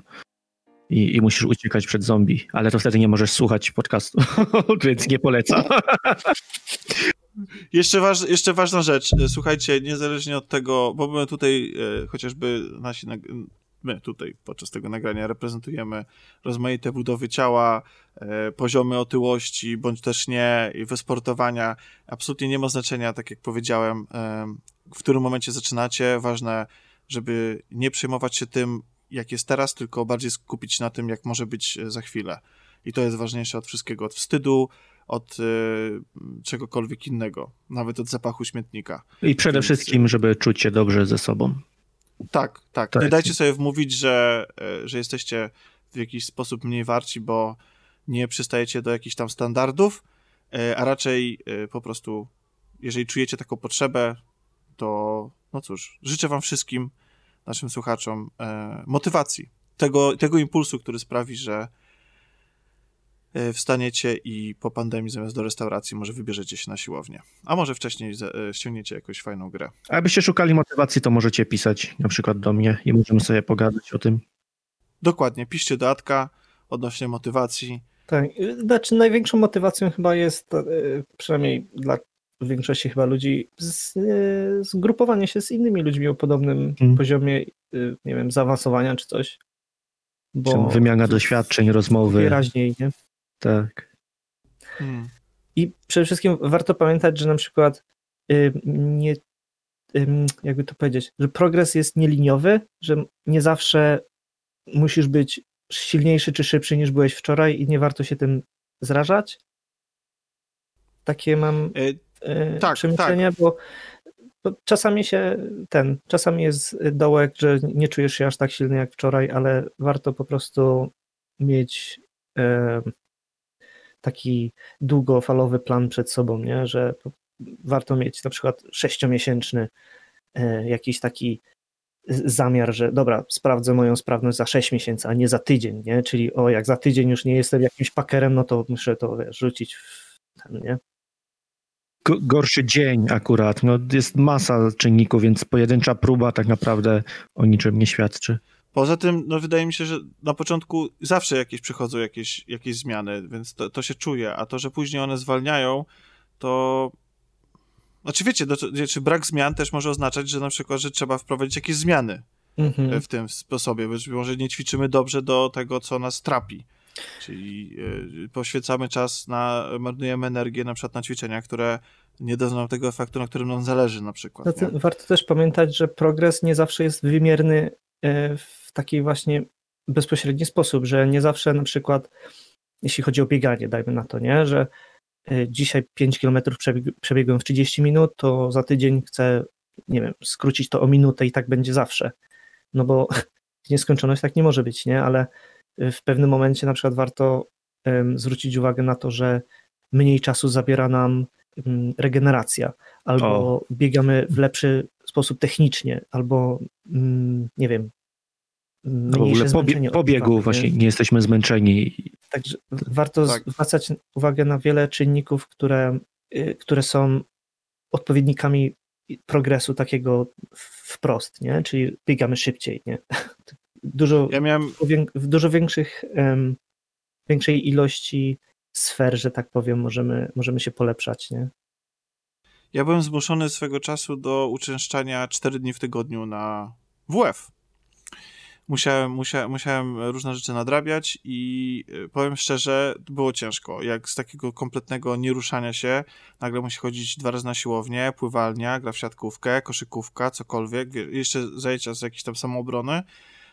i, i musisz uciekać przed zombie, ale to wtedy nie możesz słuchać podcastu, więc nie polecam. Jeszcze, waż, jeszcze ważna rzecz. Słuchajcie, niezależnie od tego, bo my tutaj e, chociażby nasi, my tutaj podczas tego nagrania reprezentujemy rozmaite budowy ciała, e, poziomy otyłości, bądź też nie, i wysportowania. Absolutnie nie ma znaczenia, tak jak powiedziałem, e, w którym momencie zaczynacie. Ważne, żeby nie przejmować się tym, jak jest teraz, tylko bardziej skupić się na tym, jak może być e, za chwilę. I to jest ważniejsze od wszystkiego, od wstydu, od y, czegokolwiek innego, nawet od zapachu śmietnika. I przede Więc- wszystkim, żeby czuć się dobrze ze sobą. Tak, tak. To Nie jest- dajcie sobie wmówić, że, e, że jesteście w jakiś sposób mniej warci, bo nie przystajecie do jakichś tam standardów, e, a raczej po prostu, jeżeli czujecie taką potrzebę, to no cóż, życzę wam wszystkim, naszym słuchaczom, motywacji, tego, tego impulsu, który sprawi, że wstaniecie i po pandemii zamiast do restauracji może wybierzecie się na siłownię. A może wcześniej ze- e, ściągniecie jakąś fajną grę. A jakbyście szukali motywacji, to możecie pisać na przykład do mnie i możemy sobie pogadać o tym. Dokładnie, piszcie do Atka odnośnie motywacji. Tak, y, znaczy największą motywacją chyba jest, y, przynajmniej dla większości chyba ludzi, z, zgrupowanie się z innymi ludźmi o podobnym Mhm. poziomie, y, nie wiem, zaawansowania czy coś. Czym wymiana doświadczeń, rozmowy. Wyraźniej, nie? Tak. Hmm. I przede wszystkim warto pamiętać, że na przykład y, nie, ym, jakby to powiedzieć, że progres jest nieliniowy, że nie zawsze musisz być silniejszy czy szybszy niż byłeś wczoraj i nie warto się tym zrażać. Takie mam E, y, tak, przemyślenia, bo, bo czasami się ten, czasami jest dołek, że nie czujesz się aż tak silny jak wczoraj, ale warto po prostu mieć taki długofalowy plan przed sobą, nie? że warto mieć na przykład sześciomiesięczny e, jakiś taki zamiar, że dobra, sprawdzę moją sprawność za 6 miesięcy, a nie za tydzień, nie? Czyli o, jak za tydzień już nie jestem jakimś pakerem, no to muszę to wiesz, rzucić w ten, nie? Gorszy dzień akurat. No, jest masa czynników, więc pojedyncza próba tak naprawdę o niczym nie świadczy. Poza tym, no wydaje mi się, że na początku zawsze jakieś przychodzą jakieś, jakieś zmiany, więc to, to się czuje, a to, że później one zwalniają, to... Znaczy wiecie, no, czy brak zmian też może oznaczać, że na przykład, że trzeba wprowadzić jakieś zmiany Mhm. e, w tym sposobie, być może nie ćwiczymy dobrze do tego, co nas trapi. Czyli e, poświęcamy czas na, marnujemy energię na przykład na ćwiczenia, które nie nam tego efektu, na którym nam zależy na przykład. Nie? warto też pamiętać, że progres nie zawsze jest wymierny w taki właśnie bezpośredni sposób, że nie zawsze na przykład, jeśli chodzi o bieganie, dajmy na to, nie, że e, dzisiaj 5 km przebieg, przebiegłem w 30 minut, to za tydzień chcę, nie wiem, skrócić to o minutę i tak będzie zawsze. No bo nieskończoność tak nie może być, nie, ale w pewnym momencie na przykład warto zwrócić uwagę na to, że mniej czasu zabiera nam mm, regeneracja, albo biegamy w lepszy sposób technicznie, albo mm, nie wiem, W mniejsze ogóle pobie- po biegu odczuwamy, właśnie nie? nie jesteśmy zmęczeni. Także warto Tak. zwracać uwagę na wiele czynników, które, y, które są odpowiednikami progresu takiego wprost, nie? Czyli biegamy szybciej, nie? Dużo, Ja miałem, w w dużo większych, em, większej ilości sfer, że tak powiem, możemy, możemy się polepszać, nie? Ja byłem zmuszony swego czasu do uczęszczania 4 dni w tygodniu na WF. Musiałem, musiałem, musiałem różne rzeczy nadrabiać i y, powiem szczerze, było ciężko. Jak z takiego kompletnego nieruszania się, nagle musi chodzić dwa razy na siłownię, pływalnia, gra w siatkówkę, koszykówka, cokolwiek, wie- jeszcze zajęcia z jakiejś tam samoobrony,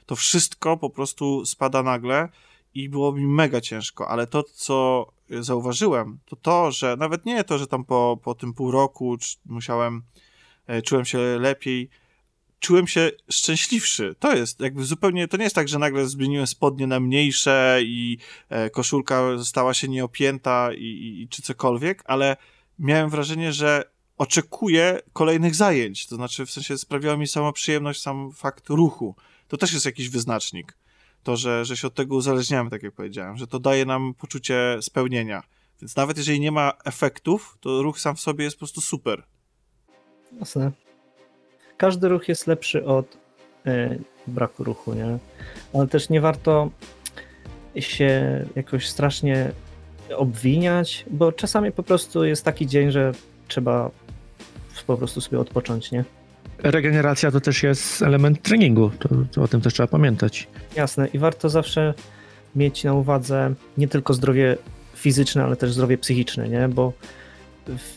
to wszystko po prostu spada nagle i było mi mega ciężko, ale to, co zauważyłem, to to, że nawet nie to, że tam po, po tym pół roku musiałem, e, czułem się lepiej, czułem się szczęśliwszy. To jest jakby zupełnie, to nie jest tak, że nagle zmieniłem spodnie na mniejsze i e, koszulka stała się nieopięta i, i, czy cokolwiek, ale miałem wrażenie, że oczekuję kolejnych zajęć. To znaczy, w sensie sprawiała mi sama przyjemność sam fakt ruchu. To też jest jakiś wyznacznik. To, że, że się od tego uzależniamy, tak jak powiedziałem, że to daje nam poczucie spełnienia. Więc nawet jeżeli nie ma efektów, to ruch sam w sobie jest po prostu super. Jasne. Każdy ruch jest lepszy od e, braku ruchu, nie? Ale też nie warto się jakoś strasznie obwiniać, bo czasami po prostu jest taki dzień, że trzeba po prostu sobie odpocząć, nie? Regeneracja to też jest element treningu, to, to o tym też trzeba pamiętać. Jasne i warto zawsze mieć na uwadze nie tylko zdrowie fizyczne, ale też zdrowie psychiczne, nie? Bo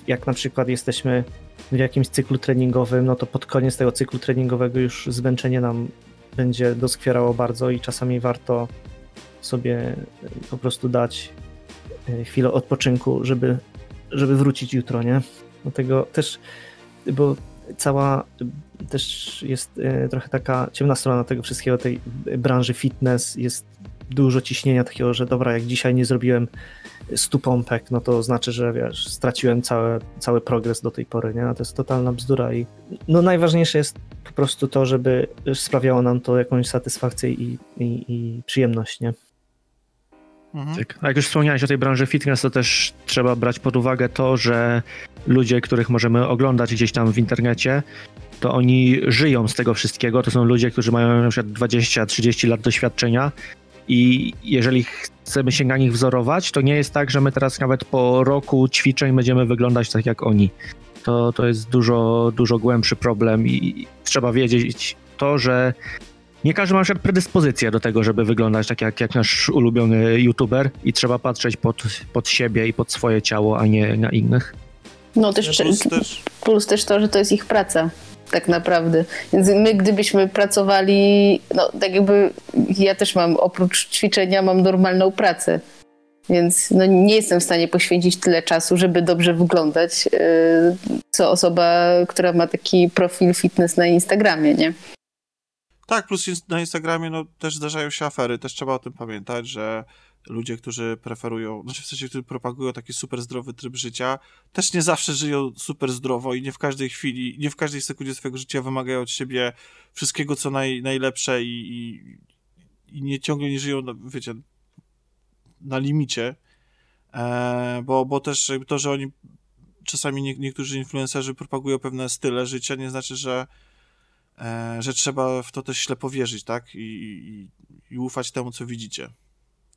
jak na przykład jesteśmy w jakimś cyklu treningowym, no to pod koniec tego cyklu treningowego już zmęczenie nam będzie doskwierało bardzo i czasami warto sobie e, po prostu dać e, chwilę odpoczynku, żeby, żeby wrócić jutro, nie? Dlatego też, bo cała też jest e, trochę taka ciemna strona tego wszystkiego, tej branży fitness, jest dużo ciśnienia takiego, że dobra, jak dzisiaj nie zrobiłem 100 pompek, no to znaczy, że wiesz, straciłem cały, cały progres do tej pory, nie? To jest totalna bzdura i no najważniejsze jest po prostu to, żeby sprawiało nam to jakąś satysfakcję i, i, i przyjemność, nie? Mhm. A jak już wspomniałeś o tej branży fitness, to też trzeba brać pod uwagę to, że ludzie, których możemy oglądać gdzieś tam w internecie, to oni żyją z tego wszystkiego. To są ludzie, którzy mają na przykład 20-30 lat doświadczenia i jeżeli chcemy się na nich wzorować, to nie jest tak, że my teraz nawet po roku ćwiczeń będziemy wyglądać tak jak oni. To, to jest dużo, dużo głębszy problem i trzeba wiedzieć to, że nie każdy ma na przykład predyspozycję do tego, żeby wyglądać tak jak, jak nasz ulubiony youtuber i trzeba patrzeć pod, pod siebie i pod swoje ciało, a nie na innych. No też, Plus też plus też to, że to jest ich praca. Tak naprawdę. Więc my, gdybyśmy pracowali, no tak jakby ja też mam oprócz ćwiczenia, mam normalną pracę. Więc no, nie jestem w stanie poświęcić tyle czasu, żeby dobrze wyglądać, yy, co osoba, która ma taki profil fitness na Instagramie, nie? Tak, plus na Instagramie no, też zdarzają się afery, też trzeba o tym pamiętać, że ludzie, którzy preferują, znaczy w sensie, którzy propagują taki super zdrowy tryb życia, też nie zawsze żyją super zdrowo i nie w każdej chwili, nie w każdej sekundzie swojego życia wymagają od siebie wszystkiego, co naj, najlepsze i, i, i nie ciągle nie żyją, wiecie, na limicie, e, bo, bo też to, że oni czasami nie, niektórzy influencerzy propagują pewne style życia, nie znaczy, że że trzeba w to też ślepo wierzyć, tak? I, i, i ufać temu, co widzicie.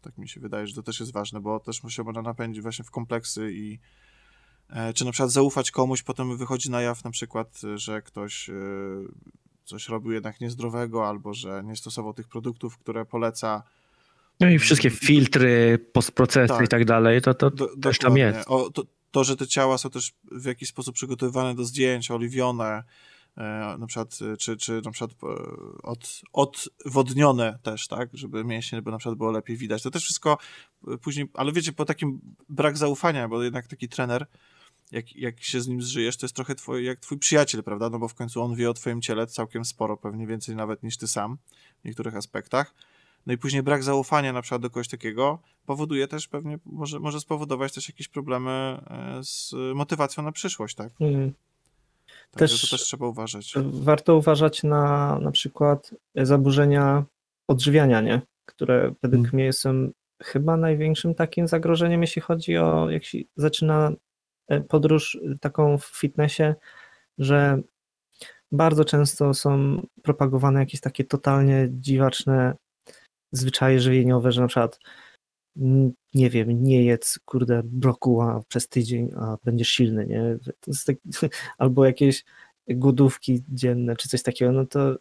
Tak mi się wydaje, że to też jest ważne, bo też się można napędzić właśnie w kompleksy i e, czy na przykład zaufać komuś, potem wychodzi na jaw na przykład, że ktoś e, coś robił jednak niezdrowego, albo że nie stosował tych produktów, które poleca. No i wszystkie filtry, postprocesy Tak. i tak dalej, to, to Do, też tam dokładnie. jest. O, to, to, że te ciała są też w jakiś sposób przygotowywane do zdjęć, oliwione, e, na przykład, e, czy, czy na przykład e, od, odwodnione też, tak, żeby mięśnie by na przykład było lepiej widać. To też wszystko e, później, ale wiecie, po takim brak zaufania, bo jednak taki trener, jak, jak się z nim zżyjesz, to jest trochę twój, jak twój przyjaciel, prawda, no bo w końcu on wie o twoim ciele całkiem sporo, pewnie więcej nawet niż ty sam w niektórych aspektach. No i później brak zaufania na przykład do kogoś takiego powoduje też pewnie, może, może spowodować też jakieś problemy e, z motywacją na przyszłość, tak? Mm. Także Też- to też trzeba uważać. Warto uważać na na przykład zaburzenia odżywiania, nie? które według Mm. mnie są chyba największym takim zagrożeniem, jeśli chodzi o jak się zaczyna e, podróż taką w fitnessie, że bardzo często są propagowane jakieś takie totalnie dziwaczne zwyczaje żywieniowe, że na przykład nie wiem, nie jedz kurde brokuła przez tydzień, a będziesz silny, nie? Tak, albo jakieś głodówki dzienne, czy coś takiego, no to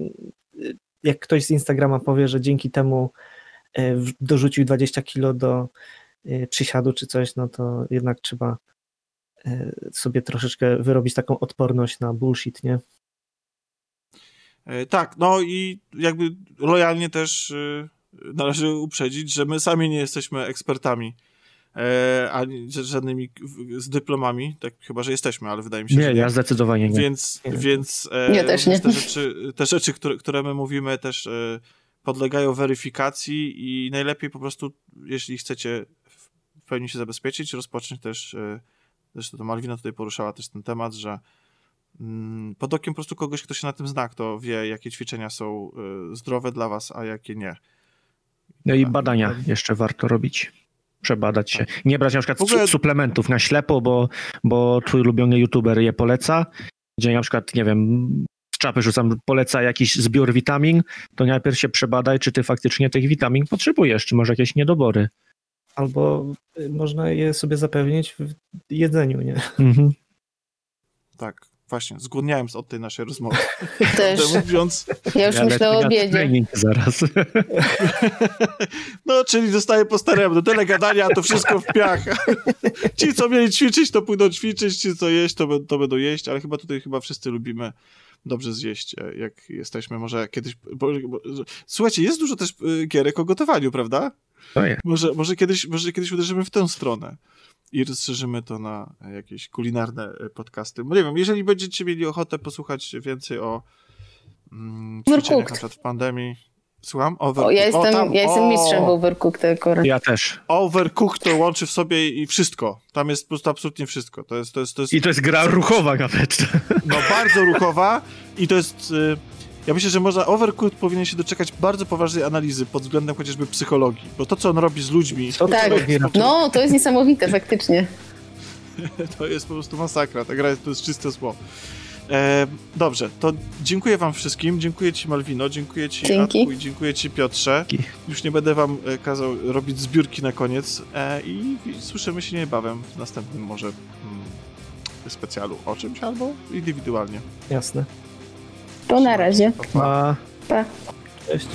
y, jak ktoś z Instagrama powie, że dzięki temu e, dorzucił 20 kilo do e, przysiadu czy coś, no to jednak trzeba e, sobie troszeczkę wyrobić taką odporność na bullshit, nie? Tak, no i jakby lojalnie też e, należy uprzedzić, że my sami nie jesteśmy ekspertami, e, ani żadnymi z dyplomami, tak chyba, że jesteśmy, ale wydaje mi się, Nie, że ja zdecydowanie nie. Więc, Nie. więc e, Ja też nie. te rzeczy, te rzeczy które, które my mówimy, też e, podlegają weryfikacji i najlepiej po prostu, jeśli chcecie w w pełni się zabezpieczyć, rozpocząć też, e, zresztą to Malwina tutaj poruszała też ten temat, że mm, pod okiem po prostu kogoś, kto się na tym zna, kto wie, jakie ćwiczenia są e, zdrowe dla was, a jakie nie. No i badania jeszcze warto robić. Przebadać się. Nie brać na przykład ogóle- su- suplementów na ślepo, bo, bo twój ulubiony youtuber je poleca, gdzie na przykład, nie wiem, czapy rzucam, poleca jakiś zbiór witamin, to najpierw się przebadaj, czy ty faktycznie tych witamin potrzebujesz, czy może jakieś niedobory. Albo y, można je sobie zapewnić w jedzeniu, nie? Mhm. Tak, właśnie, zgłodniałem od tej naszej rozmowy. Też. Mówiąc, Ja już Ja myślę o obiedzie. zaraz. no, czyli zostaje po staremu. Do tyle gadania, a to wszystko w piach. ci, co mieli ćwiczyć, to pójdą ćwiczyć, ci, co jeść, to, to będą jeść, ale chyba tutaj chyba wszyscy lubimy dobrze zjeść, e, jak jesteśmy. Może kiedyś... Bo, bo, słuchajcie, jest dużo też y, gierek o gotowaniu, prawda? To jest. Może, może, kiedyś, może kiedyś uderzymy w tę stronę i rozszerzymy to na jakieś kulinarne e, podcasty. Nie wiem, jeżeli będziecie mieli ochotę posłuchać więcej o mm, ćwiczeniach na przykład w pandemii. Słucham? O, Overcooked. ja jestem, tam, ja jestem o! mistrzem w Overcooked akurat. Ja też. Overcooked to łączy w sobie i wszystko. Tam jest po prostu absolutnie wszystko. To jest, to jest, to jest I to jest gra ruchowa nawet. no, bardzo ruchowa i to jest... Y, ja myślę, że można Overcooked powinien się doczekać bardzo poważnej analizy pod względem chociażby psychologii. Bo to, co on robi z ludźmi, Co to Tak. No, to jest niesamowite faktycznie. To jest po prostu masakra. Ta gra jest, to jest czyste zło. E, dobrze, to dziękuję wam wszystkim. Dziękuję ci Malwino, dziękuję ci Dzięki. Atku i dziękuję ci Piotrze. Dzięki. Już nie będę wam e, kazał robić zbiórki na koniec e, i, i słyszymy się niebawem w następnym może mm, specjalu o czymś albo indywidualnie. Jasne. To na razie. Pa. Pa. Cześć.